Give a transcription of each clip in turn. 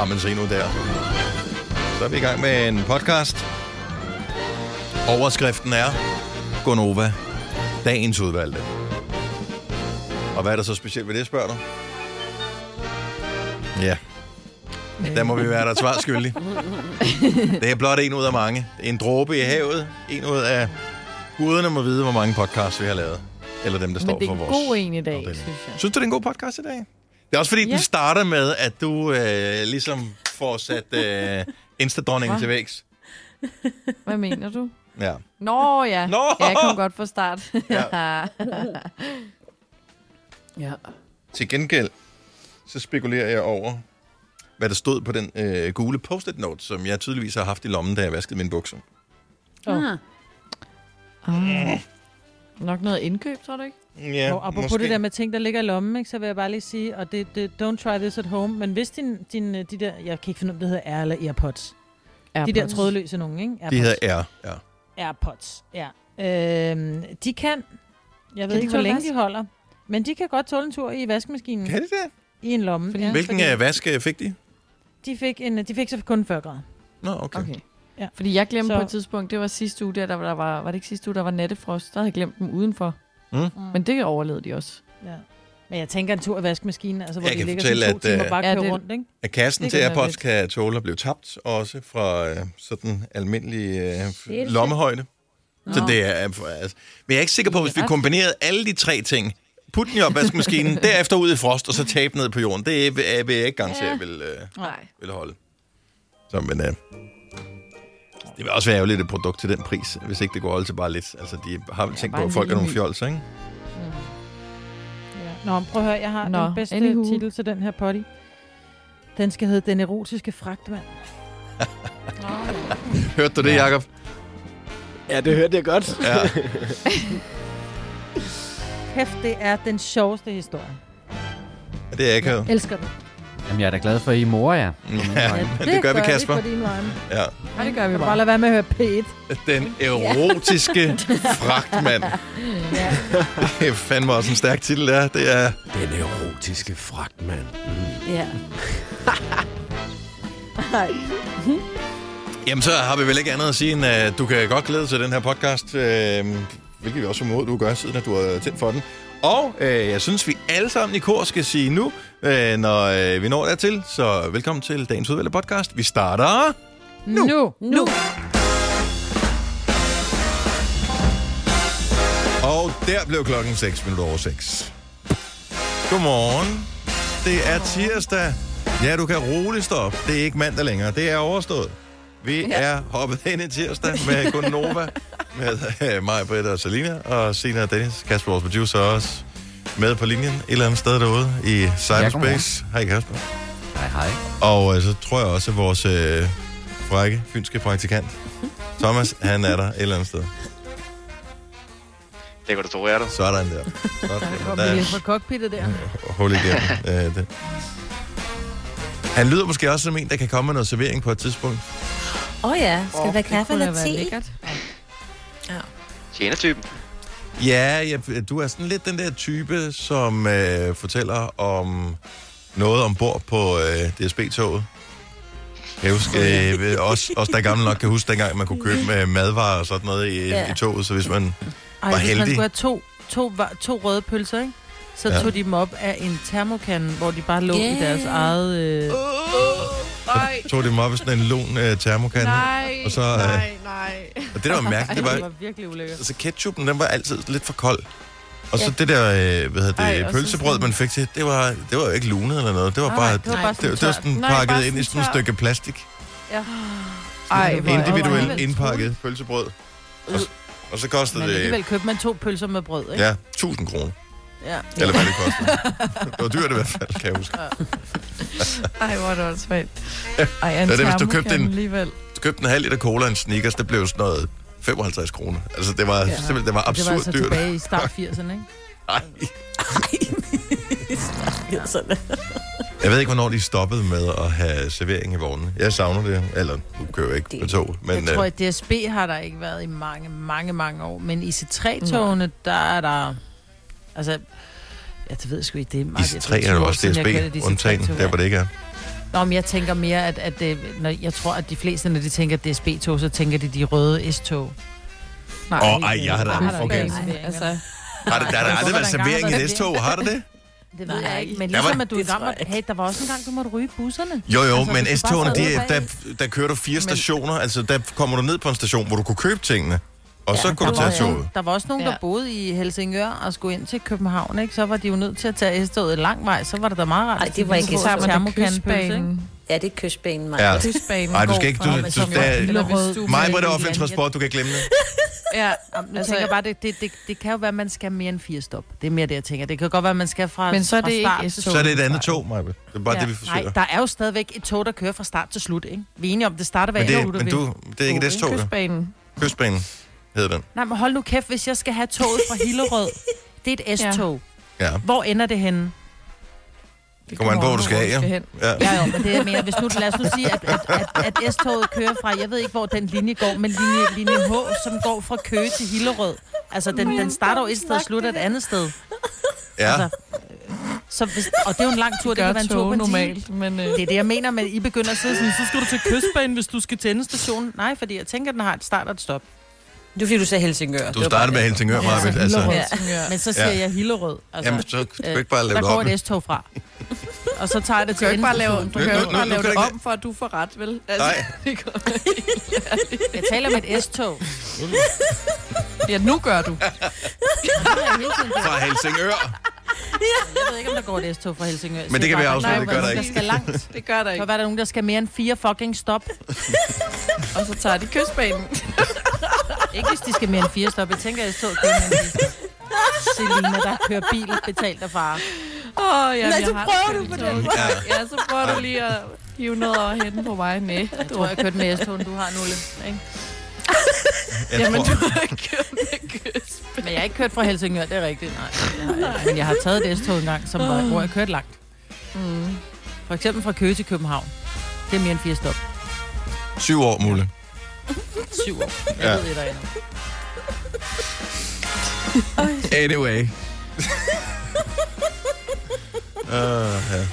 Har man se nu der. Så er vi i gang med en podcast. Overskriften er Gonova, dagens udvalgte. Og hvad er der så specielt ved det, spørger du? Ja, der må vi være der svar skyldig. Det er blot en ud af mange. En dråbe i havet. En ud af guderne må vide, hvor mange podcasts vi har lavet. Eller dem, der Men står det er for en vores... god en i dag, afdeling. synes jeg. Synes du, det er en god podcast i dag? Det er også fordi, ja. Den starter med, at du øh, ligesom får sat øh, Insta-dronningen til vægs. Hvad mener du? Ja. Nå ja. Nå! Ja, jeg kom godt fra start. Ja. ja. Til gengæld, så spekulerer jeg over, hvad der stod på den øh, gule post-it note, som jeg tydeligvis har haft i lommen, da jeg vaskede mine bukser. Oh. Ah. Nok noget indkøb, tror du ikke? Ja, Og apropos det der med ting, der ligger i lommen, ikke, så vil jeg bare lige sige, og det, det don't try this at home, men hvis din, din, øh, de der, jeg kan ikke finde ud af, det hedder Air eller Airpods. De der trådløse nogen, ikke? De hedder R, ja. Airpods, ja. Øhm, de kan, jeg ved de ikke, hvor længe vask? de holder, men de kan godt tåle en tur i vaskemaskinen Kan de det? i en lomme. Fordi- ja, Hvilken fordi øh, vask øh, fik de? de fik, en, de fik så kun 40 grader. Nå, okay. Okay. Ja. Fordi jeg glemte Så- på et tidspunkt, det var sidste uge, der, der, var, der var, var det ikke sidste uge, der var nattefrost, der havde jeg glemt dem udenfor. Mm. Men det overlevede de også. Ja. Men jeg tænker en tur i vaskemaskinen, altså hvor Jeg de ligger fortælle, sådan to at, timer øh, bare Ja, det- rundt, ikke? At kassen Det til AirPods kan tåle at blive tabt, også fra øh, sådan almindelig øh, lommehøjde. Så Nå. det er, øh, altså, men jeg er ikke sikker på, hvis vi kombinerede alle de tre ting, put den i opvaskemaskinen, derefter ud i frost, og så tabe ned på jorden, det vil jeg ikke garantere, Ja. ja. vil, øh, Nej. vil holde. Så, men, øh, det vil også være ærgerligt et produkt til den pris, hvis ikke det går til bare lidt. Altså, de har vel Ja, tænkt på, at folk er nogle fjolser, ikke? Ja. Nå, prøv at høre, jeg har Nå, den bedste anywho. titel til den her potty. Den skal hedde Den erotiske fragtmand. Hørte du det, Ja. Jacob? Ja, det hørte jeg godt. Ja. Kæft, det er den sjoveste historie. Det er ikke Jeg elsker den. Jamen, jeg er da glad for, at I mor jer. Ja, det gør vi, Kasper. Vi på din. Ja. Ja, det gør vi bare bare. lade være med at høre P1. Den erotiske fragtmand. Ja. Det er fandme også en stærk titel, der. Det er... Den erotiske fragtmand. Mm. ja. Nej. Jamen, så har vi vel ikke andet at sige, end at du kan godt glæde dig til den her podcast, øh, hvilket vi også må du gør, siden at du har tændt for den. Og øh, jeg synes, vi alle sammen i kor skal sige nu, øh, når øh, vi når dertil. Så velkommen til dagens udvalgte podcast. Vi starter... Nu. Nu. nu. Og der blev klokken 6 minutter over 6. Godmorgen. Det er tirsdag. Ja, du kan roligt stå op. Det er ikke mandag længere. Det er overstået. Vi ja. er hoppet ind i tirsdag med Gunova, med øh, mig, Britt og Selina, og Sina og Dennis, Kasper, vores producer, er også med på linjen et eller andet sted derude i cyberspace. Hej Kasper. Hej, hej. Og øh, så tror jeg også, at vores øh, frække, fynske praktikant, Thomas, han er der et eller andet sted. Det kan du tro, er der. Sådan der. Godt. Kom Der er- fra cockpittet der. hul igennem. øh, det. Han lyder måske også som en, der kan komme med noget servering på et tidspunkt. Åh oh ja, skal der være kaffe eller te? lækkert. Tjenertypen. Ja, ja, du er sådan lidt den der type, som øh, fortæller om noget ombord på øh, DSB-toget. Jeg husker, øh, også, også der er gammel nok kan huske, dengang man kunne købe med madvarer og sådan noget i, Ja. i toget, så hvis man... Ej, Hvor hvis man heldig. skulle have to, to, to røde pølser, ikke? så Ja. ja. tog de dem op af en termokande, hvor de bare lå Yeah. i deres eget... Øh... Nej, tog dem op i sådan en lun øh, termokande. nej, Og så, øh, nej, nej. Og det, der var mærkeligt, det det var, var virkelig ulækkert. altså ketchupen, den var altid lidt for kold. Og så Ja. det der, øh, hvad hedder Ej, det, så pølsebrød, man fik til, det var, det var jo ikke lunet eller noget. Det var Nej, bare, det var bare det, sådan det var sådan Nej, pakket bare ind i sådan et stykke plastik. Ja. Ej, hvor Individuelt indpakket pølsebrød. Og, og så kostede Men det, alligevel købte man to pølser med brød, ikke? ja, 1000 kroner. ja. Eller hvad det kostede. det var dyrt i hvert fald, kan jeg huske. Ej, hvor er det også svært. Ej, en det, hvis du købte en- alligevel. Du købte en halv liter cola og en Snickers, det blev sådan noget 55 kroner. Altså, det var, ja. simpelthen, det var Det absurd var altså dyrt. tilbage i start 80'erne, ikke? Ej. Ja, sådan. Jeg ved ikke, hvornår de stoppede med at have servering i vognen. Jeg savner det. Eller, nu kører jeg ikke med tog. Men, jeg tror, øh, at DSB har der ikke været i mange, mange, mange år. Men i C3-togene, der er der... Altså, ja, det ved jeg sgu ikke. Det er meget, IC3 er jo også DSB, undtagen der, hvor det ikke er. Nå, men jeg tænker mere, at, at det, når, jeg tror, at de fleste, når de tænker DSB-tog, så tænker de de røde S-tog. Nej, Åh, ej, jeg har da- okay. Altså, Har det, der har der aldrig været servering i det S-tog, har det det? Det ved Nej, jeg ikke. Men ligesom var- at du det måtte, hey, der var også en gang, du måtte ryge busserne. Jo, jo, Altså, men du S-togene, de, der, der kører du fire stationer, altså der kommer du ned på en station, hvor du kunne købe tingene, og så Ja, kunne du Der var, tage også, toget. der var også nogen, der Ja. boede i Helsingør og skulle ind til København, ikke? Så var de jo nødt til at tage S-toget lang vej, så var det da meget rart. Ej, at det var ikke så ikke? kystbanen. Ja, det er kystbanen, mig. Ja. Kystbanen Ej, du skal ikke, du, du, der, du- mig var det med offentlig en transport, du kan glemme det. Ja, Jamen, jeg Altså- tænker bare, det, det, det, det kan jo være, at man skal mere end fire stop. Det er mere det, jeg tænker. Det kan godt være, at man skal fra, Men så er fra det ikke start til S-tog. Så er det et andet tog, Maja. Det er bare Ja. det, vi Nej, forsøger. der er jo stadigvæk et tog, der kører fra start til slut, ikke? Vi er enige om, det starter hver Men, det, men du, det er ikke et S-tog. Kystbanen. Kystbanen hedder den. Nej, men hold nu kæft, hvis jeg skal have toget fra Hillerød. Det er et S-tog. Ja. Hvor ender det henne? Det Kommer an på, hvor du skal af, ja. hen. ja. Ja, jo, men det jeg mener, hvis nu, lad os nu sige, at, at, at, at S-toget kører fra, jeg ved ikke, hvor den linje går, men linje, linje H, som går fra Køge til Hillerød. Altså, den, den starter jo et sted og slutter et andet sted. ja. Altså, så hvis, og det er jo en lang tur, det, Gør kan være en tur på en time. normalt, men... Øh, Det er det, jeg mener med, at I begynder at sidde sådan, så skal du til kystbanen, hvis du skal til endestationen. Nej, fordi jeg tænker, at den har et start og et stop. Det er fordi, du sagde Helsingør. Du startede med Helsingør, Maja. Ja, Altså, ja. Men så siger Ja. jeg Hillerød. Altså, jamen, så kan du øh, ikke bare lave der det går om. et S-tog fra. Og så tager jeg det Du til kan jo ikke bare lave, du kan jo nu- ikke bare lave kan det du om, for at du får ret, vel? Nej. det går Jeg taler med et S-tog. Ja, nu gør du. Er. Fra Helsingør. Jeg ved ikke, om der går et S-tog fra Helsingør. Men det kan vi afsløre, det gør der Der ikke. skal langt. Det gør der Så ikke. var der nogen, der skal mere end fire fucking stop. Og så tager de kystbanen. Ikke hvis de skal mere end fire stop. Jeg tænker, at S-tog kører mere end fire. Selina, der kører bil betalt af far. Åh, oh, ja, Nej, jeg så har prøver det du på den. Ja, så prøver du lige at hive noget over hænden på mig. Nej, Jeg tror, jeg kørte med S-togen, du har, Nulle. Ikke? Jeg Jamen, tror, du har kørt med. Men jeg har ikke kørt fra Helsingør, det er rigtigt. Nej, det har jeg. Men jeg har taget et S-tog engang, som var, hvor jeg kørte langt. Mm. For eksempel fra Køge til København. Det er mere end fire stop. syv år, Mulle. Syv år. Jeg Ja. ved det derinde. Anyway. uh, ja.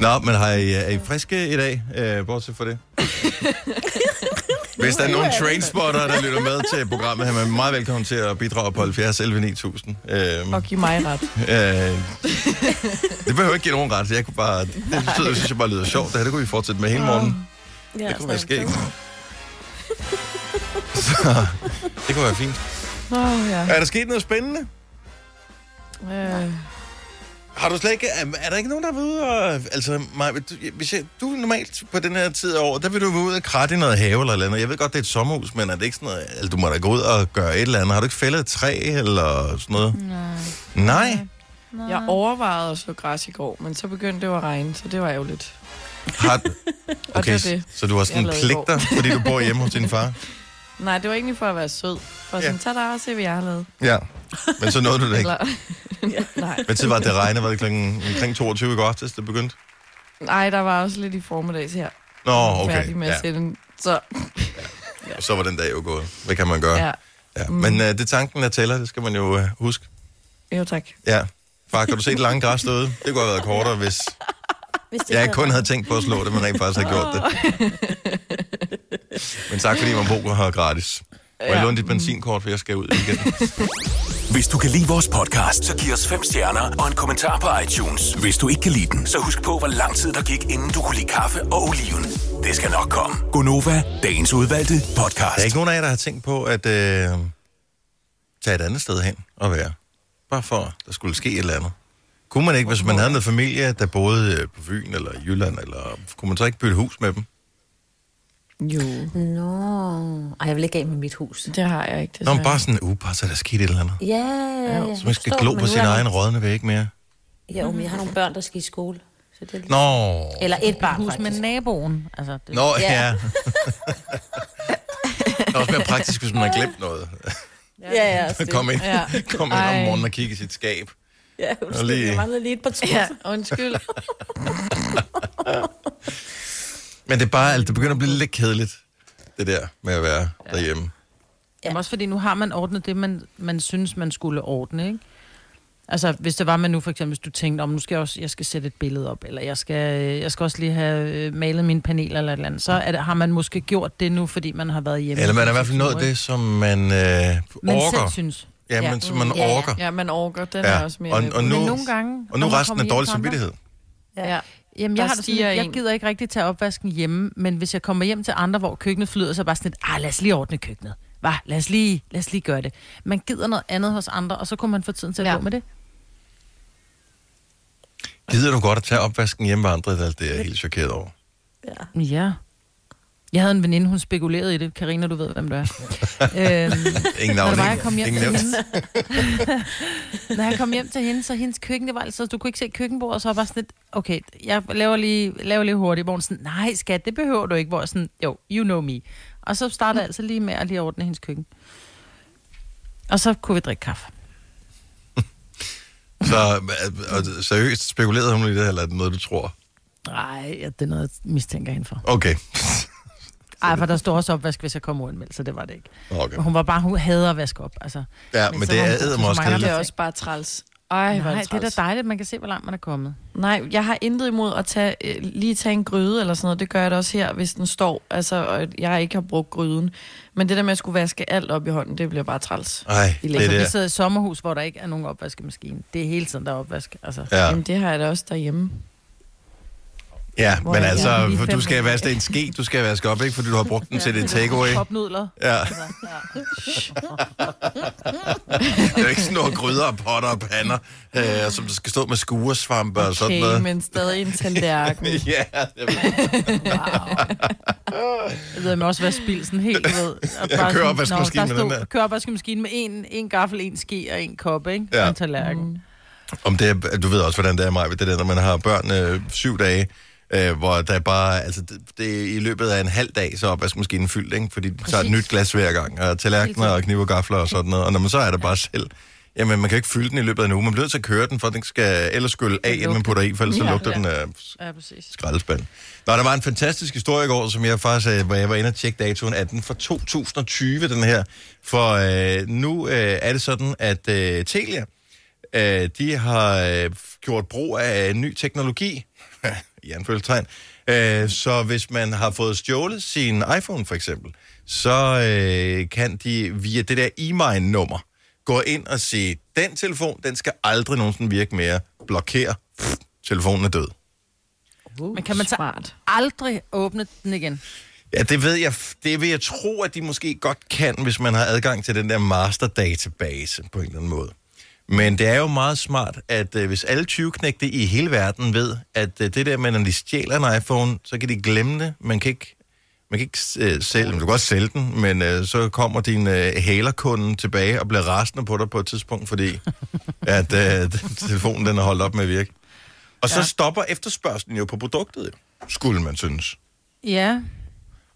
Nå, men har I, er I friske i dag, uh, bortset fra det? Hvis der er nogen trainspotter, der lytter med til programmet, her, er man meget velkommen til at bidrage på 70 11 9000. Uh, Og giv mig ret. uh, det behøver ikke give nogen ret. Jeg kunne bare, det betyder, synes jeg bare lyder sjovt. Det her det kunne vi fortsætte med hele morgenen. Ja, Det kunne være sådan. Så, det kunne være fint. Oh, ja. Er der sket noget spændende? Øh, Har du slet ikke... Er, er der ikke nogen, der vil ud og... Altså, Maja, du, hvis jeg, du er normalt på den her tid af året, der vil du være ude og kratte i noget have eller et eller andet. Jeg ved godt, det er et sommerhus, men er det ikke sådan noget... Altså, du må da gå ud og gøre et eller andet. Har du ikke fældet et træ eller sådan noget? Nej. Nej? jeg overvejede at slå græs i går, men så begyndte det at regne, så det var ærgerligt. Har, okay, det det, så du har sådan jeg lavede i går. pligter, fordi du bor hjemme hos din far? Nej, det var egentlig for at være sød. For sådan, tag dig og se, hvad jeg har lavet. Ja. Men så nåede du det ikke. Eller, nej. Hvad tid var det, det regnede? Var det klokken omkring 22 i går aftes, det begyndte? nej, der var også lidt i formiddags her. Nå, okay. Færdig med at Ja. den. Så, Og så var den dag jo gået. Hvad kan man gøre? ja. Ja. Men uh, det er tanken, der tæller. Det skal man jo uh, huske. Jo, tak. Ja. Far, kan du se det lange græs derude? Det kunne have været kortere, hvis Hvis det jeg ikke kun havde tænkt på at slå det, men rent faktisk har gjort det. Men tak, fordi man bor her gratis. Må jeg Ja. låne dit benzinkort, for jeg skal ud igen. Hvis du kan lide vores podcast, så giv os fem stjerner og en kommentar på iTunes. Hvis du ikke kan lide den, så husk på, hvor lang tid der gik, inden du kunne lide kaffe og oliven. Det skal nok komme. Gonova, dagens udvalgte podcast. Der er ikke nogen af jer, der har tænkt på at øh, tage et andet sted hen og være. Bare for, at der skulle ske et eller andet. Kunne man ikke, hvis man havde noget familie, der boede øh, på Fyn eller Jylland, eller kunne man så ikke bytte hus med dem? Jo. Nå. Ej, jeg vil ikke af med mit hus. Det har jeg ikke, Nå, men bare sådan, uh, bare så er der sket et eller andet. Ja, ja, ja. Så man skal glo på sin egen rådne væg mere. Ja, men jeg har nogle børn, der skal i skole. Så det er lidt... Nå. Eller et barn, Hus faktisk. med naboen. Altså, det, Nå, ja. Ja. det er også mere praktisk, hvis man har glemt noget. Ja, ja. det. Kom ind, Ja. kom ind om morgenen og kigge i sit skab. Ja, undskyld, lige- jeg manglede lige et par trusser. Ja, undskyld. Men det er bare, altså, det begynder at blive lidt kedeligt, det der med at være derhjemme. Jamen også fordi nu har man ordnet det, man, man synes, man skulle ordne, ikke? Altså, hvis det var man nu for eksempel, hvis du tænkte, om nu skal jeg også jeg skal sætte et billede op, eller jeg skal, jeg skal også lige have øh, malet mine paneler eller et eller andet, så er det, har man måske gjort det nu, fordi man har været hjemme. Eller man er i hvert fald nået det, som man øh, man orker. selv synes. Ja, men som man Ja, ja. orker. Ja, man orker. Den Ja, er også mere... og- og nu- Men nogle gange... Og nu resten er dårlig samvittighed. Ja. Jamen, Der jeg, har det sådan, jeg gider ikke rigtig tage opvasken hjemme, men hvis jeg kommer hjem til andre, hvor køkkenet flyder, så er bare sådan lidt, ah, lad os lige ordne køkkenet. Hva? Lad os, lige, lad os lige gøre det. Man gider noget andet hos andre, og så kunne man få tiden til at Ja. gå med det. Gider du godt at tage opvasken hjemme med andre? Det er jeg helt chokeret over. Ja. Jeg havde en veninde, hun spekulerede i det. Karina, du ved, hvem du er. øhm, Ingen når navn, var, jeg kom hjem ingen til hende, når jeg kom hjem til hende, så hendes køkken, det var altså, du kunne ikke se køkkenbordet, så var jeg bare sådan lidt, okay, jeg laver lige, laver lige hurtigt, hvor hun sådan, nej skat, det behøver du ikke, hvor jeg sådan, jo, you know me. Og så startede jeg altså lige med at lige ordne hendes køkken. Og så kunne vi drikke kaffe. Så øh, seriøst, spekulerede hun i det, eller er det noget, du tror? Nej, ja, det er noget, jeg mistænker hende for. Okay. Ej, for der stod også opvask, hvis jeg kom uanmeldt, så det var det ikke. okay. Hun var bare, hun hader at vaske op, altså. Ja, Men men det er også mange Det kedeligt. er også bare træls. Ej, Nej, det det er da dejligt, man kan se, hvor langt man er kommet. Nej, jeg har intet imod at tage, øh, lige tage en gryde eller sådan noget. Det gør jeg da også her, hvis den står. Altså, og jeg ikke har brugt gryden. Men det der med at skulle vaske alt op i hånden, det bliver bare træls. Ej, I det er Altså, vi det. sidder i et sommerhus, hvor der ikke er nogen opvaskemaskine. Det er hele tiden, der er opvask. Altså. Ja, Jamen, det har jeg da også derhjemme. Ja Hvor men altså? Lige du fem skal minutter. vaske en ske, du skal vaske op, ikke? Fordi du har brugt den til det takeaway. Popnudler. Ja. Det er jo ikke sådan nogle gryder og potter og pander, øh, som der skal stå med skuresvampe og sådan Okay, noget. men stadig en tallerken. Ja, jeg ved. Jeg man også være spild sådan helt, du ved. Og Ja, bare kør sådan- opvaskemaskine Nå, med den stod- der. Kør opvaskemaskine med en, en gaffel, en ske og en kop, ikke? Ja. En tallerken. Mm. Om det er, du ved også, hvordan det er, Maja, det der, når man har børn øh, syv dage, øh, hvor der er bare, altså det, det er i løbet af en halv dag, så er opvaskemaskinen fyldt, ikke? Fordi de tager et nyt glas hver gang, og tallerkener og knive og gafler og sådan noget, og når man så er der bare selv, jamen man kan ikke fylde den i løbet af en uge, man bliver nødt til at køre den, for den skal ellers skylle af, inden man putter i, for ellers så Ja. lugter den af Ja, skraldespand. Nå, der var en fantastisk historie i går, som jeg faktisk, øh, hvor jeg var inde og tjekke datoen af den for 2020, den her. For øh, nu øh, er det sådan, at øh, Telia, øh, de har øh, gjort brug af ny teknologi, i anfølgelsestegn, øh, så hvis man har fået stjålet sin iPhone for eksempel, så øh, kan de via det der e-mine-nummer gå ind og sige, den telefon, den skal aldrig nogensinde virke mere. Blokere. Pff, telefonen er død. Men kan man så Smart. aldrig åbne den igen? Ja, det ved jeg. Det vil jeg tro, at de måske godt kan, hvis man har adgang til den der master-database på en eller anden måde. Men det er jo meget smart, at øh, hvis alle 20-knægte i hele verden ved, at øh, det der med, når de stjæler en iPhone, så kan de glemme det. Man kan ikke, man kan ikke øh, sælge den. Du kan godt sælge den, men øh, så kommer din øh, hælerkunde tilbage og bliver rasende på dig på et tidspunkt, fordi at øh, telefonen den er holdt op med at virke. Og så Ja. stopper efterspørgselen jo på produktet, skulle man synes. Ja.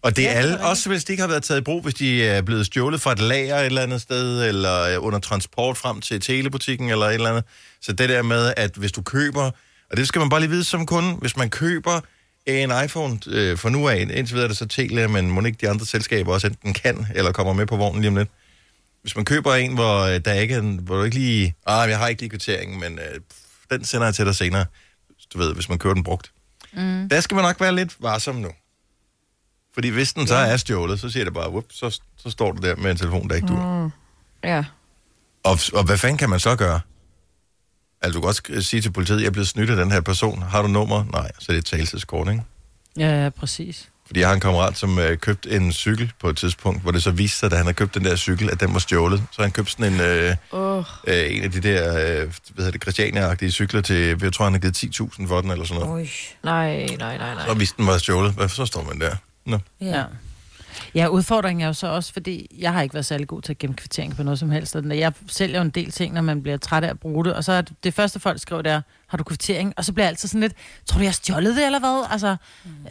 Og det er alle, også hvis de ikke har været taget i brug, hvis de er blevet stjålet fra et lager et eller andet sted, eller øh, under transport frem til telebutikken eller et eller andet. Så det der med, at hvis du køber, og det skal man bare lige vide som kunde, hvis man køber en iPhone øh, for nu af, indtil videre er det så Telia, men må ikke de andre selskaber også enten kan, eller kommer med på vognen lige om lidt. Hvis man køber en, hvor øh, der ikke er en, hvor du ikke lige, ah, jeg har ikke lige kvitteringen, men øh, den sender jeg til dig senere, du ved, hvis man køber den brugt. Mm. Der skal man nok være lidt varsom nu. Fordi hvis den så er stjålet, så siger det bare, whoop, så, så står du der med en telefon, der ikke du. Mm. Ja. Og, og hvad fanden kan man så gøre? Altså, du kan godt sk- sige til politiet, jeg er blevet snydt af den her person. Har du nummer? Nej, så er det et talelseskort, ikke? Ja, ja, præcis. Fordi jeg har en kammerat, som øh, købte en cykel på et tidspunkt, hvor det så viste sig, da han havde købt den der cykel, at den var stjålet. Så han købte sådan en, øh, Åh, øh, en af de der, øh, hvad hedder det, Christiania-agtige cykler til, jeg tror, han har givet 10.000 for den, eller sådan noget. Ui. nej, nej, nej, nej. Så vidste den var stjålet. Hvad, så står man der. Nå. Ja. Ja, udfordringen er jo så også, fordi jeg har ikke været særlig god til at gemme kvittering på noget som helst. Og Jeg sælger jo en del ting, når man bliver træt af at bruge det. Og så er det, det første, folk skriver, det er, har du kvittering? Og så bliver jeg altid sådan lidt, tror du, jeg har stjålet det, eller hvad? Altså,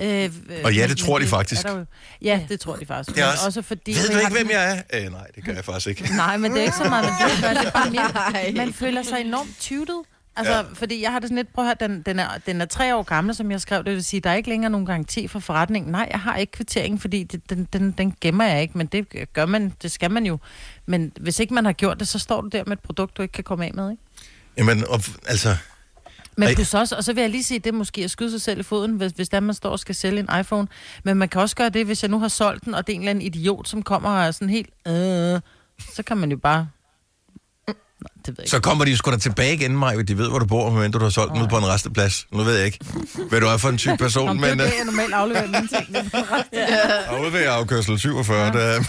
øh, Og ja, det tror de faktisk. er der Ja, det tror de faktisk. Det er også- også fordi... Ved du ikke, hvem jeg er? Øh, nej, det gør jeg faktisk ikke. Nej, men det er ikke så meget, man det, gør, det er bare mere, man føler sig enormt tyvdet. Altså, Ja. fordi jeg har det sådan lidt, prøv at høre, den, den, er, den er tre år gammel, som jeg skrev, det vil sige, der er ikke længere nogen garanti for forretningen. Nej, jeg har ikke kvitteringen, fordi det, den, den, den gemmer jeg ikke, men det gør man, det skal man jo. Men hvis ikke man har gjort det, så står du der med et produkt, du ikke kan komme af med, ikke? Jamen, og, altså... Men plus også, og så vil jeg lige sige, det er måske at skyde sig selv i foden, hvis, hvis der man står og skal sælge en iPhone. Men man kan også gøre det, hvis jeg nu har solgt den, og det er en eller anden idiot, som kommer og er sådan helt, øh, så kan man jo bare... Det ved jeg Så kommer de sgu da tilbage igen, Maja. De ved, hvor du bor, medmindre du har solgt den ud på en resteplads. Nu ved jeg ikke, hvad du er for en type person, Nå, men men... det er øh, det, jeg normalt afleverer mine ting. Og ude ved afkørsel 47, ja. der,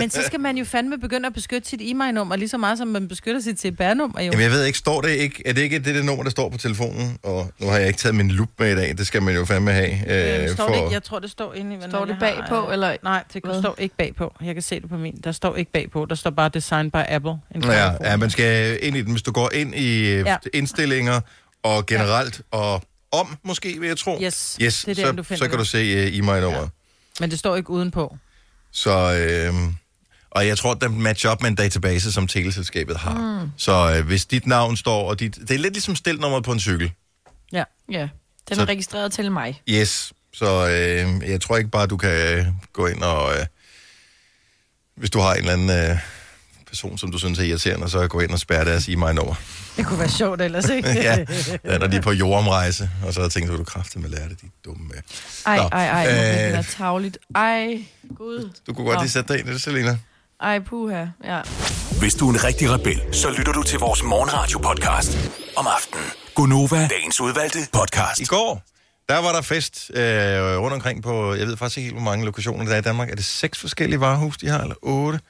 Men så skal man jo fandme begynde at beskytte sit e-mail-nummer, lige så meget som man beskytter sit CPR-nummer. Jo. Jamen, jeg ved ikke, står det ikke... Er det ikke det, det nummer, der står på telefonen? Og nu har jeg ikke taget min lup med i dag. Det skal man jo fandme have. Øh, Øh, står det ikke? Jeg tror, det står inde i... hvad Står det har, bagpå, øh, eller Nej, det står ikke bagpå. Jeg kan se det på min. Der står ikke bagpå. Der står bare Design by Apple. En Ja, ja, man skal ind i den. Hvis du går ind i ja. Ja. indstillinger og generelt og om, måske, vil jeg tro. Yes, yes det er der, så, du finder så kan du se uh, e-mail-nummeret. Ja. Men det står ikke udenpå. Så, øh, og jeg tror, den matcher op med en database, som teleselskabet har. Mm. Så øh, hvis dit navn står, og dit, det er lidt ligesom stiltnummeret på en cykel. Ja. Ja, den Så- er registreret til mig. Yes, så øh, jeg tror ikke bare, du kan øh, gå ind og... Øh, hvis du har en eller anden øh, person, som du synes er irriterende, så gå ind og spærre deres e-mail-nummer. Det kunne være sjovt ellers, ikke? ja, ja, når de er på jordomrejse, og så tænker du, du kraftigt med lære det, de er dumme med. Ej, Nå, ej, ej, øh, det er tavligt. Ej, gud. Du kunne godt Nå. lige sætte dig ind i det, Selina. Ej, puha, ja. Hvis du er en rigtig rebel, så lytter du til vores morgenradio-podcast om aftenen. Gunova, dagens udvalgte podcast. I går, der var der fest øh, rundt omkring på, jeg ved faktisk ikke helt, hvor mange lokationer der er i Danmark. Er det seks forskellige varehus, de har, eller otte?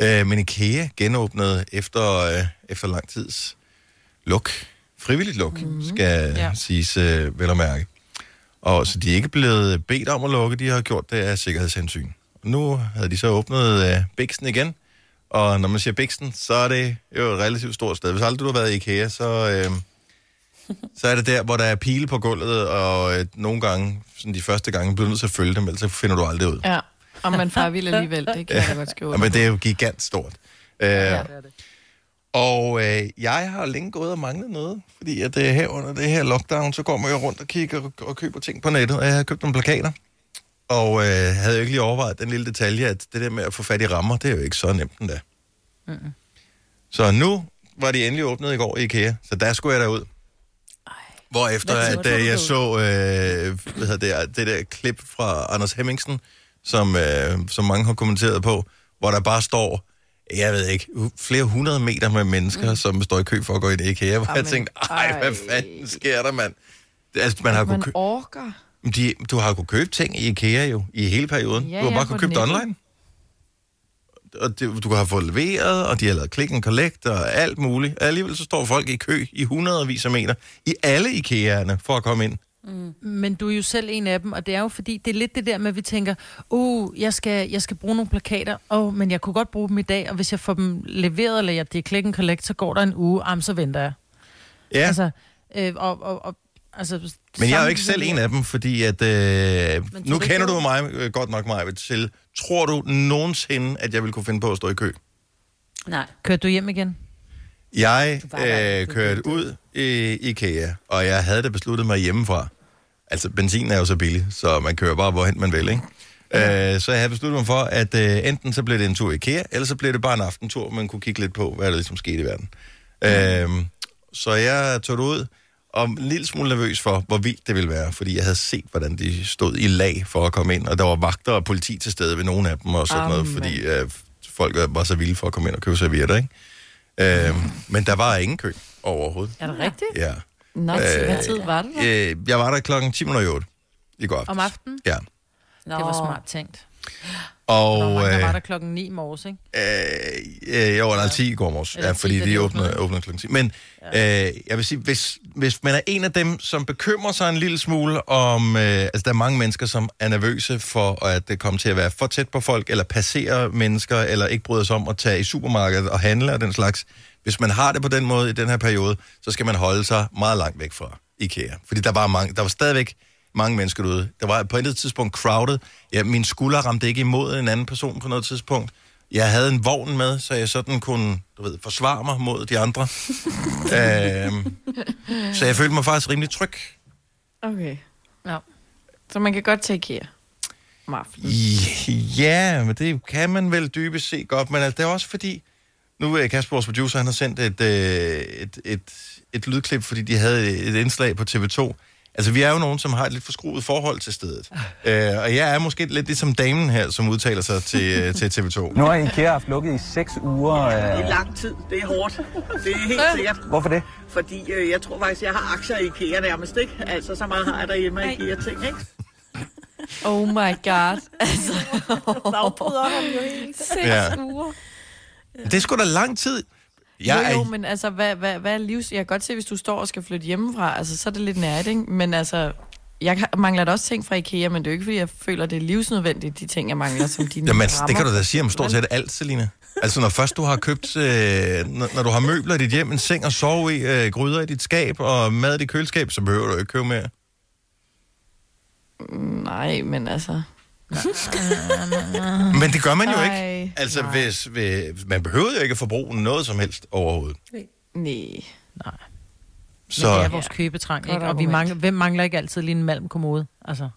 Øh, men IKEA genåbnede efter, øh, efter lang tids luk. Frivilligt luk, mm-hmm. skal ja. Siges øh, vel at mærke. Og så de er ikke blevet bedt om at lukke, de har gjort det af sikkerhedshensyn. Og nu havde de så åbnet øh, Bixen igen, og når man siger Bixen, så er det jo et relativt stort sted. Hvis aldrig du har været i IKEA, så... Øh, så er det der, hvor der er pile på gulvet, og øh, nogle gange, sådan de første gange, bliver du nødt til at følge dem, ellers så finder du aldrig ud. Ja, og man far vil alligevel, det kan jeg da godt skrive. Ja, men det er jo gigant stort. Øh, Ja. ja. Og øh, jeg har længe gået og manglet noget, fordi at det her under det her lockdown, så går man jo rundt og kigger og, og køber ting på nettet, og jeg har købt nogle plakater. Og øh, havde jo ikke lige overvejet den lille detalje, at det der med at få fat i rammer, det er jo ikke så nemt endda. Mm-hmm. Så nu var de endelig åbnet i går i IKEA, så der skulle jeg derud. Hvor efter at øh, jeg så øh, hvad hedder det, det der klip fra Anders Hemmingsen, som, øh, som mange har kommenteret på, hvor der bare står, jeg ved ikke, flere hundrede meter med mennesker, mm. som står i kø for at gå i IKEA, hvor jeg Amen. tænkte, ej, hvad fanden sker der, mand? Det- Altså, man har Man kø- orker. de, du har kunnet købe ting i IKEA jo, i hele perioden. Ja, du har ja, bare på kunnet købe det online. Og det, du have fået leveret, og de har lavet click and collect og alt muligt. Alligevel så står folk i kø i hundredvis af meter i alle IKEA'erne for at komme ind. Men du er jo selv en af dem, og det er jo fordi, det er lidt det der med, at vi tænker, uh, jeg skal, jeg skal bruge nogle plakater, oh, men jeg kunne godt bruge dem i dag, og hvis jeg får dem leveret, eller jeg, det er click and collect, så går der en uge, am, så venter jeg. Ja, altså, øh, og, og, og, altså, men jeg er jo ikke selv en af dem, fordi at... Øh, nu kender du mig øh, godt nok, mig til. Tror du nogensinde, at jeg vil kunne finde på at stå i kø? Nej. Kørte du hjem igen? Jeg øh, kørte ud i IKEA, og jeg havde da besluttet mig hjemmefra. Altså, benzin er jo så billig, så man kører bare hvorhen man vil, ikke? Øh, så jeg havde besluttet mig for, at øh, enten så blev det en tur i IKEA, eller så blev det bare en aftentur, man kunne kigge lidt på, hvad der ligesom skete i verden. Øh, så jeg tog det ud, og en lille smule nervøs for, hvor vildt det ville være, fordi jeg havde set, hvordan de stod i lag for at komme ind, og der var vagter og politi til stede ved nogle af dem og sådan noget, Amen. fordi øh, folk var så vilde for at komme ind og købe servietter, ikke? Øh, men der var ingen kø overhovedet. Er det rigtigt? Ja. Nå, Øh, hvad tid var det der? Øh, jeg var der klokken 10 minutter i otte i går aftes. Om aftenen? Ja. Nå. Det var smart tænkt. Og, Nå, øh, der var der klokken 9 i morges, ikke? Øh, øh, jo, eller 10 i går morges. Ja, 10, fordi da de de åbner, åbnede. åbner klokken 10. Men øh, jeg vil sige, hvis, hvis man er en af dem, som bekymrer sig en lille smule om... Øh, altså, der er mange mennesker, som er nervøse for, at det kommer til at være for tæt på folk, eller passere mennesker, eller ikke bryder sig om at tage i supermarkedet og handle og den slags. Hvis man har det på den måde i den her periode, så skal man holde sig meget langt væk fra IKEA. Fordi der var, mange, der var stadigvæk mange mennesker derude. Der var på et tidspunkt crowded. Ja, min skulder ramte ikke imod en anden person på noget tidspunkt. Jeg havde en vogn med, så jeg sådan kunne, du ved, forsvare mig mod de andre. øhm, så jeg følte mig faktisk rimelig tryg. Okay. Ja. Så man kan godt tage IKEA om aftenen. Ja, men det kan man vel dybest set godt, men altså, det er også fordi, Nu er Kasper, vores producer, han har sendt et, øh, et, et, et lydklip, fordi de havde et indslag på TV2. Altså, vi er jo nogen, som har et lidt forskruet forhold til stedet. Øh, og jeg er måske lidt ligesom damen her, som udtaler sig til, øh, til TV2. Nu har IKEA haft lukket i 6 uger. Det er Øh, lang tid. Det er hårdt. Det er helt sikkert. hvorfor det? Fordi øh, jeg tror faktisk, jeg har aktier i IKEA nærmest, ikke? Altså, så meget har jeg derhjemme af IKEA-ting, ikke? Oh my god. Altså, helt. seks Ja. uger. Det er sgu da lang tid. Jeg jo, jo, er, men altså, hvad, hvad, hvad er livs... Jeg kan godt se, hvis du står og skal flytte hjemmefra, altså, så er det lidt nært, ikke? Men altså, jeg mangler da også ting fra IKEA, men det er jo ikke, fordi jeg føler, det er livsnødvendigt, de ting, jeg mangler, som dine Jamen, rammer. det kan du da sige om stort set alt, Selina. Altså, når først du har købt, øh, når, når du har møbler i dit hjem, en seng at sove i, øh, gryder i dit skab og mad i dit køleskab, så behøver du ikke købe mere. Nej, men altså... Men det gør man jo Ej, ikke. Altså, nej. hvis, hvis, man behøver jo ikke at forbruge noget som helst overhovedet. Nej. Så, Så... Det er vores købetrang, ikke? Og vi mangler, hvem mangler ikke altid lige en malmkommode? Altså,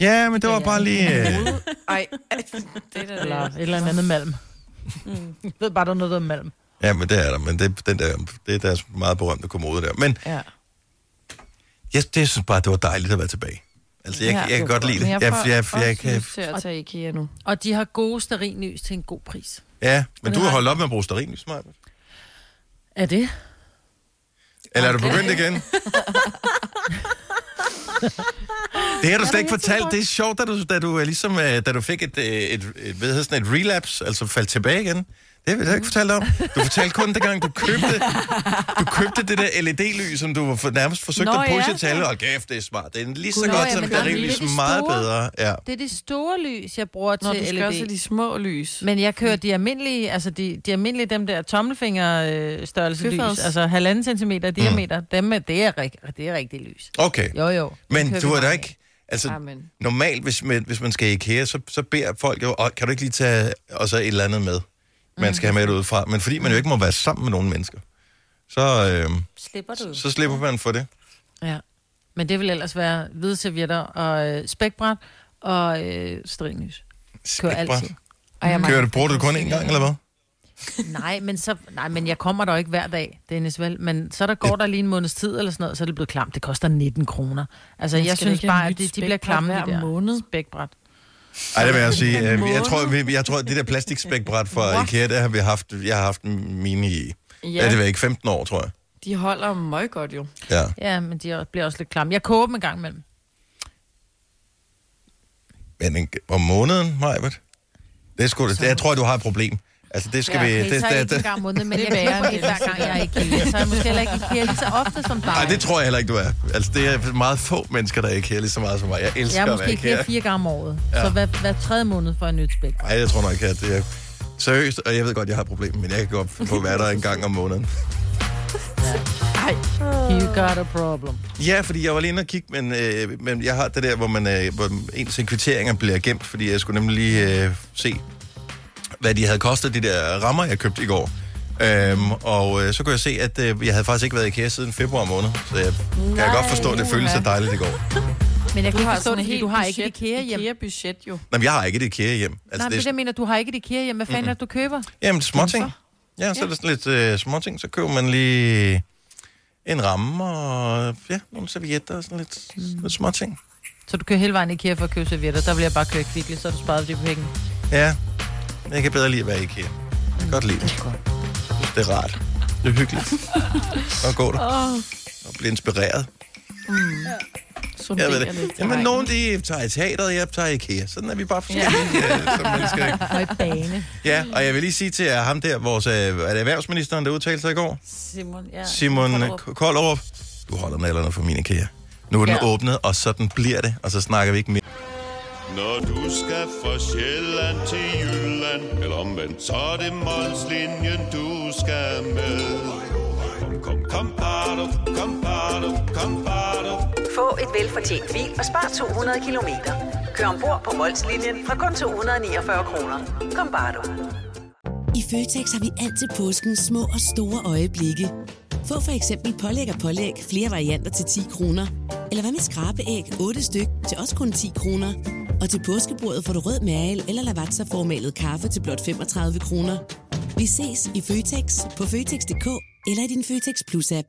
ja, men det var bare lige... Ej, det er da eller et eller andet malm. Jeg ved bare, der er noget, der er malm. ja, men det er der. Men det, den der, det er deres meget berømte kommode der. Men Ja. jeg, det synes bare, det var dejligt at være tilbage. Altså, jeg, jeg, jeg kan godt lide det. Jeg, jeg, jeg, jeg også kan, til at tage IKEA nu. Og de har gode sterinlys til en god pris. ja, men du har holdt op med at bruge stearinlys, Maja. Er det? Eller er du begyndt igen? Det har du slet ikke fortalt. Det er sjovt, da du, da du, øh, ligesom, øh, da du fik et, øh, et, et, et, sådan et relapse, altså faldt tilbage igen. Det har vi da ikke fortalt om. Du fortalte kun dengang, du købte, du købte det der LED-lys, som du for, nærmest forsøgte Nå, at pushe ja. til alle. Og kæft, det er smart. Det er lige så Nå, godt ja, som men det der er lys, lige det meget store. bedre. Ja. Det er det store lys, jeg bruger Når du til skal også have LED. de små lys. Men jeg kører de almindelige, altså de, de almindelige, dem der tommelfinger øh, størrelse lys, altså halvanden centimeter diameter, dem er, det, er, rig- det er rigtig lys. Okay. Jo, jo. Men du er da ikke... Altså, Amen. normalt, hvis man, hvis man skal i IKEA, så, så beder folk jo, "Åh, kan du ikke lige tage også et eller andet med, man skal have med det udefra. Men fordi man jo ikke må være sammen med nogle mennesker, så, øh, Slipper du? så slipper man for det. Ja. Men det vil ellers være hvide servietter og øh, spækbræt og øh, stringlys. Kører Spækbræt. altid. Ej, jeg Kører du, bruger du det kun én gang, eller hvad? Nej, men så, nej, men jeg kommer der ikke hver dag, Dennis, vel? Men så der går der lige en måneds tid eller sådan noget, så er det blevet klamt. Det koster 19 kroner. Altså, Men jeg skal der synes ikke have bare, nyt at de, de bliver spækbræt klamme, hver de der måned? spækbræt. Ej, det vil jeg sige. En øh, Jeg tror, vi, jeg tror, det der plastikspækbræt fra IKEA, det har vi haft, jeg har haft mine i, ja. Ja, det var ikke 15 år, tror jeg. de holder meget godt jo. Ja. Ja, men de er- bliver også lidt klamme. Jeg koger dem en gang imellem. Men en, om måneden, Majbert? Det er sgu, det, jeg tror, du har et problem. Altså, det skal Ja, vi... okay, det, så er jeg det, ikke en det, gang om måneden, men Det jeg er værre køber end et hver det. gang, jeg er i IKEA. Så er jeg måske heller ikke i lige så ofte som dig. nej, det tror jeg heller ikke, du er. Altså, det er meget få mennesker, der er i IKEA lige så meget som mig. Jeg elsker Jeg er at være måske IKEA IKEA. fire gange om året. Ja. Så hver, hver tredje måned får jeg nyt spækbræt. Nej, jeg tror nok, at det er seriøst, og jeg ved godt, jeg har et problem, men jeg kan godt at være der en gang om måneden. You got a problem. Ja, fordi jeg var lige inde og kigge, men, øh, men jeg har det der, hvor, man, øh, hvor ens kvitteringer bliver gemt, fordi jeg skulle nemlig lige øh, se, hvad de havde kostet, de der rammer, jeg købte i går. Øhm, og øh, så kunne jeg se, at øh, jeg havde faktisk ikke været i IKEA siden februar måned, så jeg kan jeg godt forstå, at det føles så dejligt i går. Men jeg kan ikke forstå sådan det, helt du har ikke et budget, IKEA-hjem. IKEA-budget jo. Nå, men jeg har ikke et IKEA hjem. Nej, Altså, men det er det, jeg mener, du har ikke et IKEA-hjem. Hvad fanden er det, du køber? Jamen, småting. Ja, så er det sådan lidt øh, småting. Så køber man lige en ramme og ja, nogle servietter og sådan lidt, mm. lidt småting. Så du kører hele vejen i IKEA for at købe servietter. Der vil jeg bare køre kvickly, så du sparet de penge. Ja, jeg kan bedre lide at være i IKEA. Jeg kan godt lide det. Det er rart. Det er hyggeligt. Og gå der. Og blive inspireret. Jeg ved det. Jamen, nogen de tager i teateret, jeg tager i IKEA. Sådan er vi bare forskellige ja. som mennesker. ikke? Og i bane. Ja, og jeg vil lige sige til jer, ham der, vores, øh, er det erhvervsministeren, der udtalte sig i går? Simon, ja. Simon. Koldrup. Du holder nallerne for min IKEA. Nu er den Ja. åbnet, og sådan bliver det, og så snakker vi ikke mere. Når du skal fra Sjælland til Jylland Eller omvendt, så er det Molslinjen, du skal med Kom, kom, kom, bado, kom, bado, kom, bado. Få et velfortjent bil og spar 200 kilometer. Kør ombord på Molslinjen fra kun 249 kroner. Kom bare du. I Føtex har vi altid påskens små og store øjeblikke. Få for eksempel pålæg og pålæg flere varianter til 10 kroner. Eller hvad med skrabeæg 8 styk til også kun 10 kroner. Og til påskebordet får du rød mal eller lavatserformalet kaffe til blot 35 kroner. Vi ses i Føtex på Føtex.dk eller i din Føtex Plus-app.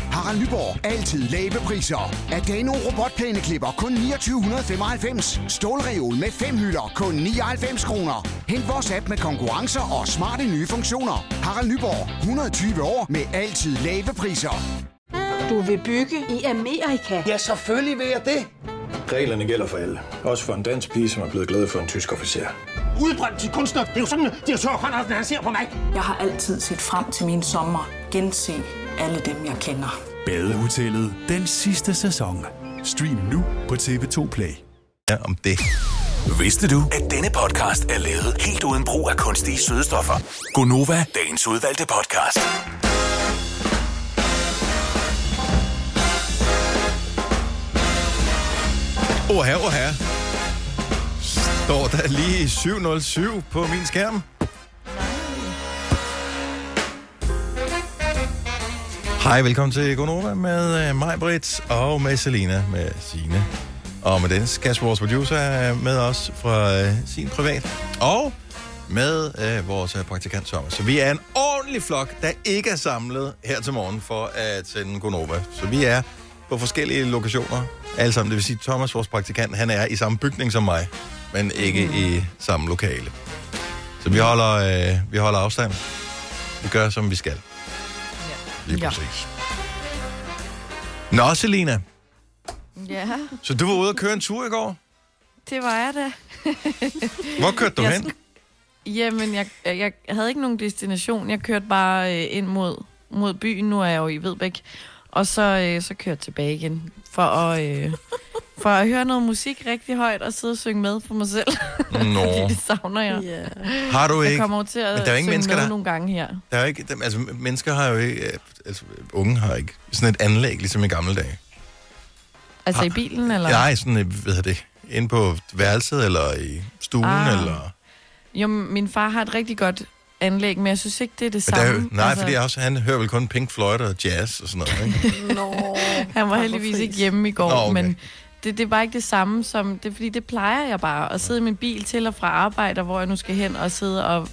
Harald Nyborg. Altid lave priser. Adano robotplæneklipper kun 2995. Stålreol med fem hylder kun 99 kroner. Hent vores app med konkurrencer og smarte nye funktioner. Harald Nyborg. 120 år med altid lave priser. Du vil bygge i Amerika? Ja, selvfølgelig vil jeg det. Reglerne gælder for alle. Også for en dansk pige, som er blevet glad for en tysk officer. Udbrændt til kunstner. Det er jo sådan, at de har tørt, han ser på mig. Jeg har altid set frem til min sommer. Gense alle dem, jeg kender. Badehotellet den sidste sæson. Stream nu på TV2 Play. Ja, om det. Vidste du, at denne podcast er lavet helt uden brug af kunstige sødestoffer? Gonova, dagens udvalgte podcast. Åh her, åh her. Står der lige 707 på min skærm? Hej, velkommen til Gonova med øh, mig, Britt, og med Selina, med Sine Og med Dennis, Kasper, vores producer, er med os fra øh, sin privat. Og med øh, vores øh, praktikant Thomas. Så vi er en ordentlig flok, der ikke er samlet her til morgen for at sende Gonova. Så vi er på forskellige lokationer. Alle sammen, det vil sige, Thomas, vores praktikant, han er i samme bygning som mig, men ikke mm. i samme lokale. Så vi holder, øh, vi holder afstand. Vi gør, som vi skal. Lige Ja. præcis. Nå, Selina. Ja, Så du var ude og køre en tur i går. det var jeg da. Hvor kørte du Jeg hen? Jamen, jeg, jeg havde ikke nogen destination. Jeg kørte bare øh, ind mod, mod byen. Nu er jeg jo i Vedbæk. Og så, øh, så kørte jeg tilbage igen. For at, øh, for at høre noget musik rigtig højt og sidde og synge med for mig selv. Nå. Fordi det savner jeg. Yeah. Har du Jeg ikke? kommer over til at Men der er synge mennesker, med der- nogle gange her. Der er ikke, altså, mennesker har jo ikke, øh, altså, unge har ikke sådan et anlæg, ligesom i gamle dage. Altså i bilen, eller? Nej, sådan, øh, hvad hedder det, inde på værelset, eller i stuen, Ah. eller... Jo, min far har et rigtig godt anlæg, men jeg synes ikke, det er det der er samme. jo, nej, altså... fordi også, han hører vel kun Pink Floyd og jazz og sådan noget, ikke? Nå, han var heldigvis ikke hjemme i går, Nå, okay. men det, det var ikke det samme som... Det er fordi, det plejer jeg bare, at sidde i min bil til og fra arbejde, hvor jeg nu skal hen og sidde og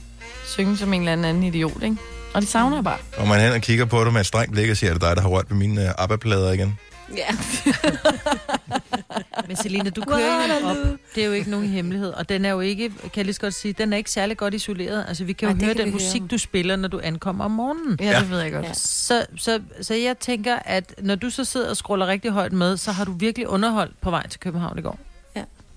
synge som en eller anden idiot, ikke? Og det savner jeg bare. Og man hen og kigger på dig med et strengt blik og siger, er det dig, der har rørt ved mine uh, ABBA-plader igen? Ja. Men Selina, du kører jo op. Det er jo ikke nogen hemmelighed. Og den er jo ikke, kan jeg lige så godt sige, den er ikke særlig godt isoleret. Altså, vi kan jo Ej, høre kan den musik, høre. du spiller, når du ankommer om morgenen. Ja, det ved jeg godt. Ja. Så, så, så jeg tænker, at når du så sidder og scroller rigtig højt med, så har du virkelig underholdt på vej til København i går.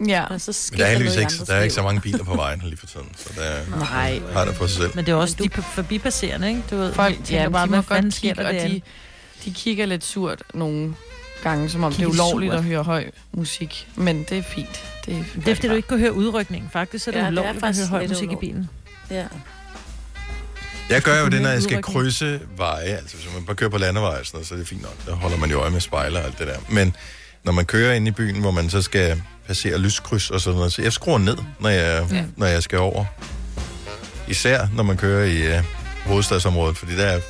Ja. Og så Men der er heldigvis ikke, der er ikke så mange biler på vejen lige for tiden, så der Nej. har det på sig selv. Men det er også de p- forbipasserende, ikke? Du ved, Folk, tænker ja, bare, de må hvad fanden godt sker kigge, der og de, de kigger lidt surt nogle gange, som om det er ulovligt surt. at høre høj musik. Men det er fint. Det er, Det er fordi, du ikke kan høre udrykningen. Faktisk så er det Ja, ja, det er ulovligt at høre høj musik i ulovligt. bilen. Ja. Jeg gør jo det, når jeg skal krydse veje. Altså, hvis man bare kører på landeveje, og sådan noget, så er det fint nok. Der holder man jo øje med spejler og alt det der. Men når man kører ind i byen, hvor man så skal passere lyskryds og sådan noget, så jeg skruer ned, når jeg, ja. når jeg skal over. Især når man kører i uh, hovedstadsområdet, fordi der er,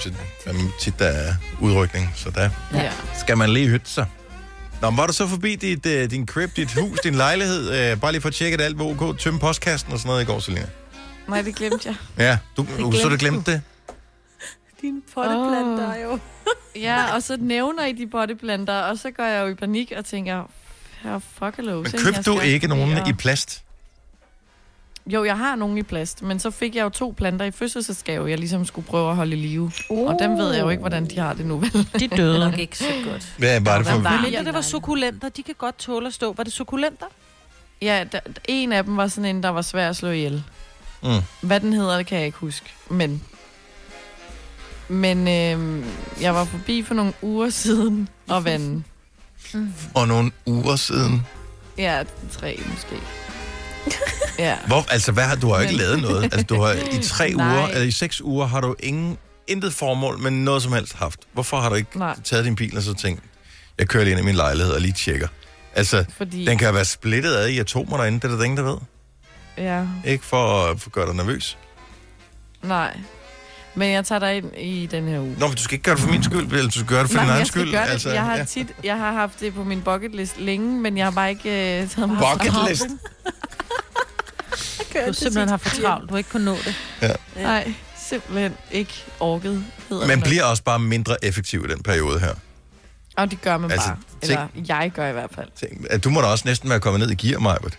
synes jeg, er tit der er udrykning, så der Ja. skal man lige hytte sig. Nå, men var du så forbi dit, uh, din crib, dit hus, din lejlighed, uh, bare lige for at tjekke, at alt var ok, tømme postkassen og sådan noget i går, Selina? Nej, det glemte jeg. Ja, du, du så du glemte glemte det? Dine potteplanter Åh. jo. Ja, og så nævner I de potteplanter, og så går jeg jo i panik og tænker, her fuck hello. Men købte du ikke nogen i plast? Jo, jeg har nogen i plast, men så fik jeg jo to planter i fødselsdagsgave, jeg ligesom skulle prøve at holde i live. Uh. Og dem ved jeg jo ikke, hvordan de har det nu, vel? De døde. Nok ikke så godt. Hvad var det for? Men mindre det var sukulenter, de kan godt tåle at stå. Var det sukulenter? Ja, der, en af dem var sådan en, der var svær at slå ihjel. Mm. Hvad den hedder, det kan jeg ikke huske. Men, men øh, jeg var forbi for nogle uger siden og vande. Og nogle uger siden. Ja, tre måske. ja. Hvor, altså, hvad har, du har ikke lavet noget. Altså, du har i tre Nej. uger, eller i seks uger, har du ingen, intet formål, men noget som helst haft. Hvorfor har du ikke Nej. taget din bil og så tænkt, jeg kører lige ind i min lejlighed og lige tjekker? Altså, Fordi- den kan være splittet ad i atomer derinde, det er der ingen, der ved. Ja, Ikke for at gøre dig nervøs. nej. Men jeg tager dig ind i den her uge. Nå, men du skal ikke gøre det for min skyld, eller du skal gøre det for Nej, din egen skyld. gøre det. Altså, jeg har ja. tit, jeg har haft det på min bucket list længe, men jeg har bare ikke uh, taget mig Bucket list? Du har simpelthen haft for travlt. Du har ikke kunnet nå det. Ja. Nej, simpelthen ikke orket. hedder Man det. bliver også bare mindre effektiv i den periode her. Og det gør man Altså, bare. tænk- Eller jeg gør i hvert fald. Tænk, at du må da også næsten være kommet ned i gear, Majbert.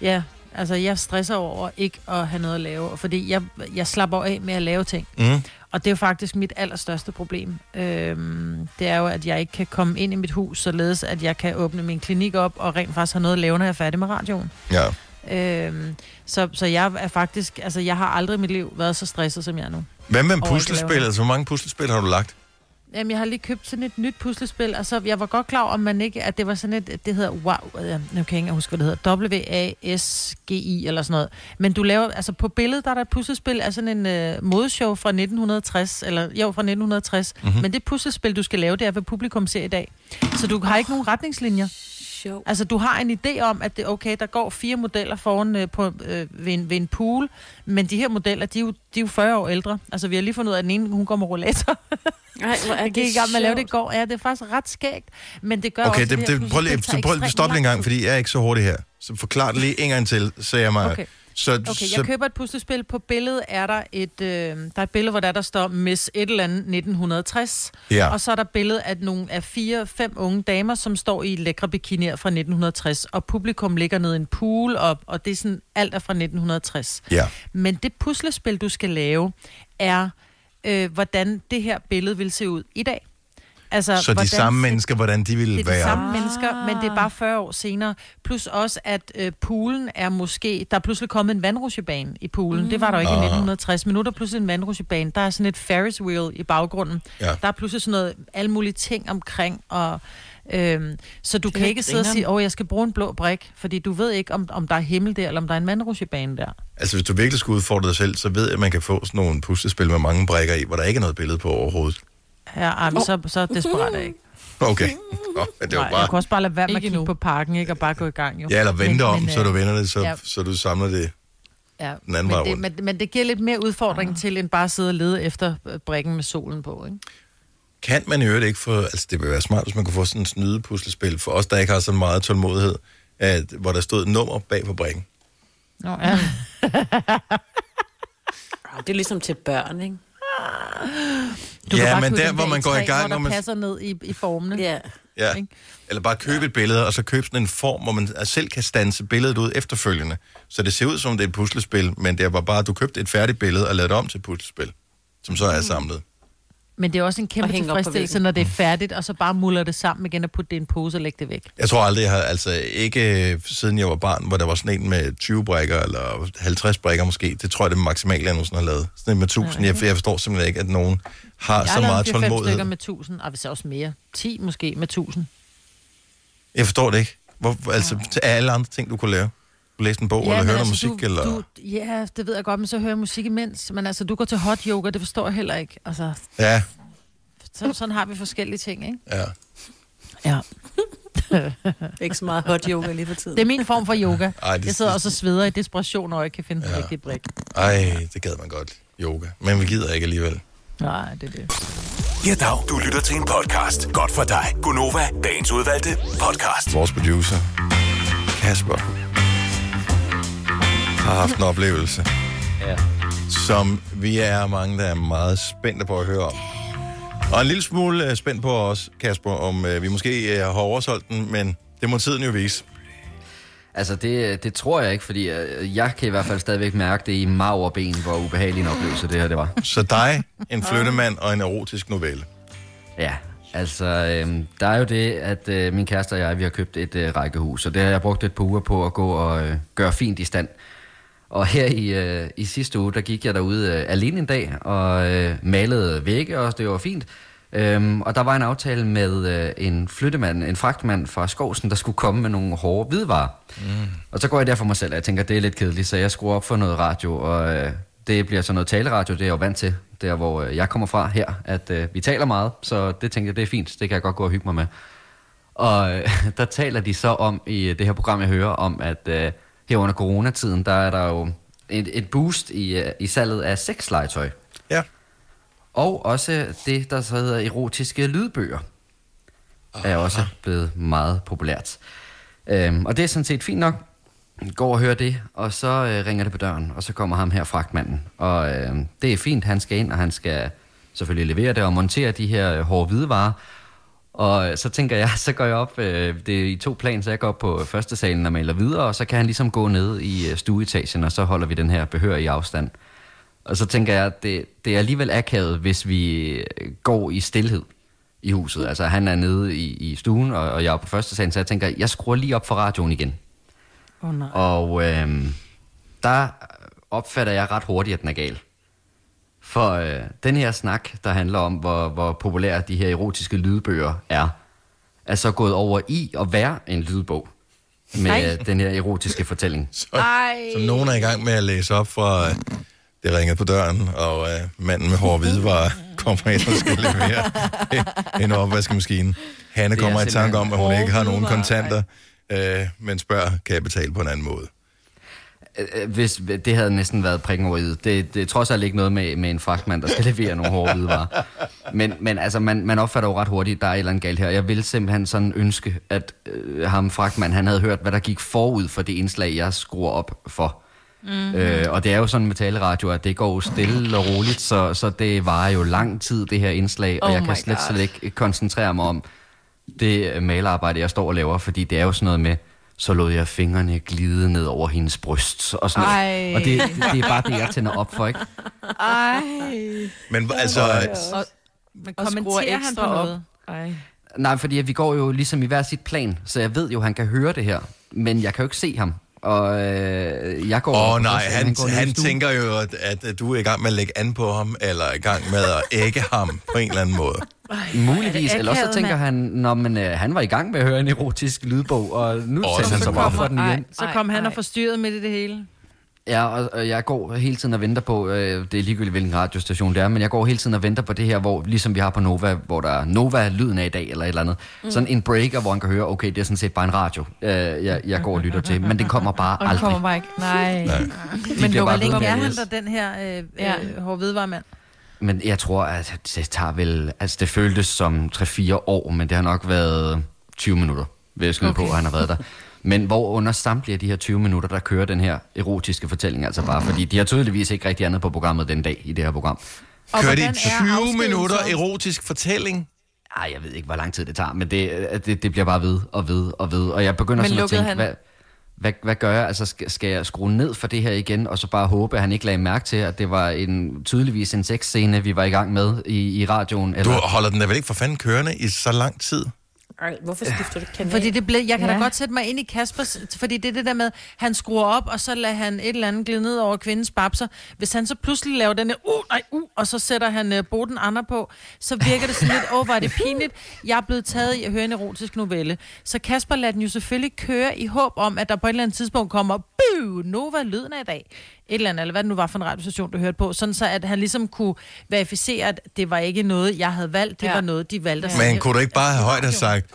Ja, altså jeg stresser over ikke at have noget at lave, fordi jeg, jeg slapper af med at lave ting. Mm. Og det er jo faktisk mit allerstørste problem. Øhm, det er jo, at jeg ikke kan komme ind i mit hus, således at jeg kan åbne min klinik op og rent faktisk have noget at lave, når jeg er færdig med radioen. Ja. Øhm, så, så jeg er faktisk, altså jeg har aldrig i mit liv været så stresset, som jeg er nu. Hvad med puslespil? Altså, hvor mange puslespil har du lagt? Jamen, jeg har lige købt sådan et nyt puslespil, og så jeg var godt klar over, om man ikke, at det var sådan et, det hedder, wow, øh, nu kan jeg ikke huske, hvad det hedder, W-A-S-G-I eller sådan noget. Men du laver, altså på billedet, der er der et puslespil af sådan en øh, modeshow fra 1960, eller jo, fra 1960. Mhm. Mm-hmm. Men det puslespil, du skal lave, det er, hvad publikum ser i dag. Så du har ikke nogen retningslinjer. Sjov. Altså, du har en idé om, at det okay, der går fire modeller foran øh, på, øh, ved, en, ved en pool, men de her modeller, de er, jo, de er jo 40 år ældre. Altså, vi har lige fundet ud af, at den ene, hun går med rollator. Ej, hvor er Jeg gik det i gang med at lave det i sjovt. går. Ja, det er faktisk ret skægt. Men det gør Okay, også, det, det, prøv lige, så prøv, ekstremt stop lige en gang, fordi jeg er ikke så hurtig her. Så forklar det lige en gang til, sagde jeg mig. Okay. Så, Okay, så, jeg køber et puslespil. På billedet er der et, øh, der er et billede, hvor der, der står Miss et eller andet 1960. Ja. Og så er der billede af nogle af fire, fem unge damer, som står i lækre bikinier fra 1960. Og publikum ligger nede i en pool, og, og det er sådan, alt er fra 1960. Ja. Men det puslespil, du skal lave, er, øh, hvordan det her billede vil se ud i dag. Altså, så de samme mennesker, hvordan de ville det er de være. samme mennesker, men det er bare 40 år senere. Plus også, at øh, poolen er måske... Der er pludselig kommet en vandrutsjebane i poolen. Mm. Det var der jo ikke i Ah. 1960. Men nu er der pludselig en vandrutsjebane. Der er sådan et Ferris wheel i baggrunden. Ja. Der er pludselig sådan noget, alle mulige ting omkring. Og, øhm, så du Det kan ikke sidde og sige, åh, jeg skal bruge en blå brik. Fordi du ved ikke, om, om der er himmel der, eller om der er en vandrutsjebane der. Altså, hvis du virkelig skal udfordre dig selv, så ved jeg, at man kan få sådan nogle puslespil med mange brækker i, hvor der ikke er noget billede på overhovedet. Ja, ej, men så, så desperat er jeg ikke. Okay. Nå, men det var Nej, bare... jeg kunne også bare lade være med at Ikke kigge nu. på parken, ikke? Og bare gå i gang, jo. Ja, eller vente om, så øh, du vender det, så, ja. så du samler det Ja, den anden vej men, det, rundt. men, men det giver lidt mere udfordring til, end bare at sidde og lede efter øh, brikken med solen på, ikke? Kan man i øvrigt ikke få... Altså, det vil være smart, hvis man kunne få sådan en snyde puslespil for os, der ikke har så meget tålmodighed, at, hvor der stod et nummer bag på brækken. Nå, ja. Det er ligesom til børn, ikke? Du Ja, kan men der, hvor man går i gang, hvor der man- passer ned i, i formene. Ja. Ja. Ikke? Eller bare købe et billede, og så købe sådan en form, hvor man selv kan stanse billedet ud efterfølgende. Så det ser ud som, det er et puslespil, men det var bare, at du købte et færdigt billede og lavede det om til et puslespil, som så er samlet. Men det er også en kæmpe tilfredsstillelse, når det er færdigt, og så bare muller det sammen igen og putte det i en pose og lægge det væk. Jeg tror aldrig, jeg har, altså ikke øh, siden jeg var barn, hvor der var sådan en med 20 brækker, eller 50 brækker måske, det tror jeg, det er maksimalt, jeg nogensinde har lavet. Sådan en med 1000, jeg, jeg forstår simpelthen ikke, at nogen har Jeg så har meget 4-5 tålmodighed. stykker med 1000, og hvis også mere. 10 måske med 1000. Jeg forstår det ikke. Hvor, altså, til alle andre ting, du kunne lave. Du læse en bog, ja, eller høre noget musik, du, eller... Du, ja, det ved jeg godt, men så hører jeg musik imens. Men altså, du går til hot yoga, det forstår jeg heller ikke. Altså, Ja, så, sådan har vi forskellige ting, ikke? ja. Ja. Ikke så meget hot yoga lige for tiden. Det er min form for yoga. Ej, det- jeg sidder også og sveder i desperation, og jeg kan finde ja. den rigtige brik. Ej, det gad man godt. Yoga. Men vi gider ikke alligevel. Nej, det er det. Ja, dag. Du lytter til en podcast. Godt for dig. Gunova, dagens udvalgte podcast. Vores producer, Kasper, har haft en oplevelse, Ja. som vi er mange, der er meget spændte på at høre om. Og en lille smule øh, spændt på os, Kasper, om øh, vi måske øh, har oversolgt den, men det må tiden jo vise. Altså, det, det tror jeg ikke, fordi jeg kan i hvert fald stadigvæk mærke det i marv og ben, hvor ubehagelig en oplevelse det her det var. Så dig, en flyttemand og en erotisk novelle. Ja, altså, øh, der er jo det, at øh, min kæreste og jeg, vi har købt et øh, rækkehus, og det har jeg brugt et par uger på at gå og øh, gøre fint i stand. Og her i, øh, i sidste uge, der gik jeg derude øh, alene en dag og øh, malede vægge, og det var fint. Øhm, og der var en aftale med øh, en flyttemand, en fragtmand fra Skovsen, der skulle komme med nogle hårde hvidvarer. Mm. Og så går jeg der for mig selv, og jeg tænker, det er lidt kedeligt, så jeg skruer op for noget radio, og øh, det bliver så noget taleradio, det er jeg jo vant til, der hvor øh, jeg kommer fra her, at øh, vi taler meget, så det tænker jeg, det er fint, det kan jeg godt gå og hygge mig med. Og øh, der taler de så om, i det her program, jeg hører, om at øh, her under coronatiden, der er der jo et, et boost i, i salget af sexlegetøj. Ja. Og også det, der så hedder erotiske lydbøger, er også blevet meget populært. Øhm, og det er sådan set fint nok. går og hører det, og så øh, ringer det på døren, og så kommer ham her, fragtmanden. Og øh, det er fint, han skal ind, og han skal selvfølgelig levere det og montere de her øh, hårde hvidevarer. Og så tænker jeg, så går jeg op, øh, det er i to plan, så jeg går op på første salen og maler videre, og så kan han ligesom gå ned i øh, stueetagen, og så holder vi den her behør i afstand. Og så tænker jeg, at det, det er alligevel akavet, hvis vi øh, går i stillhed i huset. Altså han er nede i, i stuen, og, og jeg er på første salen, så jeg tænker, jeg skruer lige op for radioen igen. Oh, nej. Og øh, der opfatter jeg ret hurtigt, at den er gal. For øh, den her snak, der handler om, hvor, hvor populære de her erotiske lydbøger er, er så gået over i at være en lydbog med Ej. øh, den her erotiske fortælling. Så, som nogen er i gang med at læse op fra øh, det ringer på døren, og øh, manden med hårde hvidevarer kommer ind og skal levere en, en opvaskemaskine. Hanne er kommer i tanke om, at hun ikke har nogen kontanter, øh, men spørger, kan jeg betale på en anden måde? Øh, Hvis det havde næsten været prikken over det. Det, det er trods alt ikke noget med, med en fragtmand, der skal levere nogle hårde hvidevarer. Men, men altså, man, man opfatter jo ret hurtigt, der er et eller andet galt her. Jeg ville simpelthen sådan ønske, at øh, ham fragtmand, han havde hørt, hvad der gik forud for det indslag, jeg skruer op for. Mm-hmm. Øh, og det er jo sådan med taleradio, at det går jo stille og roligt, så, så det varer jo lang tid, det her indslag, og Oh jeg my kan slet, God. slet ikke koncentrere mig om det øh, malerarbejde, jeg står og laver, fordi det er jo sådan noget med, så lod jeg fingrene glide ned over hendes bryst, og sådan noget. Ej. Og det, det, det er bare det, jeg tænder op for, ikke? Ej. Men altså, Og, Men og skruer kommenterer han på op. noget? Ej. Nej, fordi vi går jo ligesom i hver sit plan, så jeg ved jo, han kan høre det her, men jeg kan jo ikke se ham. Og øh, jeg går... Åh over oh, nej, han, han stuen. tænker jo, at, at, du er i gang med at lægge an på ham, eller er i gang med at ægge ham på en eller anden måde. Muligvis, Er det eller også så tænker mand? han, når man, øh, han var i gang med at høre en erotisk lydbog, og nu oh, tænder han så kommer- for den igen. Så kom han og forstyrrede midt i det hele. Ja, og, og jeg går hele tiden og venter på, øh, det er ligegyldigt hvilken radiostation det er, men jeg går hele tiden og venter på det her, hvor ligesom vi har på Nova, hvor der er Nova-lyden af i dag, eller et eller andet. Mm. Sådan en breaker, hvor han kan høre, okay, det er sådan set bare en radio, øh, jeg, jeg går og lytter til, men det kommer bare Og den aldrig. kommer bare ikke. Nej. Nej. De Men ved med er han den her øh, Ja. øh, hårde hvidevaremand? Men jeg tror, at det tager vel... Altså, det føltes som 3-4 år, men det har nok været 20 minutter, vil jeg skyde okay. på, at han har været der. Men hvor under samtlige af de her 20 minutter, der kører den her erotiske fortælling, altså bare fordi de har tydeligvis ikke rigtig andet på programmet den dag i det her program. Og Kører de hvordan er 20 afskeden minutter erotisk fortælling? Ej, jeg ved ikke, hvor lang tid det tager, men det, øh, det, det bliver bare ved og ved og ved. Og jeg begynder Men sådan at tænke, han- hvad, hvad, hvad gør jeg? Altså, skal, skal jeg skrue ned for det her igen, og så bare håbe, at han ikke lagde mærke til, at det var en, tydeligvis en sexscene, vi var i gang med i, i radioen? Du Eller? holder den da vel ikke for fanden kørende i så lang tid? Hvorfor skifter du kanal? Fordi det blev, jeg kan ja. Da godt sætte mig ind i Kaspers, fordi det er det der med, han skruer op, og så lader han et eller andet glide ned over kvindens babser. Hvis han så pludselig laver den der, uh, nej, uh, og så sætter han uh, Boden Andre på, så virker det sådan lidt, åh, oh, er det pinligt. Jeg er blevet taget i at høre en erotisk novelle. Så Kasper lader den jo selvfølgelig køre i håb om, at der på et eller andet tidspunkt kommer, buh, Nova lyden af i dag. Et eller andet, eller hvad det nu var for en radiostation, du hørte på. Sådan så, at han ligesom kunne verificere, at det var ikke noget, jeg havde valgt, det ja. Ja. var noget, de valgte at Men kunne du ikke bare have højt have sagt,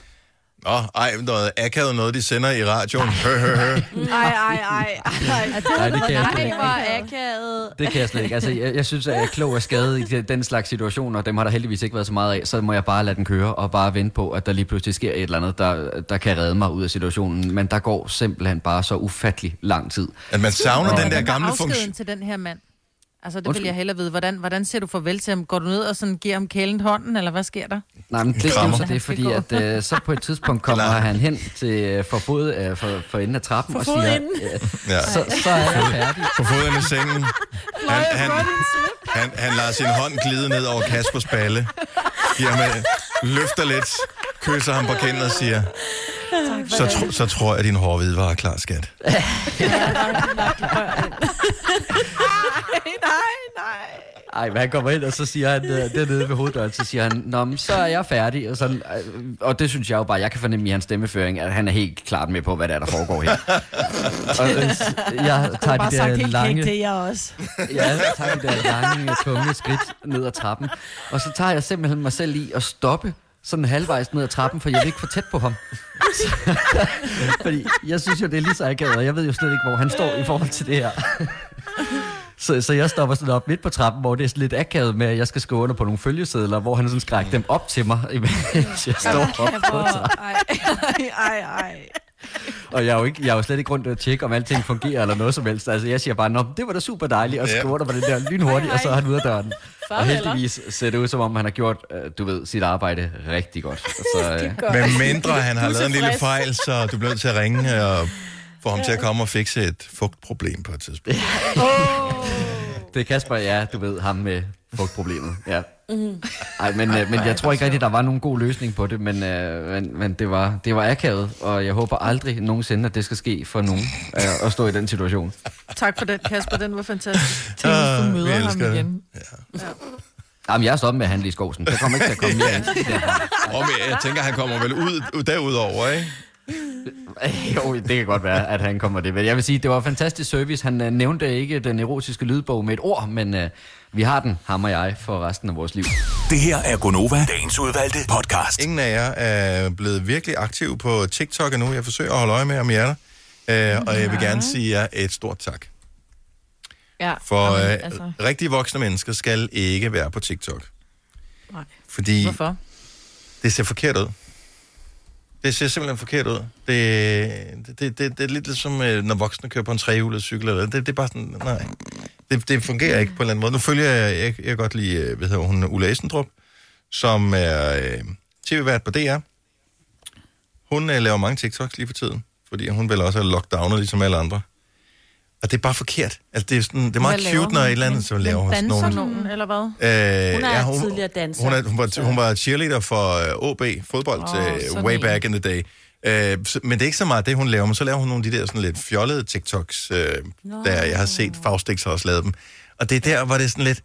Nå, ej, noget akavet noget, de sender i radioen. Hør, hør, hør. Ej, ej, ej, ej. Nej, det kan jeg slet ikke. hvor akavet. Det kan jeg slet ikke. Altså, jeg, jeg synes, at jeg er klog og skade i den slags situationer. Dem har der heldigvis ikke været så meget af. Så må jeg bare lade den køre og bare vente på, at der lige pludselig sker et eller andet, der, der kan redde mig ud af situationen. Men der går simpelthen bare så ufattelig lang tid. At man savner den der gamle funktion. til den her mand? Altså, det vil Undskyld. jeg hellere vide. Hvordan, hvordan ser du farvel til ham? Går du ned og sådan giver ham kælen hånden, eller hvad sker der? Nej, men det, er så det, fordi at, øh, så på et tidspunkt kommer Eller- han hen til øh, for, fod, øh, for, for enden af trappen og siger, øh, Ja. så, så er jeg færdig. På foden af sengen. Han, han, han, han lader sin hånd glide ned over Kaspers balle. Giver ham, en- løfter lidt, kysser ham på kinden og siger, så, tro, så tror jeg, at din hårde hvide var klar, skat. Nej, nej. Ej, men han kommer ind, og så siger han, øh, dernede ved hoveddøren, så siger han, Nå, men så er jeg færdig. Og, sådan, øh, og det synes jeg jo bare, jeg kan fornemme i hans stemmeføring, at han er helt klart med på, hvad det er, der foregår her. og øh, jeg tager de der lange... jeg også. Ja, jeg tager de der lange, tunge skridt ned ad trappen. Og så tager jeg simpelthen mig selv i at stoppe sådan halvvejs ned ad trappen, for jeg vil ikke for tæt på ham. Fordi jeg synes jo, det er lige så akavet, og jeg ved jo slet ikke, hvor han står i forhold til det her. Så, så jeg stopper sådan op midt på trappen, hvor det er sådan lidt akavet med, at jeg skal skrive under på nogle følgesedler, hvor han sådan skrækker dem op til mig, imens jeg står op på trappen. Ej, ej, ej, ej. Og jeg er, jo ikke, jeg er jo slet ikke rundt og tjekke, om alting fungerer eller noget som helst. Altså, jeg siger bare, Nå, det var da super dejligt, og der på den der lynhurtigt, og så er han ude af døren. Og Farvel. heldigvis ser det ud, som om han har gjort, øh, du ved, sit arbejde rigtig godt. Så, øh, Men mindre han har lavet en lille fejl, så du bliver nødt til at ringe og få ham til at komme og fikse et fugtproblem på et tidspunkt. det er Kasper, ja, du ved, ham med fugtproblemet. Ja. Ej, men, øh, men jeg tror ikke rigtigt, der var nogen god løsning på det, men, øh, men, men det, var, det var akavet, og jeg håber aldrig nogensinde, at det skal ske for nogen øh, at stå i den situation. Tak for den, Kasper. Den var fantastisk. Tænk, Ah, hvis du vi møder ham elsker det. igen. Jamen, jeg er stoppet med at handle i skovsen. Der kommer ikke til at komme mere ind. Og men jeg tænker, han kommer vel ud, ud derudover, ikke? Jo, det kan godt være, at han kommer det. Men jeg vil sige, det var fantastisk service. Han øh, nævnte ikke den erotiske lydbog med et ord, men øh, vi har den, ham og jeg, for resten af vores liv. Det her er Gonova, dagens udvalgte podcast. Ingen af jer er blevet virkelig aktiv på TikTok endnu. Jeg forsøger at holde øje med, om I er der. Øh, og jeg vil gerne sige jer et stort tak. Ja, For jamen, øh, altså, rigtige voksne mennesker skal ikke være på TikTok. Nej. Fordi Hvorfor? det ser forkert ud. Det ser simpelthen forkert ud. Det, det, det, det, det er lidt ligesom, øh, når voksne kører på en trehjulet cykel. Eller, det, det er bare sådan, nej. Det, det fungerer ikke på en eller anden måde. Nu følger jeg, jeg, jeg kan godt lige, øh, hvad hedder hun, Ulla Esendrup, som er øh, tv-vært på DR. Hun øh, laver mange TikToks lige for tiden, fordi hun vel også er lockdownet, ligesom alle andre. Og det er bare forkert. Altså, det er, sådan, det er meget cute, når et eller andet, så laver Danser nogle... nogen, eller hvad? Øh, Hun er ja, hun, tidligere danser. Hun, er, hun, var, hun var cheerleader for uh, OB, fodbold, oh, sådan way back in the day. Uh, så, men det er ikke så meget det, hun laver, men så laver hun nogle af de der sådan lidt fjollede TikToks, uh, der jeg har set, Faustix har også lavet dem. Og det er der, hvor det er sådan lidt,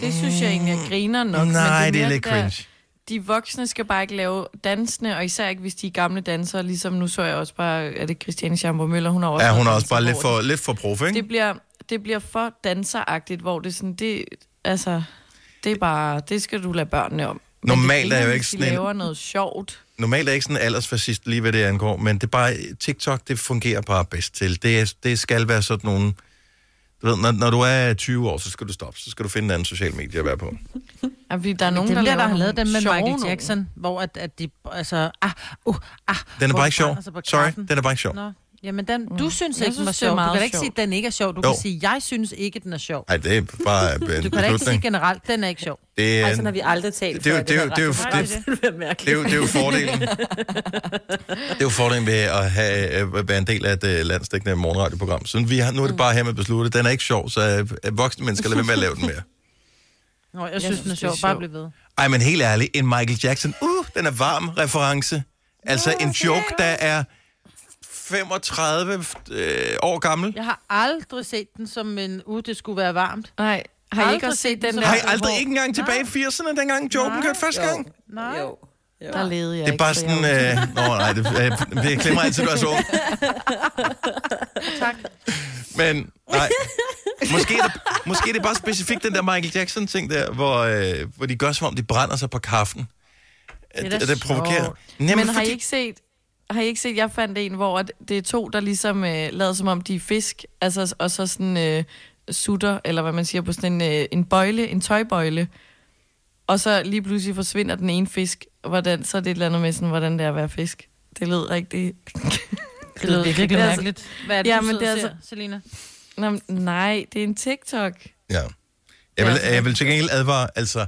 det synes jeg egentlig, jeg griner nok. nej, men det er mere lidt der- cringe. De voksne skal bare ikke lave dansende, og især ikke, hvis de er gamle dansere. Ligesom nu så jeg også bare, er det Christiane Schamburg Møller, hun har også Ja, hun er også bare lidt for, lidt for prof, ikke? Det bliver, det bliver for danseragtigt, hvor det sådan, det, altså, det er bare, det skal du lade børnene om. Normalt er jo ikke sådan en- laver noget sjovt. Normalt er ikke sådan en aldersfascist lige hvad det angår, men det er bare, TikTok, det fungerer bare bedst til. Det, er, det skal være sådan nogle, du ved, når, når du er 20 år, så skal du stoppe, så skal du finde en anden social medie at være på. Ja, fordi der er nogen, Dem der, der, har lavet dem med Michael nogle. Jackson, hvor at, at de, altså, ah, uh, ah. Den er bare ikke sjov. Sorry, den er bare ikke sjov. Nå. Jamen, den, du synes Jeg ikke, den synes, var det er sjov. Du kan ikke sjov. sige, at den ikke er sjov. Du Jo. kan sige, jeg synes ikke, den er sjov. Nej, det er bare en Du kan da ikke sige generelt, den er ikke sjov. Det er, sådan har vi aldrig talt det er det er det er det- det det er jo- det er jo fordelen. Det er jo fordelen ved at have, øh, være en del af et øh, landsdækkende morgenradioprogram. Så vi har, nu er det bare her med besluttet. Den er ikke sjov, så øh, øh, voksne mennesker lader være med at lave den mere. Nå, jeg, jeg synes, den er det er sjov. Bare bliv ved. Ej, men helt ærligt, en Michael Jackson, uh, den er varm reference. Altså en joke, der er 35 øh, år gammel. Jeg har aldrig set den som en, uh, det skulle være varmt. Nej, har I Aldrig ikke også set den der? Har I aldrig ikke engang tilbage i 80'erne, dengang joken kørte første gang? Nej. Jo. Der levede jeg Det er bare ikke, sådan... Øh, nå, nej, det, øh, jeg glemmer altid, du er så ung. Tak. Men nej, måske er, det, måske er det bare specifikt den der Michael Jackson-ting der, hvor, øh, hvor de gør som om, de brænder sig på kaffen. er Det, da det, det provokerer. Jamen, Men har I fordi- ikke set, har I ikke set, jeg fandt en, hvor at det er to, der ligesom øh, lader som om, de er fisk, altså, og så sådan øh, sutter, eller hvad man siger, på sådan en, øh, en bøjle, en tøjbøjle, og så lige pludselig forsvinder den ene fisk, hvordan, så er det et eller andet med sådan, hvordan det er at være fisk. Det lød rigtig... Det lyder virkelig Det er altså- mærkeligt. Hvad er det, Ja, du men det er ser, Selina? Nå, nej, det er en TikTok. Ja. Jeg vil, jeg vil til gengæld advare, altså,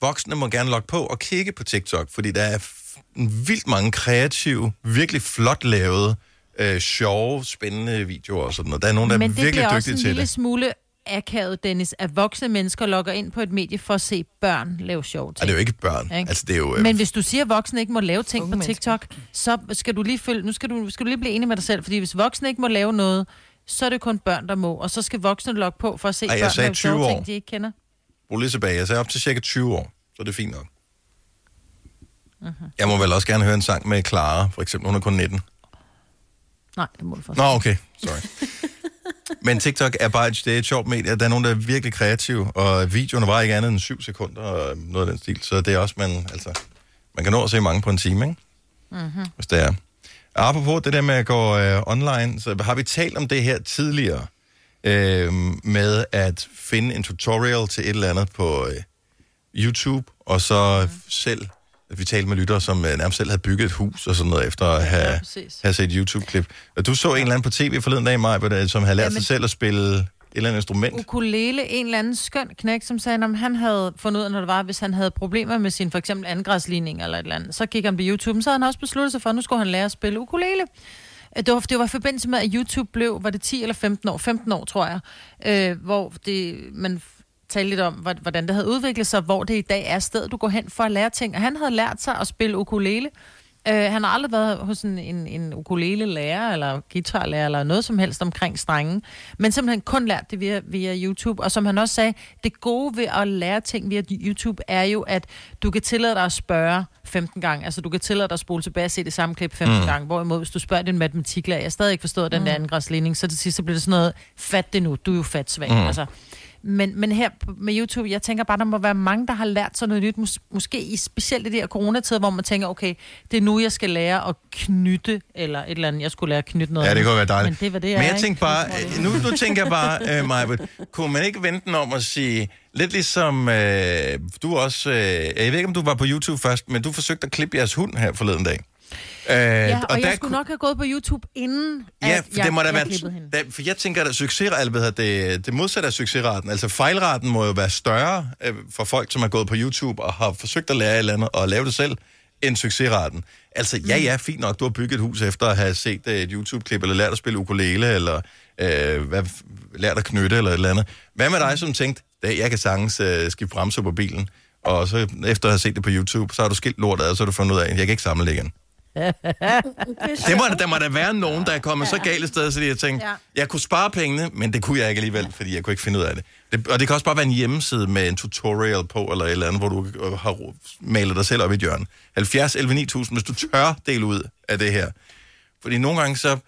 voksne må gerne logge på og kigge på TikTok, fordi der er vildt mange kreative, virkelig flot lavede, øh, sjove, spændende videoer og sådan noget. Der er nogen, der Men er det virkelig bliver også dygtige en til lille det. smule akavet, Dennis, at voksne mennesker logger ind på et medie for at se børn lave sjove Og ting. det er jo ikke børn. Ikke? Altså, det er jo... Øh, Men hvis du siger, at voksne ikke må lave ting Unge på TikTok, så skal du lige følge, nu skal du, skal du lige blive enig med dig selv, fordi hvis voksne ikke må lave noget, så er det kun børn, der må, og så skal voksne logge på for at se Ej, børn lave sjove 20 år. ting, de ikke kender. Brug lige tilbage. Jeg sagde op til cirka 20 år, så er det fint nok. Mhm. Jeg må vel også gerne høre en sang med Clara, for eksempel. Hun er kun 19. Nej, det må du først. Nå, okay. Sorry. Men TikTok er bare et, det er et sjovt medie. Der er nogen, der er virkelig kreative, og videoerne var ikke andet end 7 sekunder og noget af den stil. Så det er også, man, altså, man kan nå at se mange på en time, ikke? Mm-hmm. hvis det er. Apropos det der med at gå øh, online, så har vi talt om det her tidligere, øh, med at finde en tutorial til et eller andet på øh, YouTube, og så selv at vi talte med lyttere, som øh, nærmest selv havde bygget et hus og sådan noget, efter at have, præcis. have set YouTube-klip. Og du så en eller anden på tv forleden dag, Maja, som havde lært Jamen- sig selv at spille et eller andet instrument. ukulele, en eller anden skøn knæk, som sagde, at han havde fundet ud af, når det var, hvis han havde problemer med sin for eksempel angræsligning eller et eller andet, så gik han på YouTube, så havde han også besluttet sig for, at nu skulle han lære at spille ukulele. Øh, Det var, det var i forbindelse med, at YouTube blev, var det 10 eller 15 år, 15 år tror jeg, øh, hvor det, man talte lidt om, hvor- hvordan det havde udviklet sig, hvor det i dag er stedet, du går hen for at lære ting. Og han havde lært sig at spille ukulele. Øh, han har aldrig været hos en, en, en ukulele-lærer, eller guitarlærer, eller noget som helst omkring strengen, men simpelthen kun lært det via, via YouTube. Og som han også sagde, det gode ved at lære ting via YouTube er jo, at du kan tillade dig at spørge 15 gange. Altså, du kan tillade dig at spole tilbage og se det samme klip 15 Mm. mm. gange. Hvorimod, hvis du spørger din matematiklærer, jeg stadig ikke forstået den der angræsligning, så til sidst så bliver det sådan noget, fat det nu, du er jo fat svag. Mm. Mm. Altså, men, men her med YouTube, jeg tænker bare, der må være mange, der har lært sig noget nyt. Mås- måske i specielt i de her coronatider, hvor man tænker, okay, det er nu, jeg skal lære at knytte, eller et eller andet, jeg skulle lære at knytte noget. Ja, det kunne være dejligt. Men det var det, Men jeg ikke? tænker bare, nu, nu tænker jeg bare, øh, Maja, kunne man ikke vente om at sige, lidt ligesom øh, du også, øh, jeg ved ikke, om du var på YouTube først, men du forsøgte at klippe jeres hund her forleden dag. Øh, Ja, og, og jeg der skulle nok have gået på YouTube, inden Ja, at for jeg, det må da jeg være... klippede hende. Da, for jeg tænker, at succesraten, hedder det, det modsatte af succesraten, altså fejlraten må jo være større øh, for folk, som har gået på YouTube og har forsøgt at lære et eller andet og lave det selv, end succesraten. Altså, ja, Mm. ja, fint nok, du har bygget et hus efter at have set øh, et YouTube-klip, eller lært at spille ukulele, eller øh, hvad, lært at knytte, eller et eller andet. Hvad med dig, som tænkte, "Da, jeg kan sagtens øh, skifte bremser på bilen, og så efter at have set det på YouTube, så har du skilt lortet ad, så har du fundet ud af, at jeg kan ikke samle det igen. Det må, der må da være nogen, der er kommet så galt et sted, så de har tænkt, Ja. jeg kunne spare pengene, men det kunne jeg ikke alligevel, fordi jeg kunne ikke finde ud af det. det. Og det kan også bare være en hjemmeside med en tutorial på, eller et eller andet, hvor du øh, har malet dig selv op i et hjørne. 70 11 9000, hvis du tør dele ud af det her. Fordi nogle gange så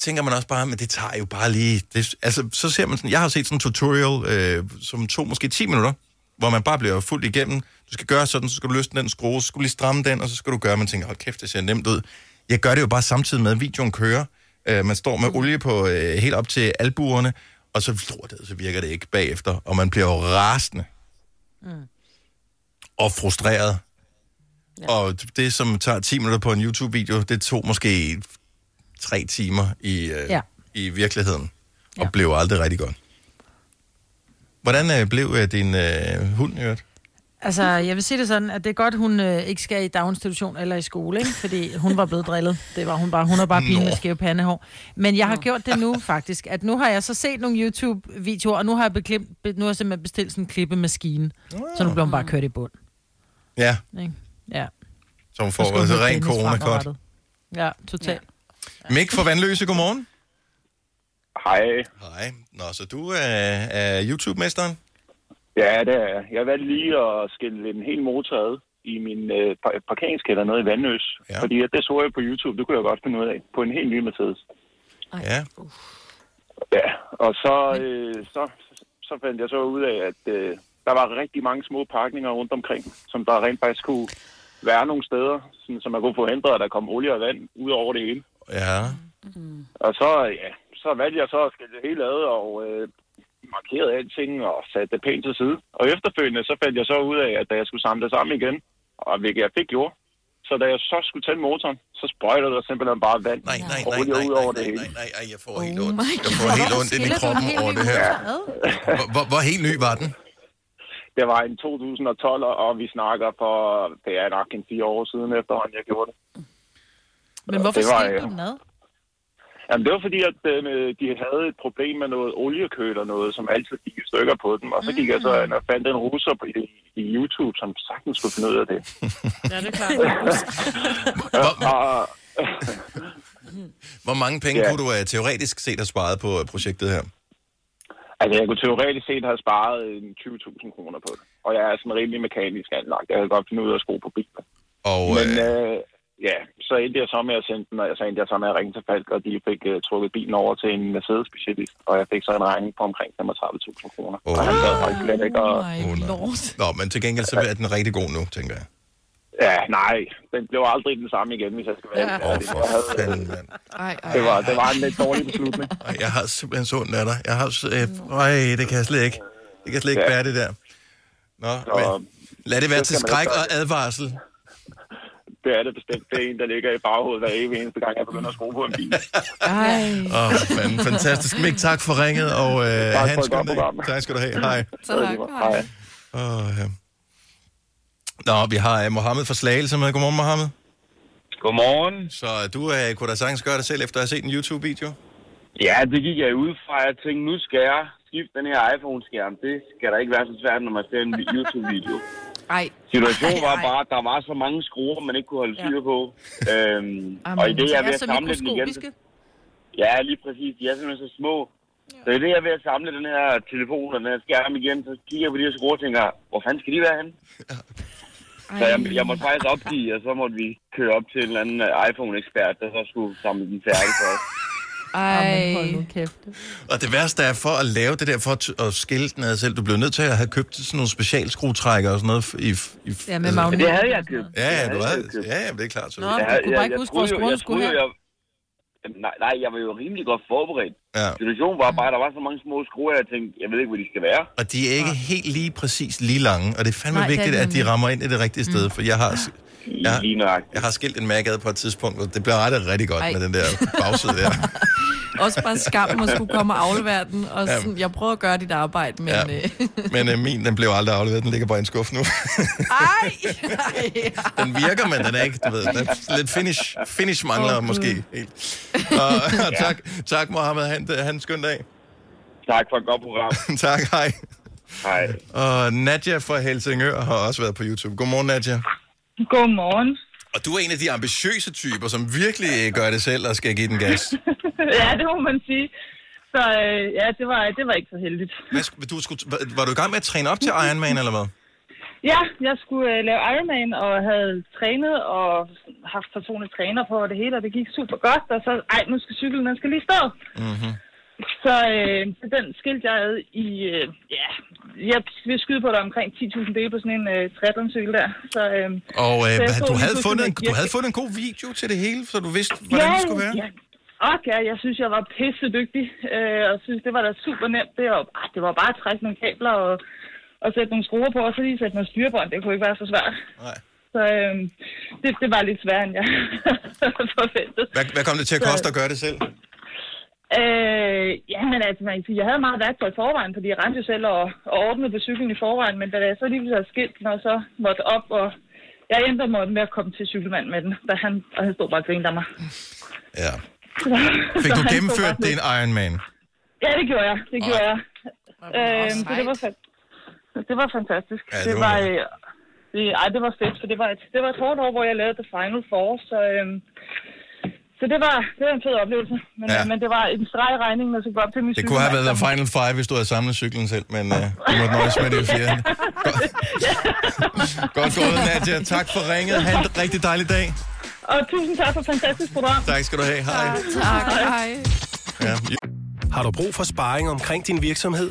tænker man også bare, men det tager jo bare lige... Det, altså, så ser man sådan, jeg har set sådan en tutorial, øh, som tog måske 10 minutter, hvor man bare bliver fuldt igennem. Du skal gøre sådan, så skal du løsne den skrue, så skal du lige stramme den, og så skal du gøre, man tænker, hold kæft, det ser nemt ud. Jeg gør det jo bare samtidig med, at videoen kører. Øh, man står med olie på øh, helt op til albuerne, og så, lortet, så virker det ikke bagefter, og man bliver jo rasende Mm. og frustreret. Ja. Og det, som tager 10 minutter på en YouTube-video, det tog måske tre timer i, øh. Ja. i virkeligheden, og ja. blev aldrig rigtig godt. Hvordan øh, blev øh, din øh, hund, øvrigt? Altså, jeg vil sige det sådan, at det er godt, hun øh, ikke skal i daginstitution eller i skole, ikke? fordi hun var blevet drillet. Det var hun bare. Hun har bare pine Nå. med skæve pandehår. Men jeg har gjort det nu, faktisk. At nu har jeg så set nogle YouTube-videoer, og nu har jeg, beklim, be, nu har jeg simpelthen bestilt sådan en klippemaskine. Så nu bliver hun bare kørt i bund. Ja, Ikke? Ja. så hun Så får hun altså ren corona. Ja, totalt. Ja. Mik fra Vandløse, godmorgen. Hej. Hej. Nå, så du er, er YouTube-mesteren? Ja, det er jeg. Jeg valgte lige at skille en hel motor ad i min øh, par- parkeringskælder nede i Vandøs. Ja. Fordi at det så jeg på YouTube, det kunne jeg godt finde ud af. På en helt ny Mercedes. Ja. Ja, og så, øh, så, så fandt jeg så ud af, at øh, der var rigtig mange små pakninger rundt omkring, som der rent faktisk kunne være nogle steder, sådan, så man kunne forhindre, at der kom olie og vand ud over det hele. Ja. Og så, ja, så valgte jeg så at skille det hele ad og øh, markerede alting og satte det pænt til side. Og efterfølgende så fandt jeg så ud af, at da jeg skulle samle det sammen igen, og hvilket jeg fik gjort, så da jeg så skulle tænde motoren, så sprøjtede der simpelthen bare vand nej, nej, og nej, nej, ud over nej, det nej, hele. nej, nej, nej, jeg får helt ondt. Jeg får helt ondt ind i kroppen over det her. Hvor, hvor, hvor helt ny var den? Det var en 2012, og vi snakker for, det er nok en fire år siden efterhånden, jeg gjorde det. Men hvorfor skilte du den ad? Jamen, det var fordi, at øh, de havde et problem med noget oliekøl og noget, som altid gik i stykker på dem. Og så gik jeg så ind og fandt en russer på, i, i YouTube, som sagtens skulle finde ud af det. Ja, det er klart. og, Hvor mange penge Ja. kunne du uh, teoretisk set have sparet på uh, projektet her? altså, jeg kunne teoretisk set have sparet en 20.000 kroner på det. Og jeg er sådan rimelig mekanisk anlagt. Jeg kan godt finde ud af at skrue på biler. Og, Men øh, så endte jeg så med at sende den, og så endte jeg så med at ringe til Falk, og de fik uh, trukket bilen over til en Mercedes-specialist. Og jeg fik så en regning på omkring 35.000 kroner. Oh. Og han gad faktisk slet ikke at... Nå, men til gengæld så er den rigtig god nu, tænker jeg. Ja, nej, den blev aldrig den samme igen, hvis jeg skal være Åh, ærlig. for fanden, mand. det, var, det var en lidt dårlig beslutning. Ej, jeg har simpelthen så ondt af dig. Jeg har... Øh, øj, det kan jeg slet ikke. Det kan jeg slet ikke Ja. bære det der. Nå, men lad det være det til skræk og advarsel. Det er det bestemt. Det er en, der ligger i baghovedet hver evig eneste gang, jeg begynder at skrue på en bil. Ej. Åh, oh, fanden, fantastisk. Mik, tak for ringet, og øh, for have en et. Tak skal du have. Hej. Tak. Hej. Oh, ja. Nå, vi har uh, Mohammed fra Slagelse med. Godmorgen, Mohammed. Godmorgen. Så uh, du uh, kunne da sagtens gøre det selv, efter at have set en YouTube-video? Ja, det gik jeg ud fra. Jeg tænkte, nu skal jeg skifte den her iPhone-skærm. Det skal da ikke være så svært, når man ser en YouTube-video. Ej. Situationen var bare, at der var så mange skruer, man ikke kunne holde styr på. Øhm, Jamen, og i det, jeg er ved at samle den igen... Ja, lige præcis. De er simpelthen så små. Så i det, jeg er ved at samle den her telefon og den her skærm igen, så kigger jeg på de her skruer og tænker, hvor fanden skal de være henne? Så jeg, jeg måtte faktisk opgive, og så måtte vi køre op til en eller anden øh, iPhone-ekspert, der så skulle samle den færdig for os. Ej. Hold nu kæft. Og det værste er, for at lave det der, for at, at skille den ad selv, du blev nødt til at have købt sådan nogle specialskruetrækker og sådan noget. I, i, Ja, med altså- magnet. Det havde jeg købt. Ja, ja, du havde købt. ja, ja, det er klart. Så. Nå, du kunne bare ikke huske, hvor skruen jeg skulle Jamen, Nej, nej, jeg var jo rimelig godt forberedt. Ja. Situationen var bare, at der var så mange små skruer, at jeg tænkte, jeg ved ikke, hvor de skal være. Og de er ikke helt lige præcis lige lange, og det er fandme Nej, det er vigtigt, at de rammer ind i det rigtige sted, for jeg har... Jeg, nøjagtigt. jeg har skilt en mærkade på et tidspunkt, og det bliver rettet rigtig godt Ej. med den der bagside der. Også bare skam at skulle komme og aflevere den. Og Ja. sådan, jeg prøver at gøre dit arbejde, men... Ja. Øh, Men øh, min, den blev aldrig afleveret, den ligger bare i en skuffe nu. ej! den virker, men den er ikke, du ved, den er lidt finish, finish mangler oh, måske helt. Og, og tak, tak Mohammed, han, han en skøn dag. Tak for et godt program. tak, hej. Hej. Og Nadja fra Helsingør har også været på YouTube. Godmorgen, Nadja. Godmorgen. Og du er en af de ambitiøse typer, som virkelig gør det selv og skal give den gas. ja, det må man sige. Så øh, ja, det var, det var ikke så heldigt. Hvad, du skulle, var- var du i gang med at træne op til Ironman, eller hvad? Ja, jeg skulle øh, lave Ironman og havde trænet og haft personlig træner på og det hele, og det gik super godt. Og så, ej, nu skal cyklen, den skal lige stå. Mm-hmm. Så, øh, så den skilte jeg ad i, øh, ja, jeg vil skyde på, at der er omkring 10.000 dele på sådan en øh, triathloncykel der. Så, øh, Og øh, så jeg du, havde fundet en, du havde fundet en god video til det hele, så du vidste, hvordan det skulle være? Ja, og ja, jeg synes, jeg var pisse dygtig, øh, og synes, det var da super nemt. Det var, ah, det var bare at trække nogle kabler og, og sætte nogle skruer på, og så lige sætte noget styrebånd. Det kunne ikke være så svært. Nej. Så øh, det, det var lidt sværere, end jeg havde forventet. Hvad, hvad kom det til at Så- koste at gøre det selv? Øh, ja, men altså, man kan sige, jeg havde meget værktøj i forvejen, fordi jeg rendte jo selv og, og ordnede på cyklen i forvejen, men da jeg så lige havde skilt den, og så måtte op, og jeg endte mig med at komme til cykelmanden med den, da han, og han stod bare og grinede af mig. Ja. Så, Fik så du gennemført din Ironman? Ja, det gjorde jeg. Det gjorde jeg. hvor Øhm, så det var, det var fantastisk. Ja, det det, var var, øh, det, ej, det var fedt, for det var, et, det var et hårdt år, hvor jeg lavede The Final Four, så, øhm, så det var, det var en fed oplevelse. Men, Ja. ja. men det var en streg i regningen, når jeg skulle op til min Det kunne have været The Final Five, hvis du havde samlet cyklen selv, men uh, du måtte nøjes med det i fjerde. Godt gået, Nadia. Tak for ringet. Ha' en rigtig dejlig dag. Og tusind tak for fantastisk program. Tak skal du have. Hej. tak, hej. Ja. Har du brug for sparring omkring din virksomhed?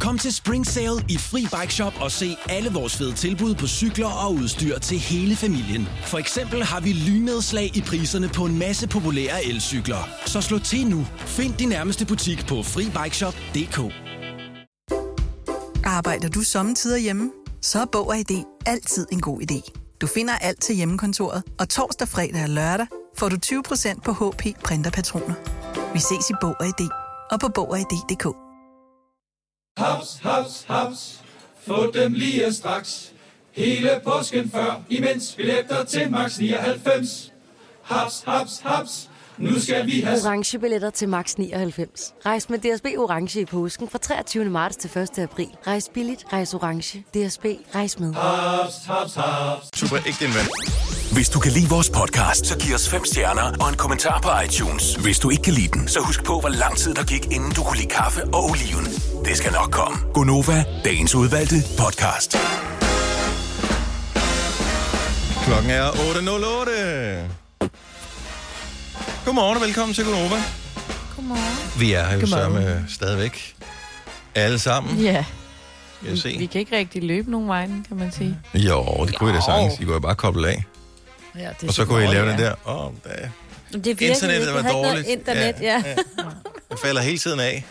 Kom til Spring Sale i Fri Bike Shop og se alle vores fede tilbud på cykler og udstyr til hele familien. For eksempel har vi lynedslag i priserne på en masse populære elcykler. Så slå til nu. Find din nærmeste butik på FriBikeShop.dk Arbejder du sommetider hjemme? Så er Bog og ID altid en god idé. Du finder alt til hjemmekontoret, og torsdag, fredag og lørdag får du 20% på HP printerpatroner. Vi ses i Bog og ID og på Bog og ID.dk. Haps, haps, haps. Få dem lige straks. Hele påsken før, imens billetter til max 99. Haps, haps, haps. Nu skal vi have... Orange billetter til max 99. Rejs med DSB Orange i påsken fra 23. marts til 1. april. Rejs billigt, rejs orange. DSB, rejs med. Haps, haps, haps. Super, ikke din ven. Hvis du kan lide vores podcast, så giv os fem stjerner og en kommentar på iTunes. Hvis du ikke kan lide den, så husk på, hvor lang tid der gik, inden du kunne lide kaffe og oliven. Det skal nok komme. Gonova, dagens udvalgte podcast. Klokken er 8.08. Godmorgen og velkommen til Gunova. Godmorgen. Vi er her jo Godmorgen. sammen stadigvæk. Alle sammen. Ja. Kan jeg se. Vi kan ikke rigtig løbe nogen vejen, kan man sige. Jo, det kunne I da sagtens. I kunne jo bare koble af. Ja, det Og så kunne I lave den ja. der. Åh, oh, der. Det virkede Internettet ikke. var Jeg havde ikke noget dårligt. Internet, ja. Ja, Jeg falder hele tiden af.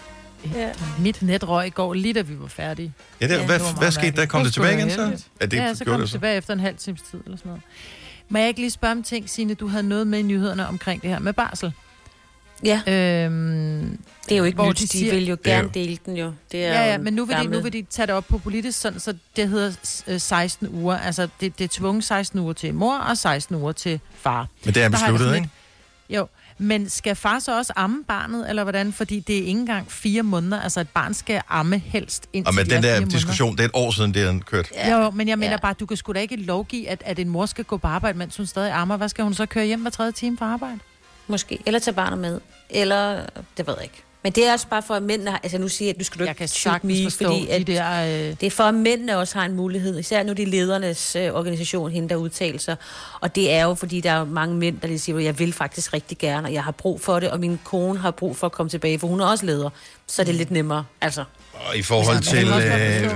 ja. Mit net røg i går, lige da vi var færdige. Ja, det, hvad, det var hvad skete der? Kom det tilbage igen så? Ja, det ja, så gjorde kom det det så. tilbage efter en halv times tid eller sådan noget. Må jeg ikke lige spørge om ting, Signe? Du havde noget med i nyhederne omkring det her med barsel. Ja. Øhm, Det er jo ikke nyt. De, siger- vil jo Det er gerne jo- dele den jo. Det er Ja, ja, men nu vil, de, gamle- nu vil de tage det op på politisk, sådan, så det hedder øh, 16 uger. Altså, det, det er tvunget 16 uger til mor og 16 uger til far. Men det er besluttet, ikke? Jo, men skal far så også amme barnet, eller hvordan? Fordi det er ikke engang fire måneder. Altså, et barn skal amme helst indtil Og med de den er der fire måneder. diskussion, det er et år siden, det er kørt. Ja. Jo, men jeg mener Ja. ja. bare, du kan sgu da ikke lovgive, at, at en mor skal gå på arbejde, mens hun stadig ammer. Hvad skal hun så køre hjem hver tredje time fra arbejde? Måske. Eller tage barnet med. Eller, det ved jeg ikke. Men det er også bare for, at mændene. Altså nu siger jeg, at nu skal du Jeg ikke kan me, fordi at de der... Øh... det er for, at mændene også har en mulighed. Især nu de ledernes øh, organisation, hende der udtaler sig. Og det er jo, fordi der er mange mænd, der lige siger, at jeg vil faktisk rigtig gerne, og jeg har brug for det, og min kone har brug for at komme tilbage, for hun er også leder. Så er det lidt nemmere. Altså, Og i forhold Men til øh,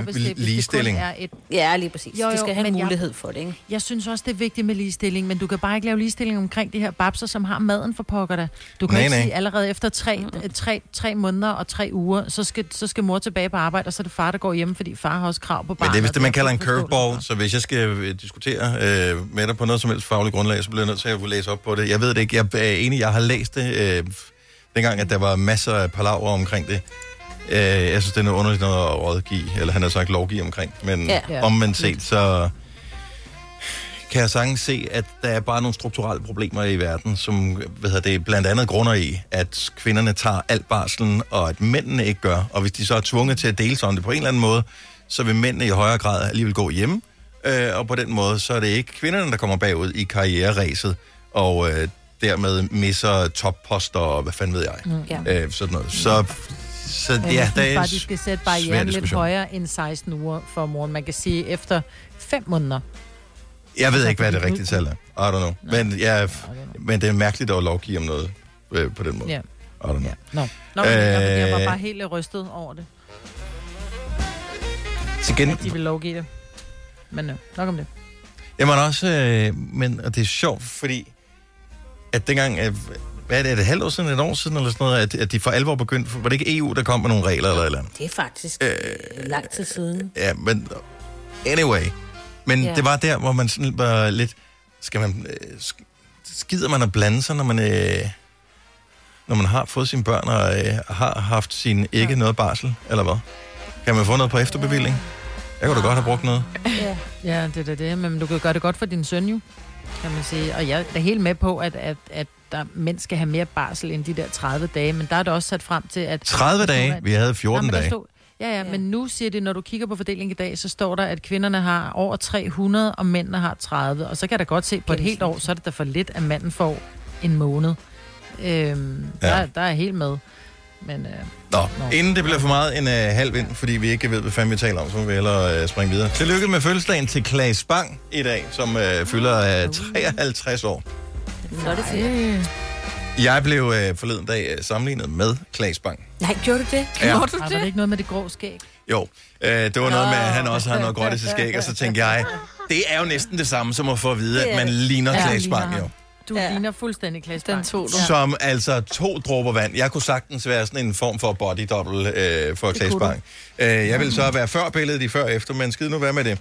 det- det ligestilling. er et ja, lige præcis. Jo, de jo, skal have en men jeg- mulighed for det, ikke? Jeg synes også, det er vigtigt med ligestilling, men du kan bare ikke lave ligestilling omkring de her babser, som har maden for pokker da. Du kan Nej, ikke nej. sige, allerede efter tre, tre, tre måneder og tre uger, så skal, så skal mor tilbage på arbejde, og så er det far, der går hjem, fordi far har også krav på Men barnet. det er vist det, man kalder en curveball, så hvis jeg skal øh, diskutere øh, med dig på noget som helst fagligt grundlag, så bliver jeg nødt til at kunne læse op på det. Jeg ved det ikke. Jeg er enig, jeg har læst det, øh, dengang, at der var masser af palaver omkring det. Øh, jeg synes, det er noget underligt noget at rådgive, eller han har sagt lovgive omkring. Men Ja. ja. omvendt set, så kan jeg sagtens se, at der er bare nogle strukturelle problemer i verden, som hvad hedder det, blandt andet grunder i, at kvinderne tager alt barselen, og at mændene ikke gør. Og hvis de så er tvunget til at dele sig om det på en eller anden måde, så vil mændene i højere grad alligevel gå hjemme. Øh, og på den måde, så er det ikke kvinderne, der kommer bagud i karriereræset, og øh, dermed misser topposter, og hvad fanden ved jeg. Mm. Ja. Øh, sådan noget. Så, så ja, jeg der er bare, de skal sætte barrieren lidt højere end 16 uger for moren. Man kan sige, efter fem måneder. Jeg ved ikke, hvad det rigtige tal er. I don't know. Men, ja, men det er mærkeligt at lovgive om noget øh, på den måde. Ja. I don't know. Nå, Nå men jeg, var Øh. bare helt rystet over det, Til gen... at de vil lovgive det. Men øh, nok om det. Jamen også, øh, men og det er sjovt, fordi at dengang, øh, hvad er det, er det et halvt år siden, et år siden, eller sådan noget, at, at de for alvor begyndte, var det ikke EU, der kom med nogle regler eller eller andet? Det er faktisk øh, lang tid siden. Ja, men anyway. Men Ja. det var der, hvor man sådan var lidt, skal man, øh, sk- skider man at blande sig, når man, øh, når man har fået sine børn og øh, har haft sin ikke ja. noget barsel, eller hvad? Kan man få noget på efterbevilling? Jeg kunne da godt have brugt noget. Ja, ja det er da det. Men du kan gøre det godt for din søn jo, kan man sige. Og jeg er helt med på, at, at, at der, mænd skal have mere barsel end de der 30 dage. Men der er det også sat frem til, at... 30 dage? Vi havde 14 men der dage. Stod, ja, ja, men nu siger det, når du kigger på fordelingen i dag, så står der, at kvinderne har over 300, og mændene har 30. Og så kan jeg da godt se, på et helt år, så er det da for lidt, at manden får en måned. Øhm, ja. der, der er helt med. Men øh, Nå, inden det bliver for meget en uh, halv vind, fordi vi ikke ved, hvad fanden vi taler om, så må vi hellere uh, springe videre. Tillykke med fødselsdagen til Klaas Bang i dag, som uh, fylder uh, 53 år. Flotte ferie. Jeg blev uh, forleden dag uh, sammenlignet med Klaas Bang. Nej, gjorde du det? Ja. Gjorde du Var det? det ikke noget med det grå skæg? Jo, uh, det var noget med, at han også har noget gråt i sit skæg, og så tænkte jeg, det er jo næsten det samme som at få at vide, at man ligner Ja, Klaas Bang, jo. Du ja. ligner fuldstændig Klaas Den tog Som altså to dråber vand. Jeg kunne sagtens være sådan en form for body double øh, for Klaas du. Bang. Øh, jeg vil så være før billedet i før efter, men skid nu være med det.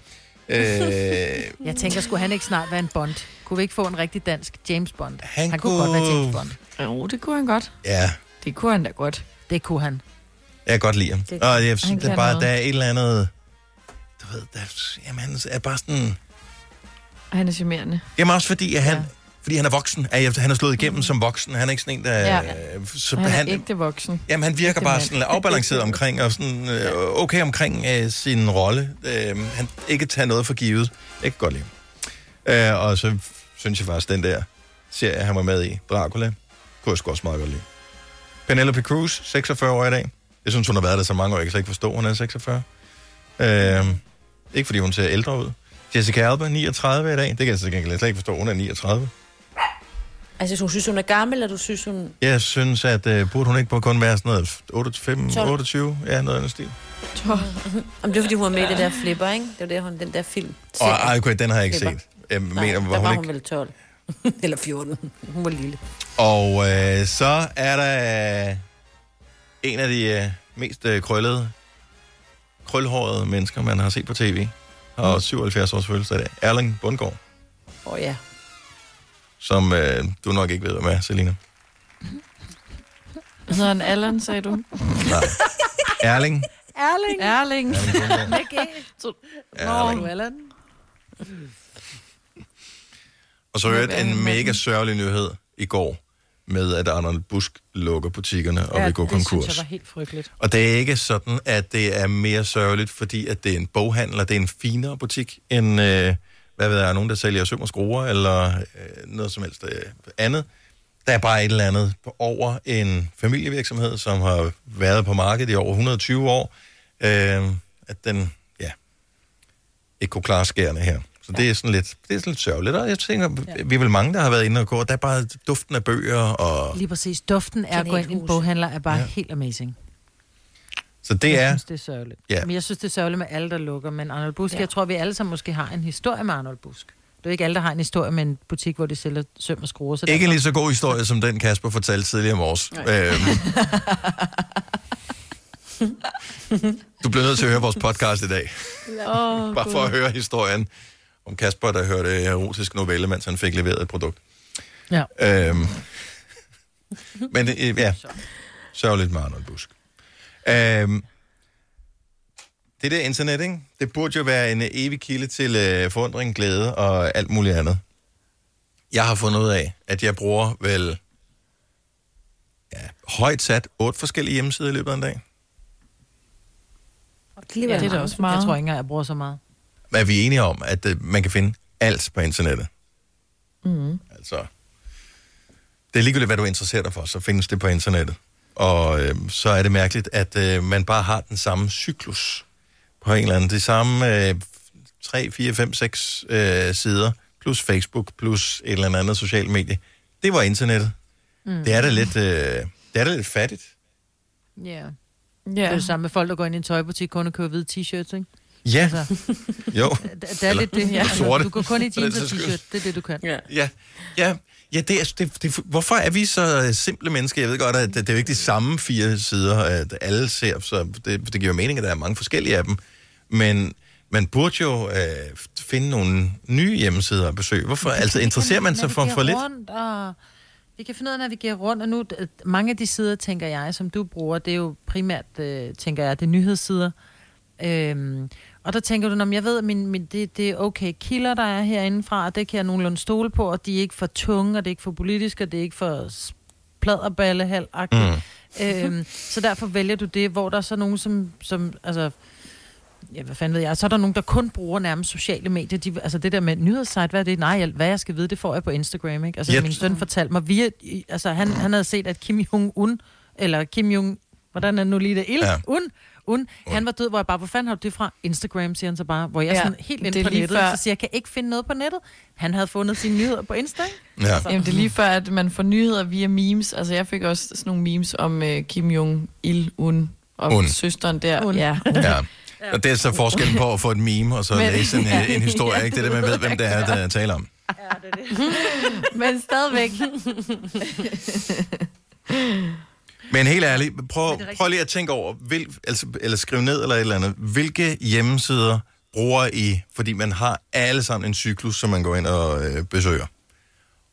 Øh, Jeg tænker, skulle han ikke snart være en Bond? Kunne vi ikke få en rigtig dansk James Bond? Han han kunne godt være kunne- James Bond. Jo, det kunne han godt. ja, Det kunne han da godt. Det kunne han. jeg kan godt lide ham. Det- Og jeg, synes, det er bare, noget. der er et eller andet... Du ved, der, jamen, han er bare sådan... Han er charmerende. Jamen også fordi, at han, ja. fordi han er voksen. At han er slået igennem som voksen. Han er ikke sådan en, der... Ja. Så Han er han, ægte voksen. Jamen, han virker Ægte bare mand. sådan afbalanceret omkring, og sådan øh, okay omkring øh, sin rolle. Øh, han ikke tager noget for givet. Jeg kan godt lide ham. øh, Og så synes jeg faktisk, den der serie, han var med i, Dracula, kunne jeg sgu også meget godt lide. Penelope Cruz, 46 år i dag. Jeg synes, hun har været der så mange år, jeg kan slet ikke forstå, hun er 46. Øh, ikke fordi hun ser ældre ud. Jessica Alba, 39 i dag. Det kan jeg slet ikke forstå, hun er 39. Altså, hun synes, hun er gammel, eller du synes, hun... Jeg synes, at uh, burde hun ikke på kun være sådan noget 28, 12. 28? Ja, noget af den stil. Om det er, fordi hun var med i det der flipper, ikke? Det var der, hun, den der film. Og ej, okay, den har jeg ikke Flipper. set. Jeg Nej, mener, der var var hun hun vel 12. eller 14. Hun var lille. Og øh, så er der øh, en af de øh, mest øh, krøllede, krølhårede mennesker, man har set på tv. Og 77 års fødselsdag i dag. Erling Bundgaard, Åh oh, ja. som øh, du nok ikke ved, hvem er, Selina. Hedder han Allan, sagde du? Nej. Erling. Erling. Erling. Bundgaard. Med G. Så- Erling. Og så hørte en mega sørgelig nyhed i går med, at Arnold Busk lukker butikkerne og ja, vil gå det konkurs. jeg var helt frygteligt. Og det er ikke sådan, at det er mere sørgeligt, fordi at det er en boghandler, det er en finere butik end, øh, hvad ved jeg, nogen, der sælger søm og skruer, eller øh, noget som helst øh, andet. Der er bare et eller andet over en familievirksomhed, som har været på markedet i over 120 år, øh, at den, ja, ikke kunne klare skærene her. Så ja. det er sådan lidt, det er sådan lidt sørgeligt. Og jeg tænker, ja. vi er vel mange, der har været inde og gå, der er bare duften af bøger, og Lige præcis. Duften af at gå ind i en boghandler er bare ja. helt amazing. så det jeg er... synes, det er sørgeligt. Ja. Men jeg synes, det er sørgeligt med alle, der lukker. Men Arnold Busk, Ja. jeg tror, vi alle sammen måske har en historie med Arnold Busk. Det er ikke alle, der har en historie med en butik, hvor de sælger søm og skruer. Så Ikke en lige så god historie, som den Kasper fortalte tidligere om års. Øhm. Du bliver nødt til at høre vores podcast i dag. Åh, Bare for at høre historien om Kasper, der hørte erotisk novelle, mens han fik leveret et produkt. Ja. Øhm. Men øh, ja, sørgeligt med Arnold Busk. Øhm. Det der internet, ikke? det burde jo være en evig kilde til øh, forundring, glæde og alt muligt andet. Jeg har fundet ud af, at jeg bruger vel ja, højt sat otte forskellige hjemmesider i løbet af en dag. Det er, Ja, det er da også meget. Jeg tror ikke engang, jeg bruger så meget. Er vi enige om, at øh, man kan finde alt på internettet? Mm. Altså, det er ligegyldigt, hvad du interesserer dig for, så findes det på internettet. Og øh, så er det mærkeligt, at øh, man bare har den samme cyklus på en eller anden. Det samme øh, 3, 4, 5, 6 øh, sider, plus Facebook, plus et eller andet socialt medie. Det var internettet. Mm. Det er da lidt, øh, det er da lidt fattigt. Ja. Ja. Det er det samme med folk, der går ind i en tøjbutik, kun og køber hvide t-shirts, ikke? Ja, Altså, jo. det, det er lidt det. Ja. Altså, Sorte. du går kun i jeans og t-shirt. Det er det, du kan. Ja. Ja, ja, ja det er, det, det, hvorfor er vi så simple mennesker? Jeg ved godt, at det, det er jo ikke de samme fire sider, at alle ser, så det, det giver mening, at der er mange forskellige af dem. Men man burde jo øh, finde nogle nye hjemmesider at besøge. Hvorfor? Altså, interesserer man sig for, for lidt? Rundt, og vi kan finde ud af at navigere rundt, og nu, mange af de sider, tænker jeg, som du bruger, det er jo primært, øh, tænker jeg, det er nyhedssider. Øhm, og der tænker du, "Nå, men jeg ved, at min, min, det, det er okay kilder, der er herindefra, og det kan jeg nogenlunde stole på, og de er ikke for tunge, og det er ikke for politiske, og det er ikke for s- pladerballehalv mm. øhm, Så derfor vælger du det, hvor der er så nogen, som, som altså, ja, hvad fanden ved jeg, så er der nogen, der kun bruger nærmest sociale medier. De, altså det der med nyhedssite, hvad er det? Nej, hvad jeg skal vide, det får jeg på Instagram, ikke? Altså Ja. min søn fortalte mig via, altså han, han havde set, at Kim Jong-un, eller Kim Jong, hvordan er nu lige det? Il? Ja. Un, un, han var død, hvor jeg bare, hvor fanden har du det fra? Instagram, siger han så bare, hvor jeg Ja, ja, sådan helt det inde er på nettet, før- så siger jeg, kan ikke finde noget på nettet. Han havde fundet sine nyheder på Insta, ikke? Ja. Jamen, det er lige før, at man får nyheder via memes. Altså, jeg fik også sådan nogle memes om uh, Kim Jong-il-un og Un. Un. søsteren der. Un. Ja. Ja. Og det er så forskellen på at få et meme, og så Men- læse en, en historie, Ja. ikke? Det er det, man ved, hvem det er, der taler om. Men stadigvæk. Men helt ærligt, prøv, prøv lige at tænke over, vil, altså, eller skrive ned eller et eller andet, hvilke hjemmesider bruger I, fordi man har alle sammen en cyklus, som man går ind og øh, besøger.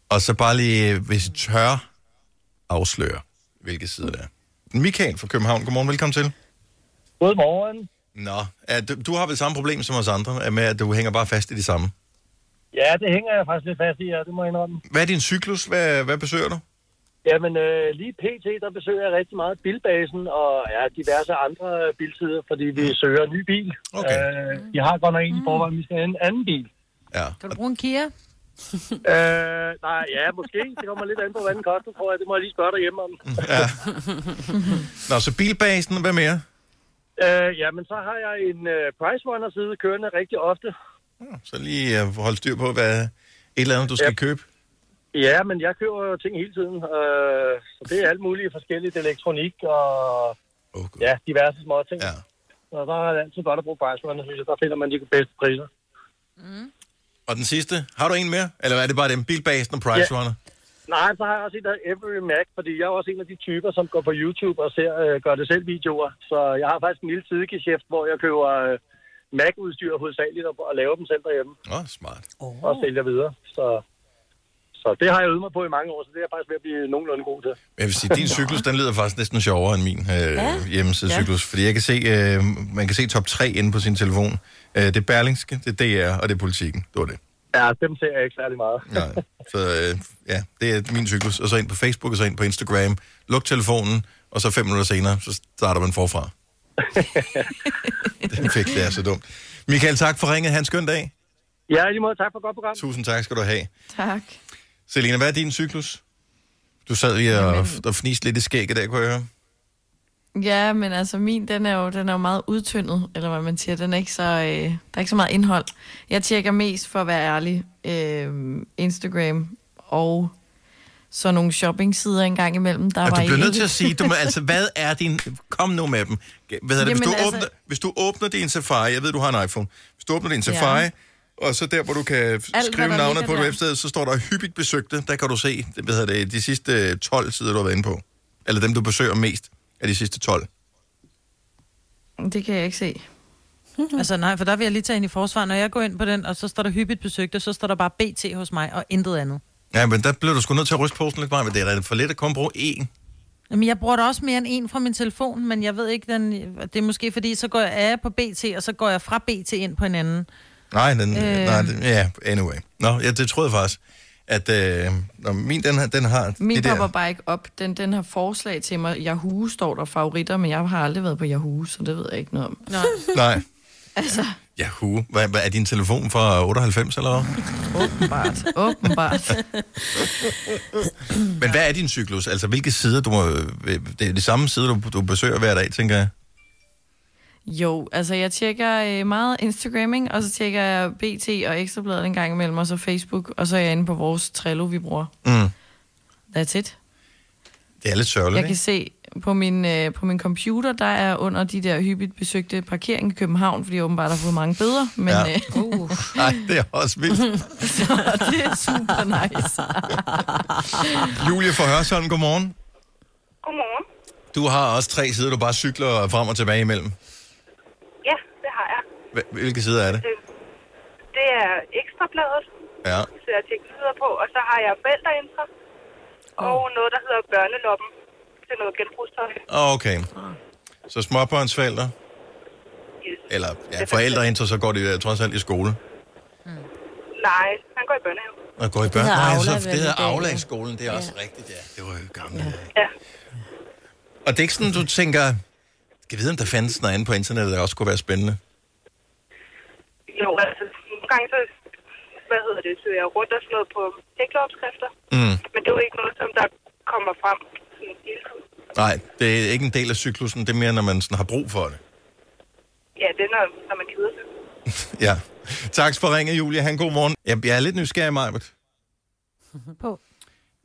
Og så bare lige, hvis I tør, afsløre, hvilke sider det er. Michael fra København, godmorgen, velkommen til. Godmorgen. Nå, at du, du har vel samme problem som os andre, med at du hænger bare fast i det samme. Ja, det hænger jeg faktisk lidt fast i, ja, det må jeg indrømme. Hvad er din cyklus? Hvad, hvad besøger du? Jamen, øh, lige pt, der besøger jeg rigtig meget Bilbasen og ja, diverse andre bilsider, fordi vi søger en ny bil. Okay. Øh, vi har godt nok en i forvejen, vi skal have en anden bil. Ja. Kan du bruge en Kia? øh, nej, ja, måske. Det kommer lidt an på, hvad den koster, tror jeg. Det må jeg lige spørge dig hjemme om. Ja. Nå, så bilbasen, hvad mere? øh, jamen, så har jeg en øh, Price Runner side kørende rigtig ofte. Så lige uh, holde styr på, hvad et eller andet, du skal Ja. købe. Ja, men jeg køber jo ting hele tiden. Øh, så det er alt muligt forskelligt elektronik og oh, ja, diverse små ting. Ja. Og der er det altid godt at bruge Pricerunner, synes jeg. Der finder man de bedste priser. Og den sidste, har du en mere? Eller er det bare den bilbasen og Price Ja. Runner? Nej, så har jeg også en, der Every Mac, fordi jeg er også en af de typer, som går på YouTube og ser øh, gør det selv videoer. Så jeg har faktisk en lille sidegeschæft, hvor jeg køber øh, Mac-udstyr hovedsageligt og, og laver dem selv derhjemme. Åh, oh, smart. Og sælger videre. Så, så det har jeg øvet mig på i mange år, så det er jeg faktisk ved at blive nogenlunde god til. Jeg vil sige, din cyklus, den lyder faktisk næsten sjovere end min øh, Ja. hjemmesidecyklus. Fordi jeg kan se, øh, man kan se top 3 inde på sin telefon. Øh, det er Berlingske, det er DR, og det er Politikken. Det var det. Ja, dem ser jeg ikke særlig meget. Nej. Så øh, ja, det er min cyklus. Og så ind på Facebook, og så ind på Instagram. Luk telefonen, og så fem minutter senere, så starter man forfra. Den fik, det er så dumt. Michael, tak for ringet. Ha' en skøn dag. Ja, i lige måde. Tak for et godt program. Tusind tak skal du have. Tak. Selina, hvad er din cyklus? Du sad lige og, og fniste lidt i skægget der, kunne jeg høre. Ja, men altså min, den er jo, den er jo meget udtyndet, eller hvad man siger. Den er ikke så, øh, der er ikke så meget indhold. Jeg tjekker mest, for at være ærlig, øh, Instagram og så nogle shoppingsider en gang imellem. Der Og var du bliver nødt til at sige, du må, altså, hvad er din... Kom nu med dem. Hvad hedder det? Hvis, Jamen, du altså- åbner, hvis du åbner din Safari, jeg ved, du har en iPhone. Hvis du åbner din Safari, Ja. Og så der, hvor du kan hvad skrive navnet på et websted, så står der hyppigt besøgte. Der kan du se, hvad hedder det, de sidste 12 sider, du har været inde på. Eller dem, du besøger mest af de sidste 12. Det kan jeg ikke se. altså nej, for der vil jeg lige tage ind i forsvar. Når jeg går ind på den, og så står der hyppigt besøgte, så står der bare BT hos mig, og intet andet. Ja, men der blev du sgu nødt til at ryste posten lidt meget, men det er da for lidt at kun bruge én. Jamen, jeg bruger da også mere end en fra min telefon, men jeg ved ikke, den, det er måske fordi, så går jeg af på BT, og så går jeg fra BT ind på en anden. Nej, den, øh... Øh. nej den, ja, anyway. Nå, ja, det troede jeg faktisk, at øh, når min, den, den har Min det der... popper bare ikke op. Den, den har forslag til mig. Yahoo står der favoritter, men jeg har aldrig været på Yahoo, så det ved jeg ikke noget om. Nej. Nej. Altså, Yahoo. Hvad, hvad er din telefon fra 98, eller hvad? åbenbart. åbenbart. Men hvad er din cyklus? Altså, hvilke sider du må... Det er de samme sider, du, du besøger hver dag, tænker jeg. Jo, altså jeg tjekker øh, meget Instagram, ikke? og så tjekker jeg BT og Ekstrabladet en gang imellem, og så Facebook, og så er jeg inde på vores Trello, vi bruger. Mm. That's it. Det er lidt sørgeligt, Jeg kan se på min, øh, på min computer, der er under de der hyppigt besøgte parkering i København, fordi jeg åbenbart har fået mange bøder. Men, Ja. ja. øh, uh. Nej, det er også vildt. så det er super nice. Julie fra Hørsholm, godmorgen. Godmorgen. Du har også tre sider, du bare cykler frem og tilbage imellem. Ja, det har jeg. Hva- Hvilke sider er det? Det er ekstrabladet, Ja. så jeg videre på. Og så har jeg forældreintra. Og noget, der hedder børneloppen. Det er noget genbrugstøj. Åh, Okay. Så småbørnsforældre? Eller ja, forældre indtil så går de øh, trods alt i skole. Nej, han går i børnehave. Og går i Det børn. hedder Nej, Aula, så, det hedder Aula i ja. skolen. Det er også rigtigt, ja. Det var jo gamle. Ja. Ja. Og det er ikke sådan, du tænker, skal vide, om der findes noget andet på internettet, der også kunne være spændende? Jo, altså, nogle gange så, hvad hedder det, søger jeg rundt og sådan noget på hækleopskrifter. Mm. Men det er jo ikke noget, som der kommer frem sådan hele tiden. Nej, det er ikke en del af cyklusen. Det er mere, når man sådan har brug for det. Ja, det er, når, når man keder sig. Ja. Tak for ringet, Julia. Han god morgen. Jeg, jeg er lidt nysgerrig, Majbert. På.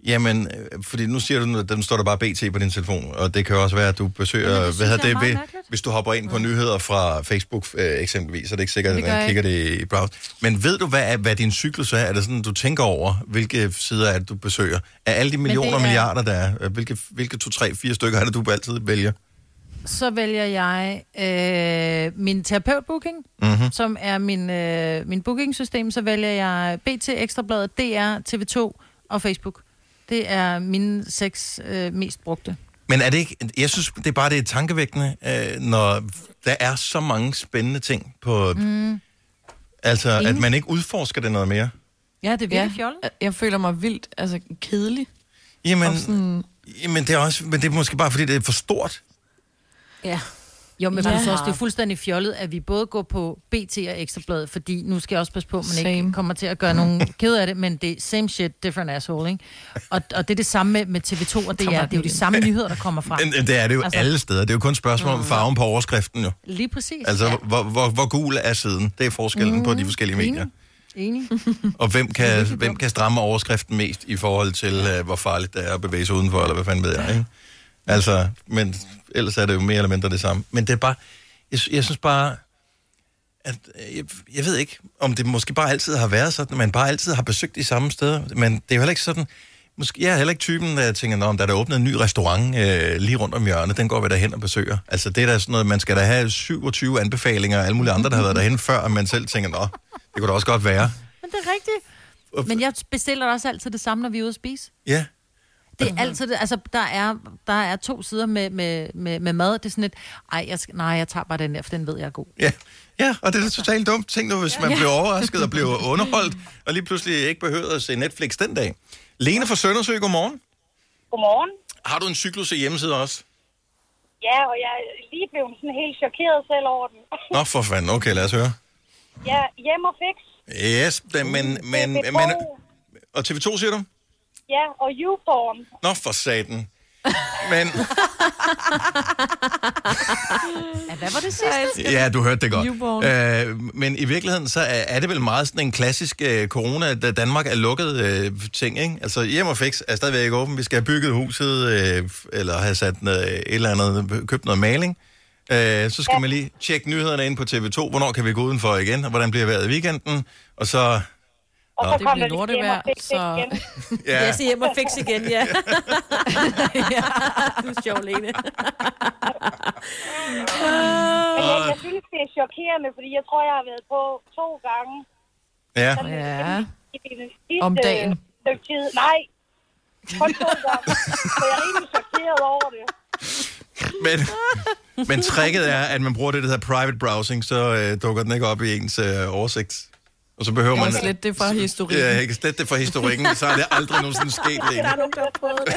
Jamen, øh, fordi nu siger du, at den står der bare BT på din telefon, og det kan jo også være, at du besøger, Jamen, hvad hedder er det, ved, mærkeligt. hvis du hopper ind på nyheder fra Facebook øh, eksempelvis, så er det ikke sikkert, Det at man kigger det i browser. Men ved du, hvad, er- hvad din cyklus er? Er det sådan, du tænker over, hvilke sider er det, du besøger? Af alle de millioner og er- milliarder, der er, øh, hvilke, hvilke to, tre, fire stykker er det, du altid vælger? Så vælger jeg øh, min terapeutbooking, Mhm. som er min, øh, min bookingsystem. Så vælger jeg BT, Ekstrabladet, DR, TV2 og Facebook. Det er mine seks øh, mest brugte. Men er det ikke, jeg synes, det er bare det er tankevækkende, øh, når der er så mange spændende ting på, Mm. altså at Ingen- man ikke udforsker det noget mere. Ja, det er virkelig fjollet. Jeg, jeg føler mig vildt altså, kedelig. Jamen, Og sådan, jamen det er også, men det er måske bare, fordi det er for stort. Ja. Jo, men Ja. også, det er fuldstændig fjollet, at vi både går på BT og Ekstrabladet, fordi nu skal jeg også passe på, at man same. ikke kommer til at gøre nogen ked af det, men det er same shit, different asshole, ikke? Og, og det er det samme med, med TV2 og DR. Det er jo de samme nyheder, der kommer frem. Men, men det er det jo altså, alle steder. Det er jo kun et spørgsmål om farven på overskriften jo. Lige præcis. Altså, ja. hvor, hvor, hvor gul er siden? Det er forskellen mm, på de forskellige medier. Enig. Og hvem kan, hvem kan stramme overskriften mest i forhold til, uh, hvor farligt det er at bevæge sig udenfor, eller hvad fanden ved jeg, ikke? Altså, men ellers er det jo mere eller mindre det samme. Men det er bare, jeg, jeg synes bare, at, øh, jeg, jeg ved ikke, om det måske bare altid har været sådan, at man bare altid har besøgt de samme steder, men det er jo heller ikke sådan, måske, jeg er heller ikke typen, der tænker, om der er der åbnet en ny restaurant øh, lige rundt om hjørnet, den går vi derhen og besøger. Altså det er da sådan noget, man skal da have 27 anbefalinger af alle mulige andre, der har været derhen før, og man selv tænker, nå, det kunne da også godt være. Men det er rigtigt. Men jeg bestiller også altid det samme, når vi er ude at spise. Ja, Det er altid det. Altså, der er, der er to sider med, med, med, med mad. Det er sådan et, ej, jeg skal, nej, jeg tager bare den der, for den ved jeg er god. Ja, ja og det er da totalt dumt. Tænk nu, hvis man Ja. bliver overrasket og bliver underholdt, og lige pludselig ikke behøver at se Netflix den dag. Lene fra Søndersø, godmorgen. Godmorgen. Har du en cyklus i hjemmeside også? Ja, og jeg er lige blevet sådan helt chokeret selv over den. Nå, for fanden. Okay, lad os høre. ja, hjem og fix. Yes, men, men, men, TV2. og TV2 siger du? Ja, og YouPorn. Nå, for satan. Men, Ja, hvad var det sidste? ja, du hørte det Newborn. godt. Øh, men i virkeligheden, så er, er det vel meget sådan en klassisk øh, corona, da Danmark er lukket øh, ting, ikke? Altså, hjem og fix er stadigvæk åben. Vi skal have bygget huset, øh, eller have sat noget, et eller andet, købt noget maling. Øh, så skal ja. man lige tjekke nyhederne ind på TV2. Hvornår kan vi gå udenfor igen, og hvordan bliver vejret i weekenden? Og så... Og Nå. så Det lige lortevejr, så- igen. Ja. Jeg siger hjem og fix igen, ja. ja. Du er sjov, Lene. Men jeg, jeg synes, det er chokerende, fordi jeg tror, jeg har været på to gange. Ja. Ja. I det sidste Om dagen. tid. Nej, kun to gange. Så jeg er rimelig chokeret over det. Men, men tricket er, at man bruger det, der hedder private browsing, så øh, dukker den ikke op i ens øh, oversigt. Og så behøver Man slette det fra historikken. Ja, jeg kan slette det fra historikken, så er det aldrig nogensinde sket Der længe. er nogen, der har prøvet det.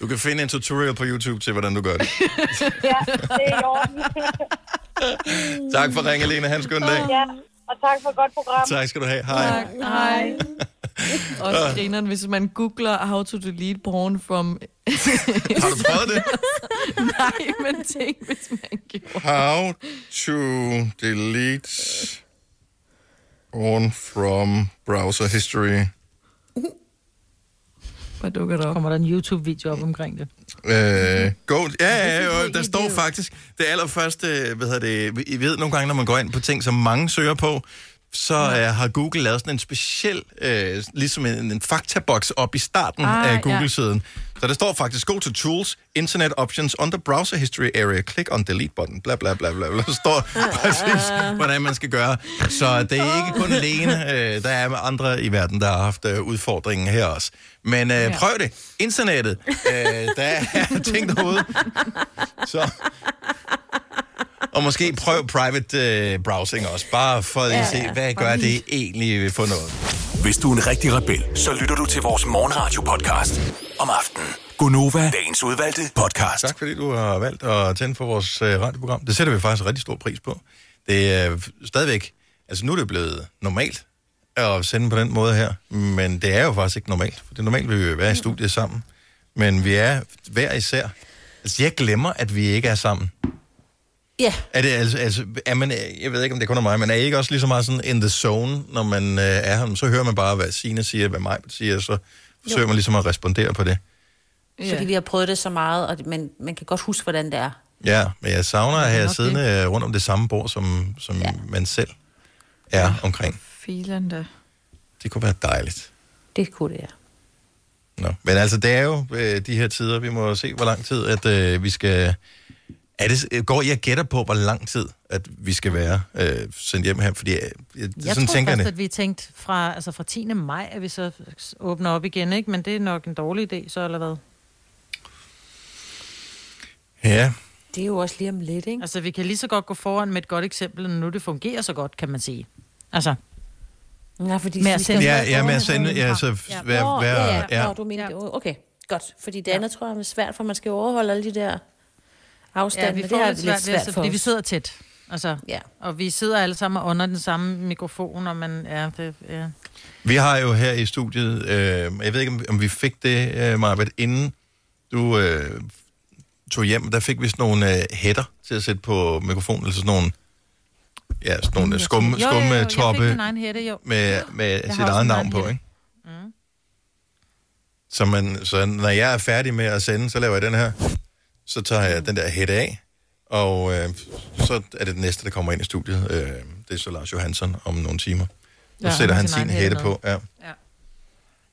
Du kan finde en tutorial på YouTube til, hvordan du gør det. ja, det er i orden. Tak for ringen, Lene. Han skøn dag. ja, og tak for et godt program. Tak skal du have. Hej. Hej. Og grineren, hvis man googler how to delete porn from... Har du prøvet det? Nej, men tænk, hvis man gjorde. How to delete on from browser history. Hvad dukker der op? Kommer der en YouTube-video op omkring det? Øh, go, ja, ja, ja, der står faktisk, det allerførste, hvad hedder det, I ved nogle gange, når man går ind på ting, som mange søger på, så øh, har Google lavet sådan en speciel, øh, ligesom en, en faktaboks op i starten Ah, af ja. Google-siden. Så der står faktisk, go to tools, internet options, under browser history area, click on delete button, bla bla bla bla. bla. Der står præcis, hvordan man skal gøre. Så det er ikke kun Lene, øh, der er andre i verden, der har haft øh, udfordringen her også. Men øh, prøv det. Internettet, øh, der er ting derude. Så... Og måske prøv private øh, browsing også, bare for at lige se, hvad gør det egentlig for noget. Hvis du er en rigtig rebel, så lytter du til vores morgenradio-podcast om aftenen. Gunova, dagens udvalgte podcast. Tak fordi du har valgt at tænde for vores øh, radioprogram. Det sætter vi faktisk rigtig stor pris på. Det er stadigvæk, altså nu er det blevet normalt at sende på den måde her, men det er jo faktisk ikke normalt, for det er normalt, vil vi jo være i studiet sammen, men vi er hver især. Altså jeg glemmer, at vi ikke er sammen. Ja. Er det altså, altså er man, jeg ved ikke, om det kun er mig, men er I ikke også lige så meget sådan in the zone, når man øh, er her? Så hører man bare, hvad Signe siger, hvad mig siger, og så forsøger Jo. man ligesom at respondere på det. Fordi vi har prøvet det så meget, og det- men man kan godt huske, hvordan det er. Ja, men jeg savner at have nok siddende rundt om det samme bord, som, som ja. man selv er omkring. Filen da. Det kunne være dejligt. Det kunne det, ja. Nå. Men altså, det er jo øh, de her tider, vi må se, hvor lang tid, at øh, vi skal... Er det, øh, går jeg gætter på, hvor lang tid, at vi skal være øh, sendt hjem her? Fordi øh, jeg, Jeg sådan tror tænker jeg først, det. at vi tænkte fra, altså fra 10. maj, at vi så åbner op igen, ikke? Men det er nok en dårlig idé, så eller hvad? Ja, Det er jo også lige om lidt, ikke? Altså, vi kan lige så godt gå foran med et godt eksempel, når nu det fungerer så godt, kan man sige. Altså, Nej, fordi Med at sende ja, ja med at sende... Ja, så vær, vær, ja, ja. ja. Nå, du mener. Okay, godt. Fordi det andet tror jeg er svært, for man skal overholde alle de der afstande. ja, vi det får har lidt svært, ved, for fordi vi sidder tæt. Altså, Ja. Og vi sidder alle sammen under den samme mikrofon, og man, ja, det, ja. Vi har jo her i studiet, øh, jeg ved ikke, om, om vi fik det, øh, Marvitt, inden du øh, tog hjem, der fik vi sådan nogle øh, hætter til at sætte på mikrofonen, altså sådan nogle ja, sådan nogle skumme, Jo, jo, jo, skumme jeg fik toppe min egen hætte, jo. med, med Jeg sit eget navn på, hætte. ikke? Så, man, så når jeg er færdig med at sende, så laver jeg den her. Så tager jeg den der hætte af, og øh, så er det den næste, der kommer ind i studiet. Øh, det er så Lars Johansson om nogle timer. Så Ja, ja, han sætter har han sin hætte på. Ja.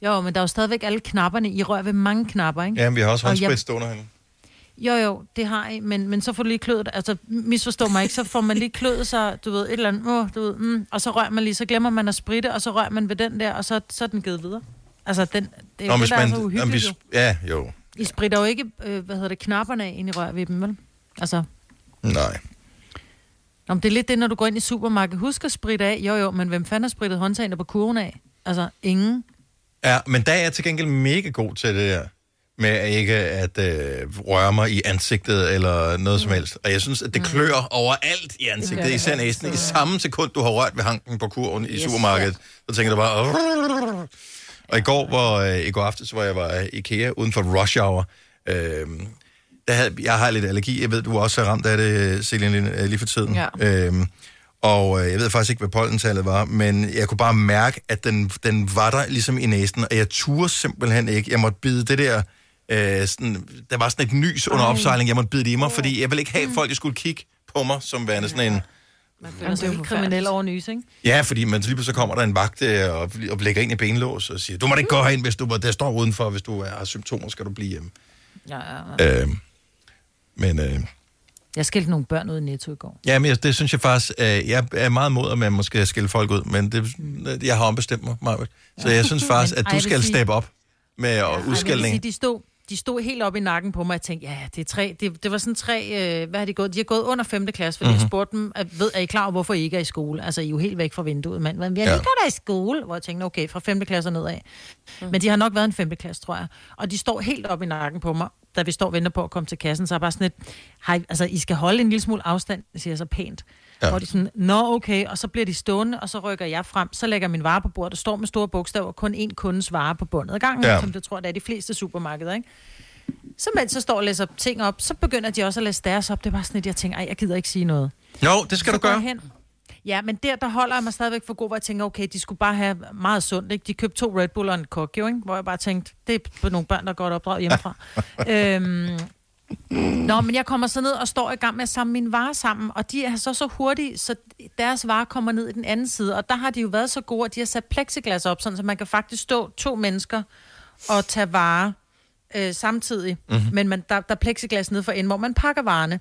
Jo, men der er jo stadigvæk alle knapperne. I rører ved mange knapper, ikke? ja, men vi har også jeg- håndsprit stående herinde. Jo, jo, det har I, men, men så får du lige klødet, altså misforstår mig ikke, så får man lige klødet sig, du ved, et eller andet, åh, du ved, mm, og så rører man lige, så glemmer man at spritte, og så rører man ved den der, og så, så er den givet videre. Altså, den, det er Nå, det, hvis der er man, så om uhyggeligt, vi, jo. ja, jo. I spritter jo ikke, øh, hvad hedder det, knapperne af, ind i rør ved dem, vel? Altså, Nej. Nå, men det er lidt det, når du går ind i supermarkedet. Husk at spritte af. Jo, jo, men hvem fanden har sprittet håndtagene på kurven af? Altså, ingen. Ja, men der er jeg til gengæld mega god til det der med ikke at øh, røre mig i ansigtet eller noget som helst. Og jeg synes, at det klør overalt i ansigtet, det især næsten. I samme sekund, du har rørt ved hanken på kurven i Yes. supermarkedet, så tænker du bare... Og i går, hvor, øh, i går aftes, hvor jeg var i IKEA uden for rush hour, øh, der havde, jeg har lidt allergi. Jeg ved, du også er ramt af det, Celine, lige, lige for tiden. Ja. Øhm, og øh, jeg ved faktisk ikke, hvad pollentallet var, men jeg kunne bare mærke, at den, den var der ligesom i næsen, og jeg turde simpelthen ikke. Jeg måtte bide det der... Øh, sådan, der var sådan et nys under Ej. opsejling, jeg måtte bide det i mig, fordi jeg ville ikke have, at folk de skulle kigge på mig, som værende sådan en... Man føler sig helt kriminel over nys, ikke? Ja, fordi man lige pludselig kommer der en vagt øh, og, og lægger ind i benlås og siger, du må da ikke gå herind, hvis du der står udenfor, hvis du har symptomer, skal du blive hjemme. Ja, ja, ja. Øh, men øh, Jeg skældte nogle børn ud i Netto i går. ja, men jeg, det synes jeg faktisk, øh, jeg er meget mod, at man måske skille folk ud, men det, jeg har ombestemt mig, Marvitt. Så jeg synes faktisk, at ej, du vil skal sige- steppe op med ja, Ej, udskældning. sige, de stod, de stod helt op i nakken på mig, og jeg tænkte, ja, det er tre, det, det var sådan tre, øh, hvad har de gået? De har gået under 5. klasse, fordi mm-hmm. jeg Mhm. spurgte dem, at, ved, er I klar over, hvorfor I ikke er i skole? Altså, I er jo helt væk fra vinduet, men, men jeg Ja. ligger der i skole, hvor jeg tænkte, okay, fra 5. klasse og nedad. Mm. Men de har nok været en 5. klasse, tror jeg. Og de står helt op i nakken på mig, da vi står og venter på at komme til kassen, så er bare sådan lidt, hej, altså, I skal holde en lille smule afstand, siger jeg så pænt. Ja. Hvor de sådan, nå okay, og så bliver de stående, og så rykker jeg frem, så lægger min vare på bordet, der står med store bogstaver, kun én kundes vare på bundet ad gangen, Ja. som det tror det er de fleste supermarkeder, ikke? Så mens jeg står og læser ting op, så begynder de også at læse deres op. Det var sådan lidt, jeg tænker, jeg gider ikke sige noget. Jo, det skal så du gøre. Hen. Ja, men der, der holder jeg mig stadigvæk for god, hvor jeg tænker, okay, de skulle bare have meget sundt, ikke? De købte to Red Bull og en Coke, jo, ikke? Hvor jeg bare tænkte, det er på nogle børn, der er godt opdraget hjemmefra. øhm, Nå, men jeg kommer så ned og står i gang med at samle mine varer sammen, og de er så så hurtige, så deres varer kommer ned i den anden side, og der har de jo været så gode, at de har sat plexiglas op, sådan, så man kan faktisk stå to mennesker og tage varer øh, samtidig, Mhm. mm-hmm. men man, der, der er plexiglas nede for enden, hvor man pakker varerne.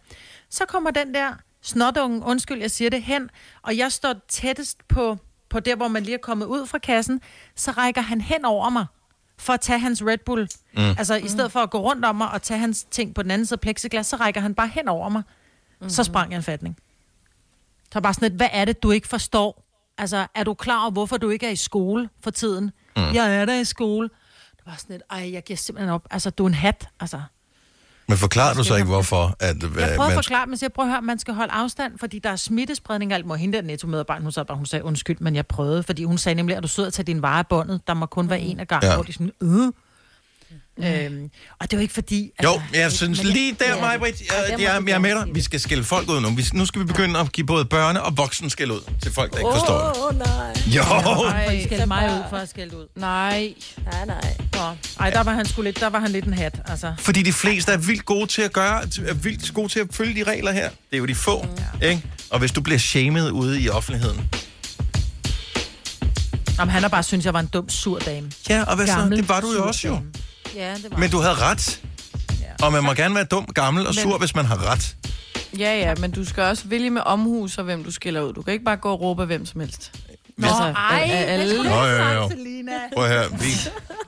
Så kommer den der snotunge, undskyld, jeg siger det, hen, og jeg står tættest på, på der, hvor man lige er kommet ud fra kassen, så rækker han hen over mig for at tage hans Red Bull. Mm. Mm. Altså, i stedet for at gå rundt om mig og tage hans ting på den anden side af plexiglas, så rækker han bare hen over mig. Mm. Så sprang jeg en fatning. Så var bare sådan lidt, hvad er det, du ikke forstår? Altså, er du klar over, hvorfor du ikke er i skole for tiden? Mm. Jeg er der i skole. Det var sådan lidt, ej, jeg giver simpelthen op. Altså, du er en hat, altså. Men forklarer du så ikke, hvorfor? At, Jeg prøver at man, forklare, men så jeg prøver at høre, at man skal holde afstand, fordi der er smittespredning og alt. Må hende der netto-medarbejder, hun, sagde bare, hun sagde undskyld, men jeg prøvede, fordi hun sagde nemlig, at du sidder og tager din vare af båndet. Der må kun være en af gangen, ja. hvor de sådan, øh. Øhm, og det er jo ikke fordi... jo, jeg synes men- lige der, Ja. mig, Britt, Ja, jeg, jeg, jeg er med dig. Vi skal skille folk ud nu. Vi, nu skal vi begynde at give både børne- og voksen skæld ud til folk, der ikke forstår det. Åh, oh, nej. Jo. Nej, I skældte mig ud for at skælde ud. Nej. Nej, nej. Nå. Ej, der var han sgu lidt, der var han lidt en hat, altså. Fordi de fleste er vildt gode til at gøre, er vildt gode til at følge de regler her. Det er jo de få, ja. ikke? Og hvis du bliver shamed ude i offentligheden, Jamen, han har bare synes jeg var en dum, sur dame. Ja, og hvad så? Gammel, Det var du jo også, jo. Ja, det var men du havde ret. Og man må gerne være dum, gammel og Men- sur, hvis man har ret. Ja, ja, men du skal også vælge med omhus og hvem du skiller ud. Du kan ikke bare gå og råbe af hvem som helst. Nå, ej, af det skulle Nå, jo, jo. Prøv høre. Vi,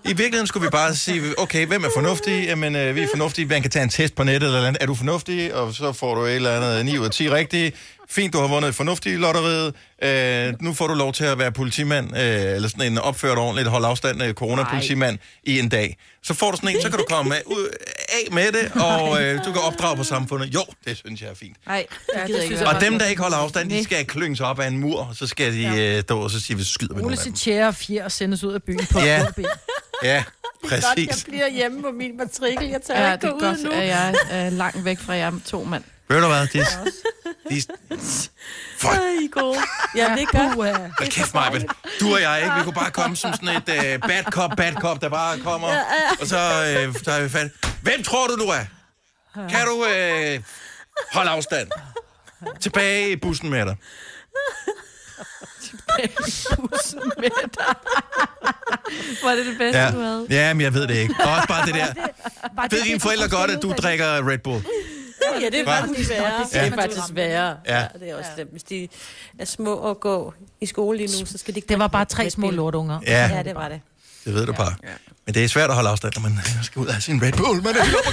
I virkeligheden skulle vi bare sige, okay, hvem er fornuftig? Jamen, øh, vi er fornuftige. Man kan tage en test på nettet eller andet. Er du fornuftig? Og så får du et eller andet 9 ud af 10 rigtige. Fint, du har vundet et fornuftigt lotteriet. Øh, nu får du lov til at være politimand, øh, eller sådan en opført ordentligt, holde afstand af coronapolitimand i en dag. Så får du sådan en, så kan du komme af, ud, af med det, og øh, du kan opdrage på samfundet. Jo, det synes jeg er fint. Nej, Ja, det det jeg synes ikke. Og dem, der ikke holder afstand, de skal klynges op af en mur, og så skal de øh, stå og så sige, du skyder med Ole nogen af dem. sit tjære og fjer og sendes ud af byen på Ja. ja. ben. Ja, Godt, jeg præcis. bliver hjemme på min matrikel. Jeg tør Ja, ikke det er ud godt, nu. at jeg er langt væk fra jer to mand. Ved du hvad, det, De, Fuck. I er gode. Ja, det gør. Hold kæft, Majbet. Du og jeg, ikke? Vi kunne bare komme som sådan et uh, bad cop, bad cop, der bare kommer. Ja, ja. Og så uh, tager vi fat. Hvem tror du, du er? Kan du uh, holde afstand? Tilbage i bussen med dig. bussen med dig. Var det det bedste, Ja, du havde? ja men jeg ved det ikke. Og også bare det der. Bare Ved det, dine det, forældre du godt, at du drikker Red Bull? Ja, det er faktisk værre. Ja. Det er faktisk værre. Ja. Ja. det er også slemt. Hvis de er små og går i skole lige nu, så skal de ikke Det var bare tre små lortunger. Ja. Ja, det var det. Det ved du bare. Men det er svært at holde afstand, når man skal ud af sin Red Bull. Man er helt oppe.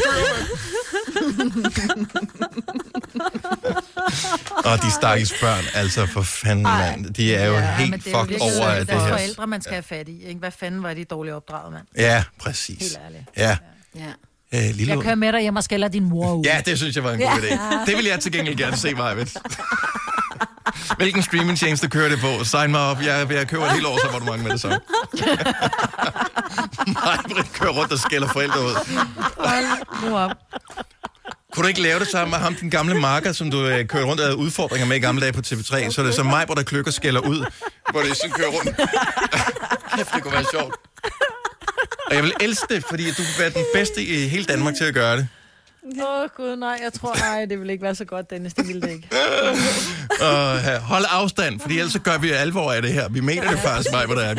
Og de stakkels børn, altså for fanden, mand. De er jo Ja, helt det er jo fucked over synd. af det Deres her. forældre, man skal have fat i. Ikke? Hvad fanden var de dårligt opdraget, mand? Ja, præcis. Helt ærligt. Ja. Ja. Øh, lille Jeg kører med dig hjem og skælder din mor ud. Ja, det synes jeg var en god Ja. idé. Det vil jeg til gengæld gerne se ved. Hvilken streamingtjeneste kører det på? Sign mig op. Jeg, jeg køber et helt års abonnement med det samme. Nej, kører rundt og skælder forældre ud. Hold nu op. Kunne du ikke lave det sammen med ham, den gamle marker, som du øh, kørte rundt og udfordringer med i gamle dage på TV3? Så er det så mig, hvor der kløkker skælder ud, hvor det sådan kører rundt. Kæft, det kunne være sjovt. Og jeg vil elske det, fordi du vil være den bedste i hele Danmark til at gøre det. Åh, oh, gud, nej. Jeg tror, nej, det vil ikke være så godt, Dennis. Det ville det ikke. Og hold afstand, fordi ellers så gør vi alvor af det her. Vi mener det faktisk, mig, hvor det er.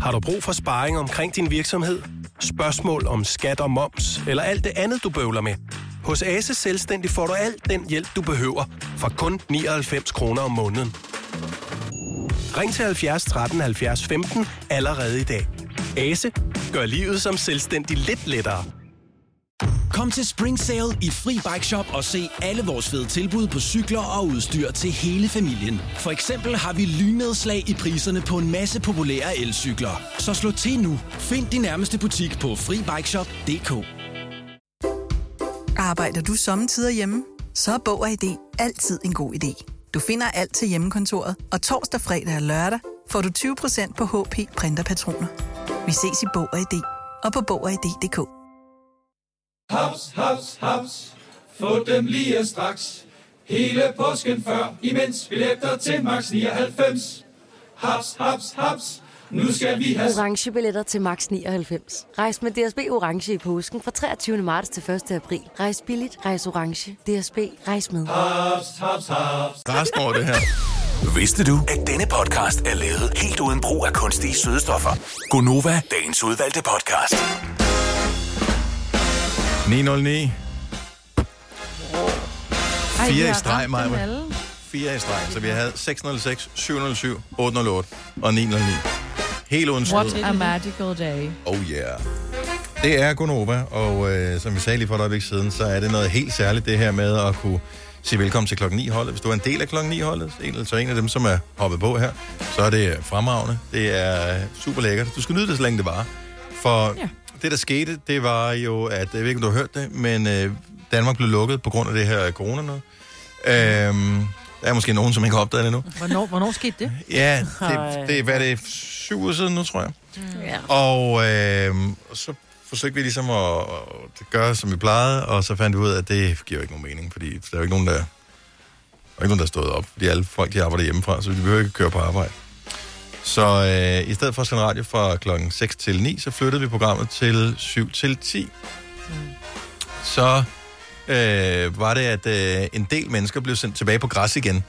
Har du brug for sparring omkring din virksomhed? Spørgsmål om skat og moms, eller alt det andet, du bøvler med? Hos Ase Selvstændig får du alt den hjælp, du behøver, for kun 99 kroner om måneden. Ring til 70 13 70 15 allerede i dag. Ase gør livet som selvstændig lidt lettere. Kom til Spring Sale i Fri Bike Shop og se alle vores fede tilbud på cykler og udstyr til hele familien. For eksempel har vi lynedslag i priserne på en masse populære elcykler. Så slå til nu. Find din nærmeste butik på FriBikeShop.dk Arbejder du sommetider hjemme? Så er Bog og ID altid en god idé. Du finder alt til hjemmekontoret, og torsdag, fredag og lørdag får du 20% på HP printerpatroner. Vi ses i Bog og ID og på Bog og ID.dk. Haps, haps, haps. Få dem lige straks. Hele påsken før, imens billetter til max 99. Haps, haps, haps. Nu skal vi have... Orange billetter til max 99. Rejs med DSB Orange i påsken fra 23. marts til 1. april. Rejs billigt, rejs orange. DSB, rejs med. Haps, haps, haps. Resten over det her. Vidste du, at denne podcast er lavet helt uden brug af kunstige sødestoffer? Gonova, dagens udvalgte podcast. 909. Ej, vi Fire i har streg, ramt dem Maja. alle. Fire i streg. Så vi havde 606, 707, 808 og 909. Helt uden What a magical day. Oh yeah. Det er Gonova, og øh, som vi sagde lige for et øjeblik siden, så er det noget helt særligt det her med at kunne sige velkommen til klokken 9 holdet. Hvis du er en del af klokken 9 holdet, en, altså en af dem, som er hoppet på her, så er det fremragende. Det er super lækkert. Du skal nyde det, så længe det var. For ja. det, der skete, det var jo, at jeg ved ikke, om du har hørt det, men øh, Danmark blev lukket på grund af det her corona noget. Øhm, der er måske nogen, som ikke har opdaget det endnu. Hvornår, hvornår skete det? Ja, det, det, hvad er det, syv uger siden nu, tror jeg. Ja. Og øh, så forsøgte vi ligesom at, at gøre, som vi plejede, og så fandt vi ud af, at det giver ikke nogen mening, fordi der er jo ikke nogen, der, der, er ikke nogen, der er stået op, fordi alle folk, de arbejder hjemmefra, så de behøver ikke køre på arbejde. Så øh, i stedet for at sende radio fra klokken 6 til 9, så flyttede vi programmet til 7 til 10. Så øh, var det, at øh, en del mennesker blev sendt tilbage på græs igen.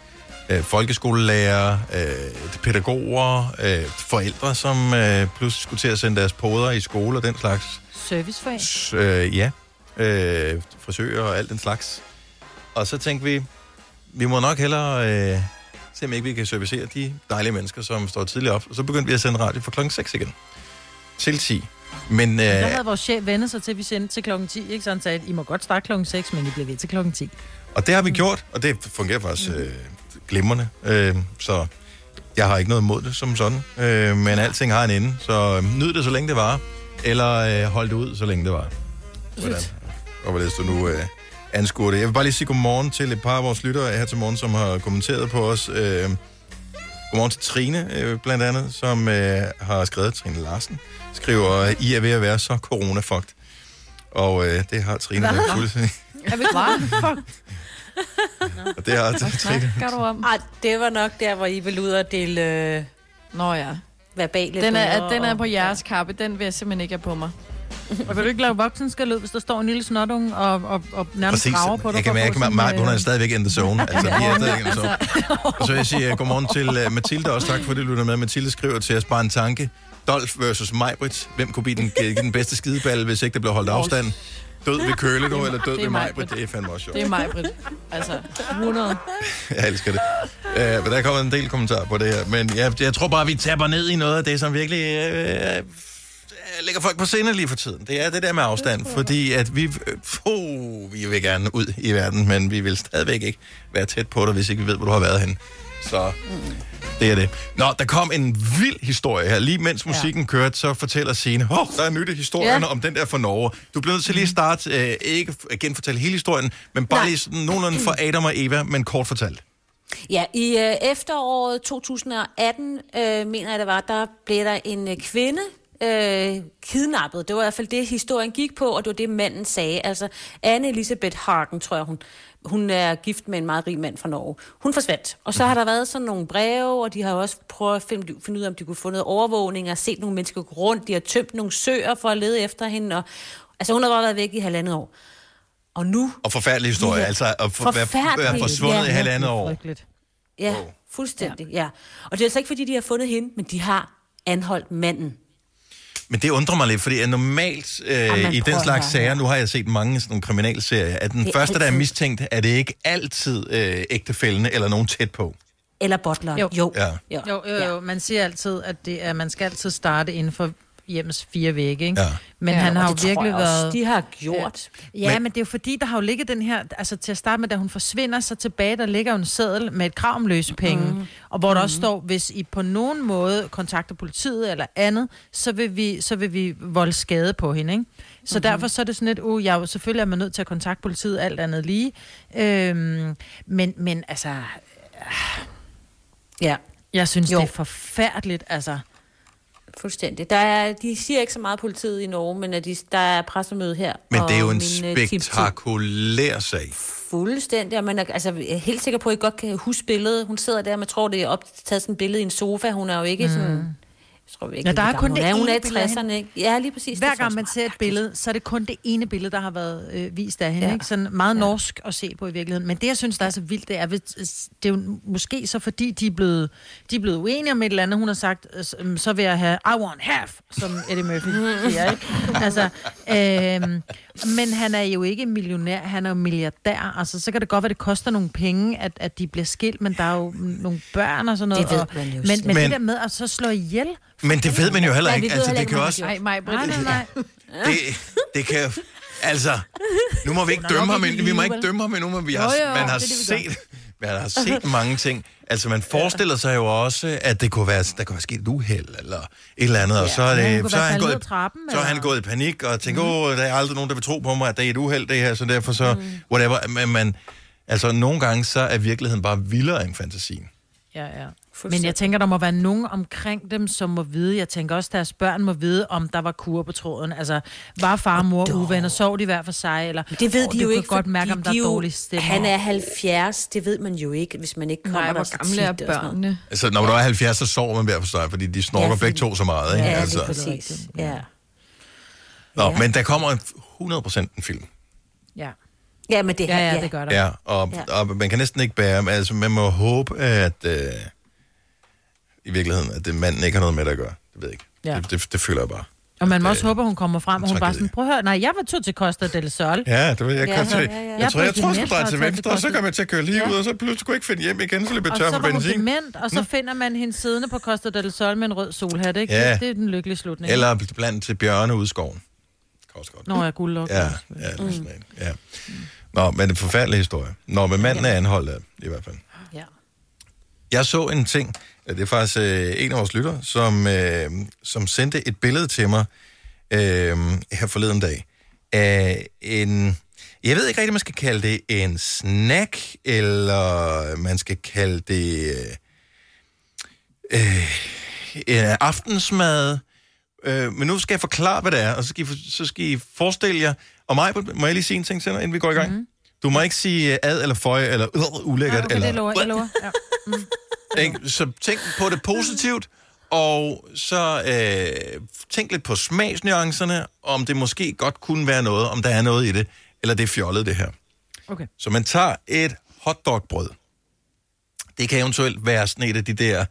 Øh, folkeskolelærer, øh, pædagoger, øh, forældre, som øh, pludselig skulle til at sende deres poder i skole og den slags. Servicefag. S- øh, ja, øh, frisører og alt den slags. Og så tænkte vi, vi må nok hellere øh, se, om ikke vi kan servicere de dejlige mennesker, som står tidligt op. Og så begyndte vi at sende radio fra klokken 6 igen. Til 10. Men øh, Der havde vores chef vendt sig til, at vi sendte til klokken 10. Ikke? Så han sagde, at I må godt starte klokken 6, men I bliver ved til klokken 10. Og det har vi gjort, og det fungerer faktisk øh, glimrende. Øh, så jeg har ikke noget imod det som sådan. Øh, men alting har en ende, så øh, nyd det, så længe det var. Eller øh, hold det ud, så længe det var. Hvordan? Og hvorledes du nu øh, anskuer det. Jeg vil bare lige sige godmorgen til et par af vores lyttere her til morgen, som har kommenteret på os. Øh, godmorgen til Trine, øh, blandt andet, som øh, har skrevet, Trine Larsen, skriver, I er ved at være så corona. Og øh, det har Trine Hvad? været fuldstændig. Er vi Fuck. Og det har Hvad snakker du om? Ej, det var nok der, hvor I ville ud og dele øh, Nå ja. Verbale Den er, den er på jeres kappe. Den vil jeg simpelthen ikke have på mig. Og vil du ikke lave voksen skal lød, hvis der står en lille snotunge og, og, og nærmest Præcis. graver på dig? Jeg kan mærke, at Maja, hun er øh, stadigvæk in the zone. Altså, vi er stadigvæk in the zone. Altså, Og så vil jeg sige uh, godmorgen til uh, Mathilde også. Tak for det, du lytter med. Mathilde skriver til os bare en tanke. Dolph versus Majbrit. Hvem kunne blive den, den bedste skideballe, hvis ikke der blev holdt afstand? Død ved køle eller død er ved Maj-Brit. Majbrit? Det er fandme også sjovt. Det er mig, Britt. Altså, 100. Jeg elsker det. Uh, men der kommer en del kommentarer på det her. Men jeg, jeg tror bare, vi tapper ned i noget af det, som virkelig uh, lægger folk på sinde lige for tiden. Det er det der med afstand, fordi at vi, uh, vi vil gerne ud i verden, men vi vil stadigvæk ikke være tæt på dig, hvis ikke vi ved, hvor du har været henne. Så det er det. Nå, der kom en vild historie her. Lige mens musikken ja. kørte, så fortæller Signe, åh, oh, der er nyt i historien ja. om den der fra Norge. Du bliver nødt til lige at starte, øh, ikke at genfortælle hele historien, men bare Nej. lige sådan nogenlunde for Adam og Eva, men kort fortalt. Ja, i øh, efteråret 2018, øh, mener jeg det var, der blev der en øh, kvinde øh, kidnappet. Det var i hvert fald det, historien gik på, og det var det, manden sagde. Altså, Anne Elisabeth Hagen, tror jeg, hun, hun er gift med en meget rig mand fra Norge. Hun forsvandt. Og så har der været sådan nogle breve, og de har også prøvet at finde, finde ud af, om de kunne få noget overvågning og set nogle mennesker gå rundt. De har tømt nogle søer for at lede efter hende. Og, altså, hun har bare været væk i halvandet år. Og nu Og forfærdelig historie, Ja. altså at for, være forsvundet Ja, i halvandet år. Frygteligt. Ja, fuldstændig, ja. Og det er altså ikke, fordi de har fundet hende, men de har anholdt manden. Men det undrer mig lidt, fordi at normalt øh, Jamen, i den slags høre sager, nu har jeg set mange sådan nogle kriminalserier, at den Det første, der er altid- mistænkt, er det ikke altid øh, ægtefældende eller nogen tæt på. Eller butleren. Jo. jo. Ja. Jo, jo, jo, jo. Man siger altid, at det er, man skal altid starte inden for hjemmes fire vægge, ikke? Ja. Men Ja, han har jo virkelig jeg også, været... de har gjort. Ja, men... men det er jo fordi, der har jo ligget den her... Altså til at starte med, da hun forsvinder, så tilbage, der ligger jo en seddel med et krav om løsepenge. Mm. Og hvor der også står, hvis I på nogen måde kontakter politiet eller andet, så vil vi, så vil vi volde skade på hende, ikke? Så Mhm. derfor så er det sådan lidt, uh, jeg jo selvfølgelig er man nødt til at kontakte politiet, alt andet lige. Øhm, men, men altså, Ja, jeg synes, Jo. det er forfærdeligt, altså. Fuldstændig. Der er, de siger ikke så meget politiet i Norge, men at de, der er pressemøde her. Men det er jo en øh, spektakulær sag. Fuldstændig, og man er, altså, jeg er helt sikker på, at I godt kan huske billedet. Hun sidder der, man tror, det er optaget sådan et billede i en sofa. Hun er jo ikke mm. sådan... Tror ikke, Ja, der er kun det er. Hun er ene billede af i 60'erne, ikke? Ja, lige præcis. Hver er gang man ser et billede, så er det kun det ene billede, der har været øh, vist af hende. Ja. Ja. Ikke? Sådan meget norsk at se på i virkeligheden. Men det, jeg synes, der er så vildt, det er, det er jo måske så, fordi de er, blevet, de er blevet uenige om et eller andet. Hun har sagt, øh, øhm, så vil jeg have I want half, som Eddie Murphy siger. Ikke? Altså, øh, men han er jo ikke millionær, han er jo milliardær. Altså, så kan det godt være, det koster nogle penge, at, at de bliver skilt, men der er jo nogle børn og sådan noget. Det ved og, man jo men, slet men, Men- det der med at så slå ihjel... Men det ved man jo heller Ja, ikke. ved Altså, det kan hvad også... Nej, mig, Britt. Nej, nej, nej. Det, det kan Altså, nu må vi ikke dømme ham, endnu. vi må ikke dømme ham endnu, men vi har, Jo, jo, man har det det, set... Man har set mange ting. Altså, man forestiller sig jo også, at det kunne være, der kunne være sket et uheld, eller et eller andet, og så er, Ja, det, så er han gået, trappen, så er han gået i panik, og tænker, åh, der er aldrig nogen, der vil tro på mig, at det er et uheld, det her, så derfor så, whatever. Men man, altså, nogle gange, så er virkeligheden bare vildere end fantasien. Ja, ja. Men jeg tænker, der må være nogen omkring dem, som må vide. Jeg tænker også, deres børn må vide, om der var kur på tråden. Altså, var far og mor uvenner? Sov de hver for sig? Eller, Men det ved de jo ikke, godt mærke, om der de er jo- dårlig stemme. Han er 70, det ved man jo ikke, hvis man ikke kommer Nej, hvor gamle er børnene? Altså, når du er 70, så sover man hver for sig, fordi de snorker Ja, ja, fordi- begge to så meget, ikke? Ja, altså. lige præcis. Ja. Nå, men der kommer en 100% en film. Ja. ja, men det, Ja, ja, det gør der. Ja, og, Ja. ja. og man kan næsten ikke bære, altså man må håbe, at øh, i virkeligheden, at det manden ikke har noget med det at gøre. Det ved jeg ikke. Ja. Det, det, det føler jeg bare. Og man må også håbe, at hun kommer frem, og hun bare sådan, prøv at høre, nej, jeg var tur til Costa del Sol. Ja, det ved jeg Ja, godt. Jeg, ja, ja. jeg, Jeg tror, jeg, er tror, jeg skulle dement dreje og til venstre, og så til kom jeg til at køre lige Ja. ud, og så pludselig kunne jeg ikke finde hjem igen, så løb jeg Og tør så for var hun benzin. dement, og så finder man hende siddende på Costa del Sol med en rød solhat, ikke? Ja. Det, er den lykkelige slutning. Eller blandt til bjørne ude i skoven. Nå, jeg guld Ja, ja, det er sådan ja. Nå, men det en forfærdelig historie. Nå, men manden er anholdt af, i hvert fald. Ja. Jeg så en ting, det er faktisk øh, en af vores lytter, som, øh, som sendte et billede til mig øh, her forleden dag af en, jeg ved ikke rigtig, man skal kalde det en snack, eller man skal kalde det øh, øh, en aftensmad, øh, men nu skal jeg forklare, hvad det er, og så skal I, så skal I forestille jer, og mig, må jeg lige sige en ting til dig, inden vi går i gang? Mm. Du må ikke sige øh, ad eller føje eller øh, ulækkert. Ja, okay, eller, det lover jeg. lover. Ja. Mm. Ikke? Så tænk på det positivt, og så øh, tænk lidt på smagsnuancerne, om det måske godt kunne være noget, om der er noget i det, eller det er fjollet det her. Okay. Så man tager et hotdogbrød. Det kan eventuelt være sådan et af de der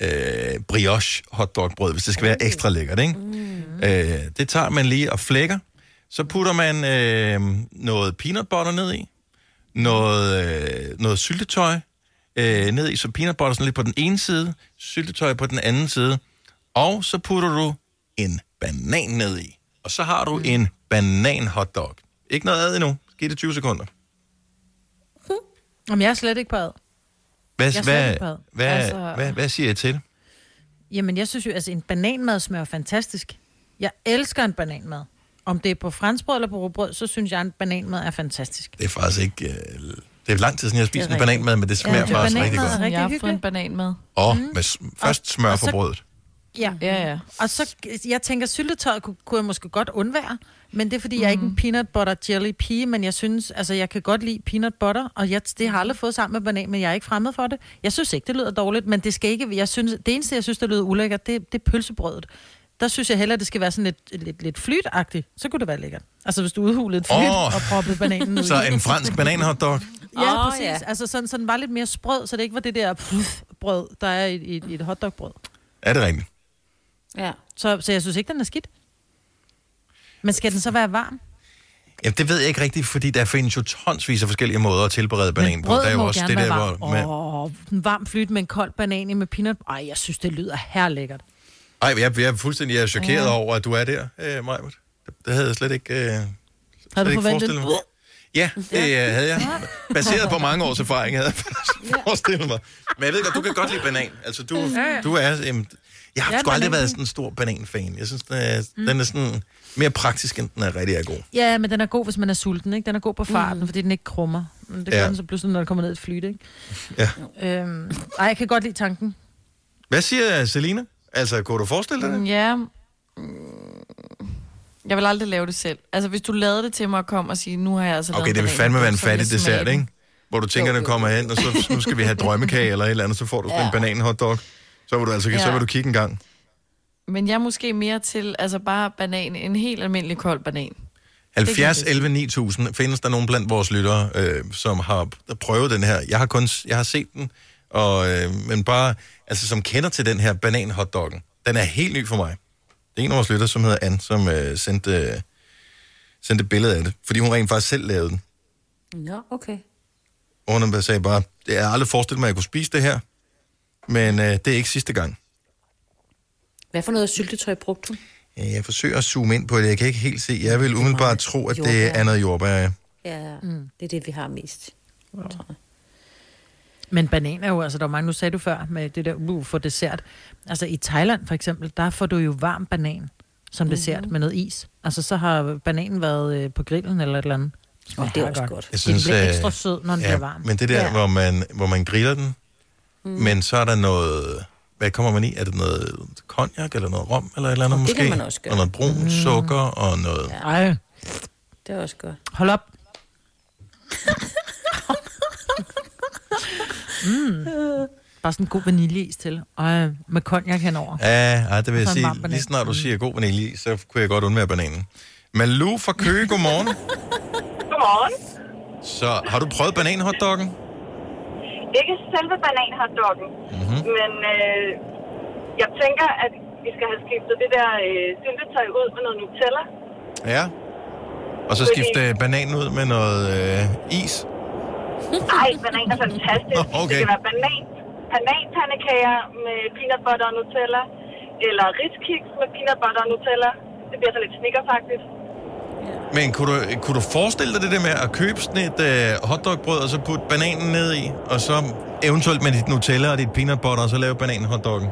øh, brioche hotdogbrød, hvis det skal være ekstra lækkert, ikke? Mm. Øh, det tager man lige og flækker. Så putter man øh, noget peanut butter ned i, noget, øh, noget syltetøj øh, ned i, så peanut butter sådan lidt på den ene side, syltetøj på den anden side, og så putter du en banan ned i. Og så har du mm. en banan hotdog. Ikke noget ad endnu. Giv det 20 sekunder. Jamen, jeg er slet ikke på ad. Hvad, Jeg hvad, hvad, Altså- altså... hvad, hvad siger jeg til det? Jamen, jeg synes jo, altså en bananmad smager fantastisk. Jeg elsker en bananmad. Om det er på franskbrød eller på råbrød, så synes jeg, at en bananmad er fantastisk. Det er faktisk ikke... Øh, det er lang tid siden, jeg har spist Det en bananmad, men det smager Ja, ja, faktisk rigtig bananmad godt. er rigtig jeg har fået hyggeligt. en banan med. Og med, først smør og på så- brødet. Ja. Ja, ja. Og så, jeg tænker, syltetøjet kunne, kunne jeg måske godt undvære, men det er, fordi mm. jeg er ikke en peanut butter jelly pige, men jeg synes, altså jeg kan godt lide peanut butter, og jeg, det har jeg aldrig fået sammen med banan, men jeg er ikke fremmed for det. Jeg synes ikke, det lyder dårligt, men det skal ikke, jeg synes, det eneste, jeg synes, der lyder ulækkert, det, det er pølsebrødet. Der synes jeg hellere, det skal være sådan lidt, lidt, lidt flytagtigt. Så kunne det være lækkert. Altså hvis du udhulede et flyt oh. og proppede bananen ud. Så en fransk bananhotdog. Ja, oh, præcis. ja. Altså sådan, så den var lidt mere sprød, så det ikke var det der pff, brød, der er i, i, i et hotdogbrød. Er det rigtigt? Ja. Så, så jeg synes ikke, den er skidt. Men skal den så være varm? Jamen, det ved jeg ikke rigtigt, fordi der findes jo tonsvis af forskellige måder at tilberede banan på. Der er jo må også gerne det der, være varm. hvor... Man... Åh, en varm flyt med en kold banan i med peanut. Ej, jeg synes, det lyder her lækkert. Ej, jeg, jeg er fuldstændig jeg er chokeret Ja. over, at du er der, øh, Majbert. Det, det havde jeg slet ikke, øh, slet Havde du ikke forventet? Ja, det øh, havde jeg. Baseret på mange års erfaring havde jeg forestillet mig. Men jeg ved godt, du kan godt lide banan. Altså, du, Ja, ja. du er... Øhm, jeg har Ja, sgu aldrig været sådan en stor bananfan. Jeg synes, den er, mm. den er sådan mere praktisk, end den er rigtig er god. Ja, men den er god, hvis man er sulten, ikke? Den er god på farten, mm. fordi den ikke krummer. Men det Ja. gør den så pludselig, når der kommer ned et flyt, ikke? Ja. Øhm, ej, jeg kan godt lide tanken. Hvad siger Selina? Altså, kunne du forestille dig det? Mm, Ja. Jeg vil aldrig lave det selv. Altså, hvis du lavede det til mig og kom og sige, nu har jeg altså lavet Okay, det vil fandme være en så fattig dessert, ikke? Hvor du tænker, den kommer hen, og så nu skal vi have drømmekage eller et eller andet, så får du ja. Ja. en bananhotdog. Så vil du altså så Ja. vil du kigge en gang. Men jeg er måske mere til, altså bare banan, en helt almindelig kold banan. 70 11 9000. Findes der nogen blandt vores lyttere, øh, som har prøvet den her? Jeg har kun jeg har set den, og, øh, men bare, altså som kender til den her banan-hotdoggen. Den er helt ny for mig. Det er en af vores lyttere, som hedder Ann, som øh, sendte, øh, sendte et billede af det, fordi hun rent faktisk selv lavede den. Nå, okay. Og hun sagde bare, jeg har aldrig forestillet mig, at jeg kunne spise det her, men øh, det er ikke sidste gang. Hvad for noget syltetøj brugte du? Ja, Jeg forsøger at zoome ind på det, jeg kan ikke helt se. Jeg vil umiddelbart tro, at det er noget jordbær. ja. Ja, mm. det er det, vi har mest. Ja. Men banan er jo, altså der var mange, nu sagde du før, med det der uh, for dessert. Altså i Thailand for eksempel, der får du jo varm banan som Mhm. dessert med noget is. Altså så har bananen været øh, på grillen eller et eller andet. Og det er også godt. Jeg synes, den bliver øh, ekstra sød, når den ja, bliver varm. Men det der, Ja. hvor, man, hvor man griller den, Mm. men så er der noget... Hvad kommer man i? Er det noget cognac eller noget rom eller et eller andet Og det måske? kan man også gøre. Og noget brun mm. sukker og noget... Ja. Ej. Det er også godt. Hold op. mm. Bare sådan en god vaniljeis til. Og med cognac henover. Ja, ej, det vil jeg sige. Lige snart du siger god vanilje, i, så kunne jeg godt undvære bananen. Malou fra Køge, godmorgen. Godmorgen. Så har du prøvet bananhotdoggen? Ikke selve bananhotdoggen, Mm-hmm. men øh, jeg tænker, at vi skal have skiftet det der øh, syltetøj ud med noget Nutella. Ja. Og så Fordi- skifte bananen ud med noget øh, is. Ej, banan er fantastisk. Okay. Det kan være banan, bananpandekager med peanut butter og Nutella, eller riskiks med peanut butter og Nutella. Det bliver så lidt snickerfagtigt. Men kunne du, kunne du forestille dig det der med at købe sådan et øh, hotdogbrød, og så putte bananen ned i, og så eventuelt med dit Nutella og dit peanut butter, og så lave bananhotdoggen?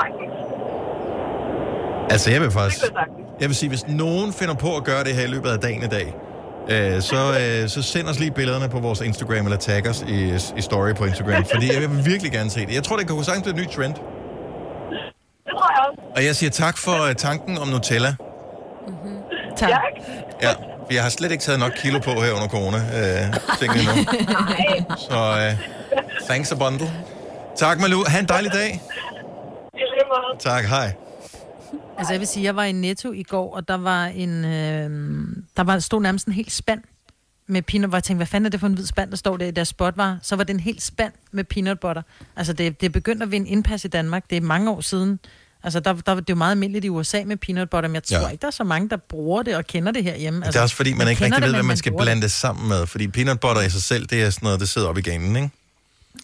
Faktisk. Altså, jeg vil faktisk... Jeg vil sige, hvis nogen finder på at gøre det her i løbet af dagen i dag, øh, så, øh, så send os lige billederne på vores Instagram, eller tag os i, i story på Instagram, fordi jeg vil virkelig gerne se det. Jeg tror, det kan sagtens blive et nyt trend. Det tror jeg også. Og jeg siger tak for øh, tanken om Nutella. Tak. Ja, Jeg har slet ikke taget nok kilo på her under corona. Øh, tingene nu. Så øh, thanks a bundle. Tak, Malu. Ha' en dejlig dag. Tak, hej. Altså jeg vil sige, jeg var i Netto i går, og der var en, øh, der var, stod nærmest en helt spand med peanut butter. Jeg tænkte, hvad fanden er det for en hvid spand, der står der i deres spot var? Så var det en helt spand med peanut butter. Altså det, det er begyndt at vinde indpas i Danmark. Det er mange år siden. Altså der, der, det er jo meget almindeligt i USA med peanut butter, men jeg tror Ja. ikke, der er så mange, der bruger det og kender det herhjemme. Altså, det er også fordi, man, ikke kender rigtig ved, hvad men man skal blande det sammen med. Fordi peanut butter i sig selv, det er sådan noget, det sidder op i ganen, ikke?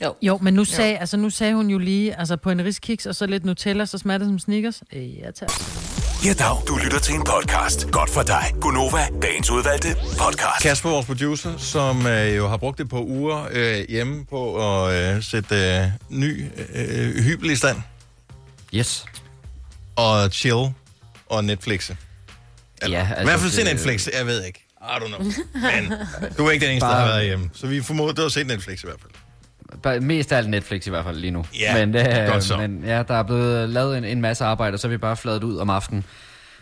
Jo. Jo, men nu sagde, altså, nu sagde hun jo lige, altså på en riskiks og så lidt Nutella, så smager det som Snickers. Øh, ja, tak. Ja, dag. Du lytter til en podcast. Godt for dig. Gunova, dagens udvalgte podcast. Kasper, vores producer, som øh, jo har brugt et par uger øh, hjemme på at øh, sætte øh, ny øh, hybel i stand. Yes. Og chill og Netflixe. Ja, Altså, I hvert fald se det- Netflix, jeg ved ikke. I don't know. Men du er ikke den eneste, der Bare- har været hjemme. Så vi formoder, du har set Netflix i hvert fald. Mest af alt Netflix i hvert fald lige nu. Ja, men, øh, godt så. Men ja, der er blevet lavet en, en masse arbejde, og så er vi bare fladet ud om aftenen.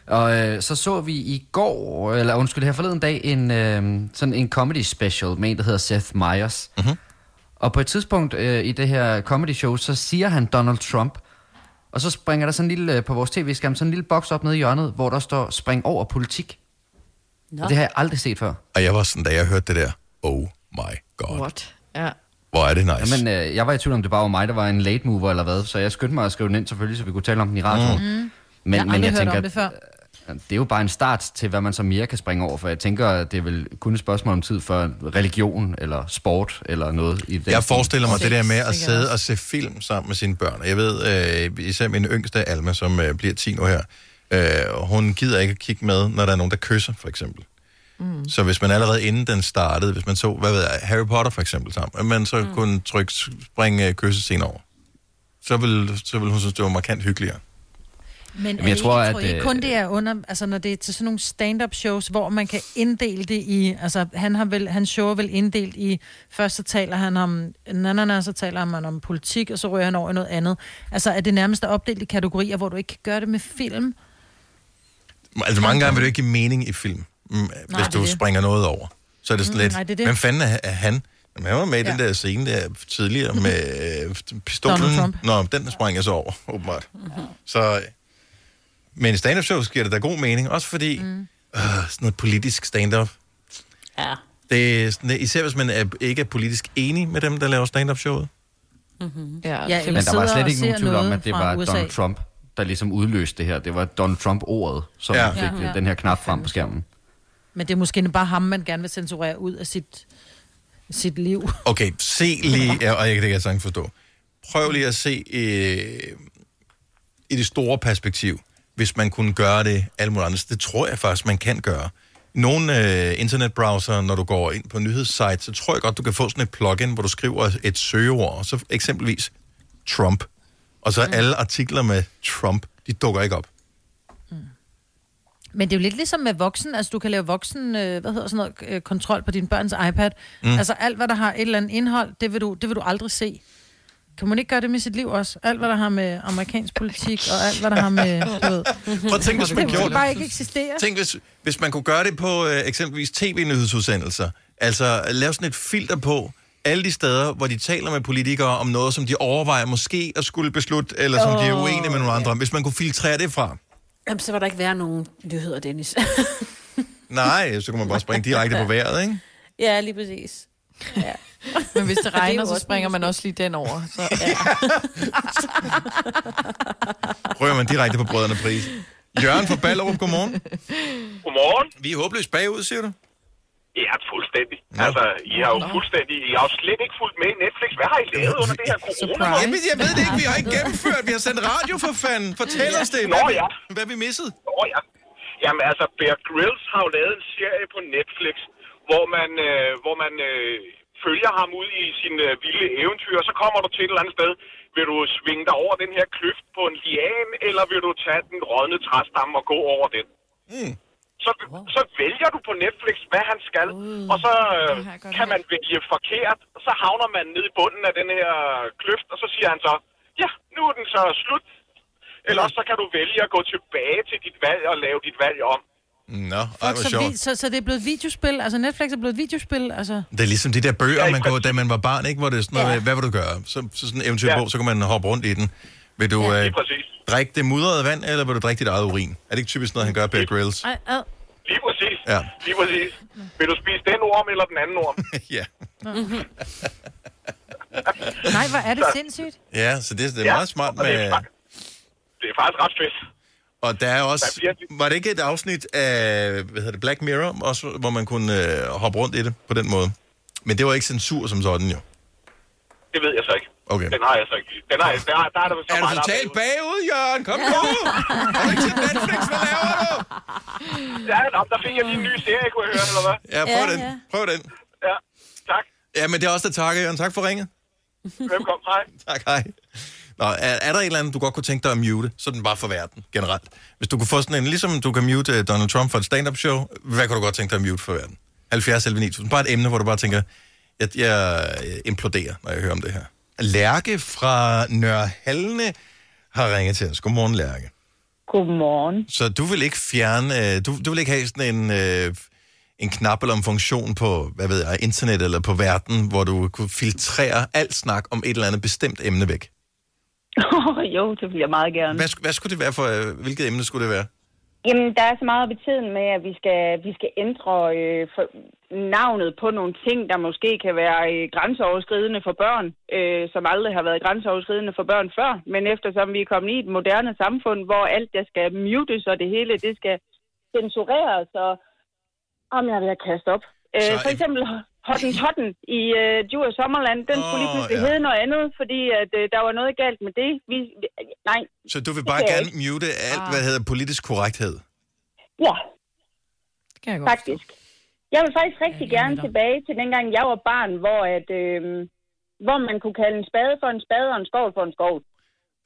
Og øh, så så vi i går, eller undskyld, her forleden dag, en, øh, sådan en comedy special med en, der hedder Seth Meyers. Mm-hmm. Og på et tidspunkt øh, i det her comedy show, så siger han Donald Trump. Og så springer der sådan en lille, øh, på vores tv-skærm, sådan en lille boks op nede i hjørnet, hvor der står, spring over politik. Nå. Og det har jeg aldrig set før. Og jeg var sådan, da jeg hørte det der, oh my god. What? Ja. Hvor er det nice. Jamen, øh, jeg var i tvivl om, det bare var mig, der var en late mover eller hvad, så jeg skyndte mig at skrive den ind selvfølgelig, så vi kunne tale om den i radioen. Mm. Men, jeg har men jeg hørt tænker, om det før. at det er jo bare en start til, hvad man så mere kan springe over, for jeg tænker, at det er vel kun et spørgsmål om tid for religion eller sport eller noget i den Jeg stil. forestiller mig det der med at sidde og se film sammen med sine børn. Jeg ved, øh, især min yngste Alma, som øh, bliver 10 nu her, øh, hun gider ikke at kigge med, når der er nogen, der kysser, for eksempel. Mm. Så hvis man allerede inden den startede, hvis man så, hvad ved jeg, Harry Potter for eksempel sammen, at man så mm. kunne trykke, springe øh, kyssescenen over, så vil, så vil hun synes, det var markant hyggeligere. Men Jamen, jeg jeg tror, at, tror I øh, kun det er under, altså når det er til sådan nogle stand-up shows, hvor man kan inddele det i, altså han har vel, hans show er vel inddelt i, først så taler han om, na, na, na, så taler han om politik, og så rører han over i noget andet. Altså er det nærmest opdelt i kategorier, hvor du ikke kan gøre det med film? Altså mange gange vil det ikke give mening i film, mm, hvis det er du det. springer noget over. Så er det sådan Mm, lidt, nej, det er det. hvem fanden er, er han? Jamen, han var med i den Ja. der scene der tidligere med øh, pistolen. Nå, den sprang jeg så over, åbenbart. Så, øh, men i stand-up shows giver det da god mening, også fordi mm. øh, sådan noget politisk stand-up, Ja. det er sådan, især hvis man er, ikke er politisk enig med dem, der laver stand-up showet. Mm-hmm. Ja, Ja, Men der var slet ikke nogen tvivl om, at det var USA. Donald Trump, der ligesom udløste det her. Det var Donald Trump-ordet, som Ja. fik Ja, ja, ja. den her knap frem på skærmen. Men det er måske bare ham, man gerne vil censurere ud af sit, sit liv. Okay, se lige, ja, og jeg, det kan jeg sagtens forstå. Prøv lige at se øh, i det store perspektiv, hvis man kunne gøre det alle mulige andre. Det tror jeg faktisk, man kan gøre. Nogle øh, internetbrowser, når du går ind på nyhedssite, så tror jeg godt, du kan få sådan et plugin, hvor du skriver et søgeord, og så eksempelvis Trump. Og så mm. alle artikler med Trump, de dukker ikke op. Men det er jo lidt ligesom med voksen, altså du kan lave voksen, øh, hvad hedder sådan noget, øh, kontrol på din børns iPad. Mm. Altså alt, hvad der har et eller andet indhold, det vil, du, det vil du aldrig se. Kan man ikke gøre det med sit liv også? Alt, hvad der har med amerikansk politik, og alt, hvad der har med... Du ved, Prøv at tænke, hvis man det gjorde vil bare det. ikke eksistere. Tænk, hvis, hvis man kunne gøre det på øh, eksempelvis tv-nyhedsudsendelser. Altså lave sådan et filter på alle de steder, hvor de taler med politikere om noget, som de overvejer måske at skulle beslutte, eller som oh, de er uenige med nogle andre om. Hvis man kunne filtrere det fra. Jamen, så var der ikke være nogen nyheder, Dennis. Nej, så kunne man bare springe direkte på vejret, ikke? ja, lige præcis. Ja. Men hvis det det er regner, jo så springer man også lige den over. Så, ja. Rører man direkte på brødrene pris. Jørgen fra Ballerup, godmorgen. Godmorgen. Vi er håbløst bagud, siger du? Ja, fuldstændig. No. Altså, I har jo fuldstændig... I har jo slet ikke fulgt med i Netflix. Hvad har I lavet under det her corona? Jamen, jeg ved det ikke. Vi har ikke gennemført. Vi har sendt radio for fanden. Fortæl os det. Nå Hvad, ja. hvad vi misset? Nå ja. Jamen altså, Bear Grylls har jo lavet en serie på Netflix, hvor man, øh, hvor man øh, følger ham ud i sin øh, vilde eventyr, og så kommer du til et eller andet sted. Vil du svinge dig over den her kløft på en lian, eller vil du tage den rådne træstamme og gå over den? Mm. Så, så vælger du på Netflix, hvad han skal, og så øh, kan man vælge forkert, og så havner man nede i bunden af den her kløft, og så siger han så, ja, nu er den så slut. Eller så kan du vælge at gå tilbage til dit valg og lave dit valg om. Nå, Fuck, så, sjovt. vi, så, så det er blevet et videospil? Altså Netflix er blevet et videospil? Altså... Det er ligesom de der bøger, man går, da man var barn, ikke? Hvor det er sådan noget, ja. hvad vil du gøre? Så, så sådan en eventyrbog, så kan man hoppe rundt i den. Vil du Ja, øh, drikke det mudrede vand, eller vil du drikke dit eget urin? Er det ikke typisk noget, han gør, Bear Grylls? Ej, ad. Lige præcis. Ja. Lige præcis. Vil du spise den orm eller den anden orm? ja. Nej, hvor er det sindssygt. Ja, så det, det er Ja, meget smart og det er med... fa- Det er faktisk ret fedt. Og der er også... Var det ikke et afsnit af, hvad hedder det, Black Mirror, også, hvor man kunne øh, hoppe rundt i det på den måde? Men det var ikke censur som sådan, jo. Det ved jeg så ikke. Okay. Den har jeg så ikke. Den har jeg, der, der er der så Er du meget totalt arbejde. bagud, Jørgen? Kom nu! Har du ikke set Netflix? Hvad laver du? Ja, nå, der fik jeg lige en ny serie, kunne jeg høre, eller hvad? Ja, prøv den. Prøv den. Ja, tak. Ja, men det er også der takker, Jørgen. Tak for ringet. Velkommen, hej. Tak, hej. Nå, er, er der et eller andet, du godt kunne tænke dig at mute? Sådan bare for verden, generelt. Hvis du kunne få sådan en, ligesom du kan mute øh, Donald Trump for et stand-up show, hvad kunne du godt tænke dig at mute for verden? 70 11 9000. Bare et emne, hvor du bare tænker, jeg, jeg øh, imploderer, når jeg hører om det her. Lærke fra Nørhalne har ringet til os. Godmorgen, Lærke. Godmorgen. Så du vil ikke fjerne, øh, du, du vil ikke have sådan en, øh, en knap eller en funktion på, hvad ved jeg, internet eller på verden, hvor du kunne filtrere alt snak om et eller andet bestemt emne væk? jo, det vil jeg meget gerne. Hvad, hvad skulle det være for, øh, hvilket emne skulle det være? Jamen, der er så meget op i tiden med, at vi skal, vi skal ændre øh, for, navnet på nogle ting, der måske kan være øh, grænseoverskridende for børn, øh, som aldrig har været grænseoverskridende for børn før. Men eftersom vi er kommet i et moderne samfund, hvor alt der skal mutes, og det hele det skal censureres, og om jeg vil have kaste op. Øh, for eksempel Hottentotten i øh, Djur Sommerland, den oh, skulle lige pludselig ja. hedde noget andet, fordi at, øh, der var noget galt med det. Vi, vi, nej, Så du vil Det bare gerne mute alt, hvad hedder politisk korrekthed? ja, kan jeg faktisk. Jeg vil faktisk rigtig gerne tilbage til dengang, jeg var barn, hvor, at, øh, hvor man kunne kalde en spade for en spade og en skovl for en skovl.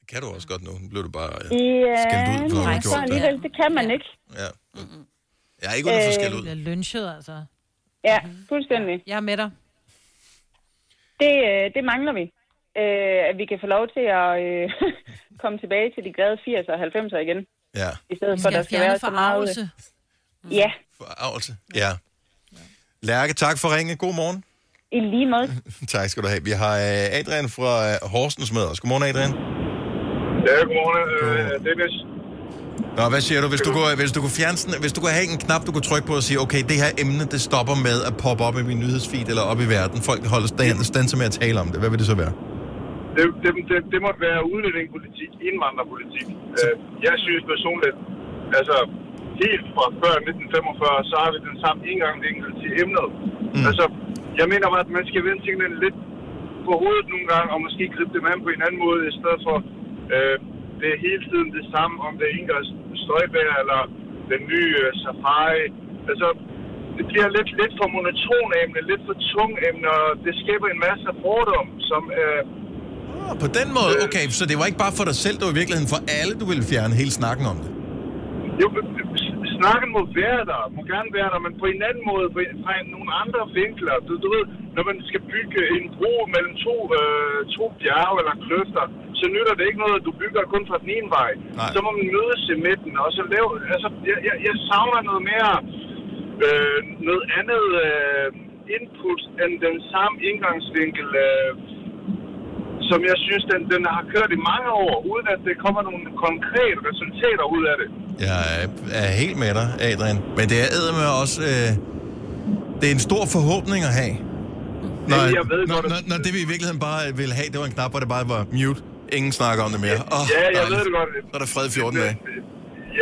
Det kan du også godt nu. Nu blev du bare øh, Ja, skældt ud, for at du har nej, så det. alligevel, det kan man ikke. Ja. Jeg er ikke ude for skæld ud. Jeg bliver lynchet, altså. Ja, fuldstændig. Jeg er med dig. Det, øh, det mangler vi. Øh, at vi kan få lov til at øh, komme tilbage til de glade 80'er og 90'er igen. Ja. I stedet for, at der skal være så meget... forargelse. Ja, Forarvelse. Ja. Lærke, tak for ringe. God morgen. i lige måde. tak skal du have. Vi har øh, Adrian fra øh, Horsens med os. Godmorgen, Adrian. Ja, godmorgen. Øh, Dennis. Nå, hvad siger du? Hvis du, kunne, hvis du kunne fjerne sådan, hvis du kunne have en knap, du kunne trykke på og sige, okay, det her emne, det stopper med at poppe op i min nyhedsfeed eller op i verden. Folk holder stand, stand med at tale om det. Hvad vil det så være? Det, det, det, det måtte være udlændingepolitik, indvandrerpolitik. Øh, jeg synes personligt, altså helt fra før 1945, så har vi den samme indgangsvinkel til emnet. Mm. Altså, jeg mener bare, at man skal vende tingene lidt på hovedet nogle gange, og måske gribe dem an på en anden måde, i stedet for, øh, det er hele tiden det samme, om det er Inger Støjbær eller den nye øh, Safari. Altså, det bliver lidt, lidt for monoton emne, lidt for tung emne, og det skaber en masse fordom, som øh, Oh, på den måde, okay, så det var ikke bare for dig selv, det var i virkeligheden for alle, du ville fjerne hele snakken om det. Jo, snakken må være der, må gerne være der, men på en anden måde, på en, fra nogle andre vinkler. Du, du ved, når man skal bygge en bro mellem to, øh, to bjerge eller kløfter, så nytter det ikke noget, at du bygger kun fra den ene vej. Nej. Så må man mødes i midten, og så lave, altså, jeg, jeg, jeg savner noget mere, øh, noget andet øh, input end den samme indgangsvinkel, øh, som jeg synes, den, den har kørt i mange år, uden at det kommer nogle konkrete resultater ud af det. Jeg er, helt med dig, Adrian. Men det er med også... Øh, det er en stor forhåbning at have. Når, jeg ved når, når, når det vi i virkeligheden bare ville have, det var en knap, hvor det bare var mute. Ingen snakker om det mere. Oh, ja, jeg ved det godt. Så er der fred i 14 dage.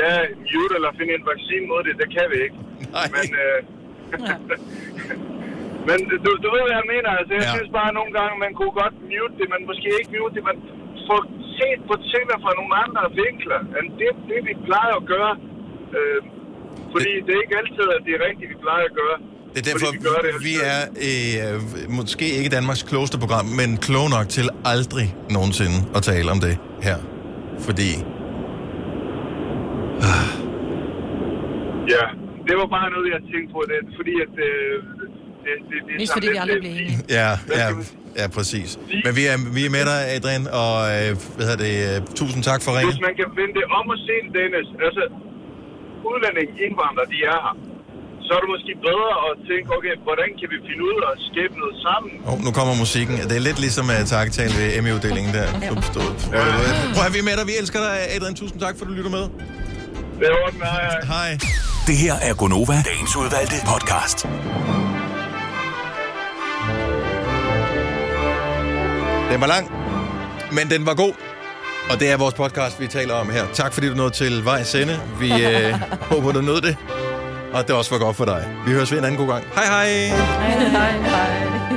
Ja, mute eller finde en vaccine mod det, det kan vi ikke. Nej. Men, øh, men du, du ved, hvad jeg mener. Altså, jeg Ja. ja. synes bare, at nogle gange, man kunne godt mute det, men måske ikke mute det, men få set på tingene fra nogle andre vinkler, end det, det vi plejer at gøre. Øh, fordi det... det er ikke altid, at det er rigtigt, vi plejer at gøre. Det er derfor, vi, det vi er øh, måske ikke Danmarks klogeste program, men klog nok til aldrig nogensinde at tale om det her. Fordi... Ja, det var bare noget, jeg tænkte på. Det, fordi at... Øh, det, det, det, er Mest fordi vi aldrig øh, bliver enige. Ja, ja, ja, præcis. Men vi er, vi er med dig, Adrian, og øh, hvad hedder det, øh, tusind tak for ringen. Hvis man kan vende det om og se Dennis. Altså, udlændinge, indvandrere, de er her, så er det måske bedre at tænke, okay, hvordan kan vi finde ud af at skabe noget sammen? Oh, nu kommer musikken. Det er lidt ligesom at takketale ved Emmy-uddelingen der. Ja. Prøv at vi er med dig. Vi elsker dig, Adrian. Tusind tak, for at du lytter med. Det er ordentligt. Hej, hej. Hej. Det her er Gonova, dagens udvalgte podcast. Den var lang, men den var god. Og det er vores podcast, vi taler om her. Tak fordi du nåede til vejs ende. Vi øh, håber, du nåede det. Og det også var godt for dig. Vi høres ved en anden god gang. Hej hej! Hej, hej, hej.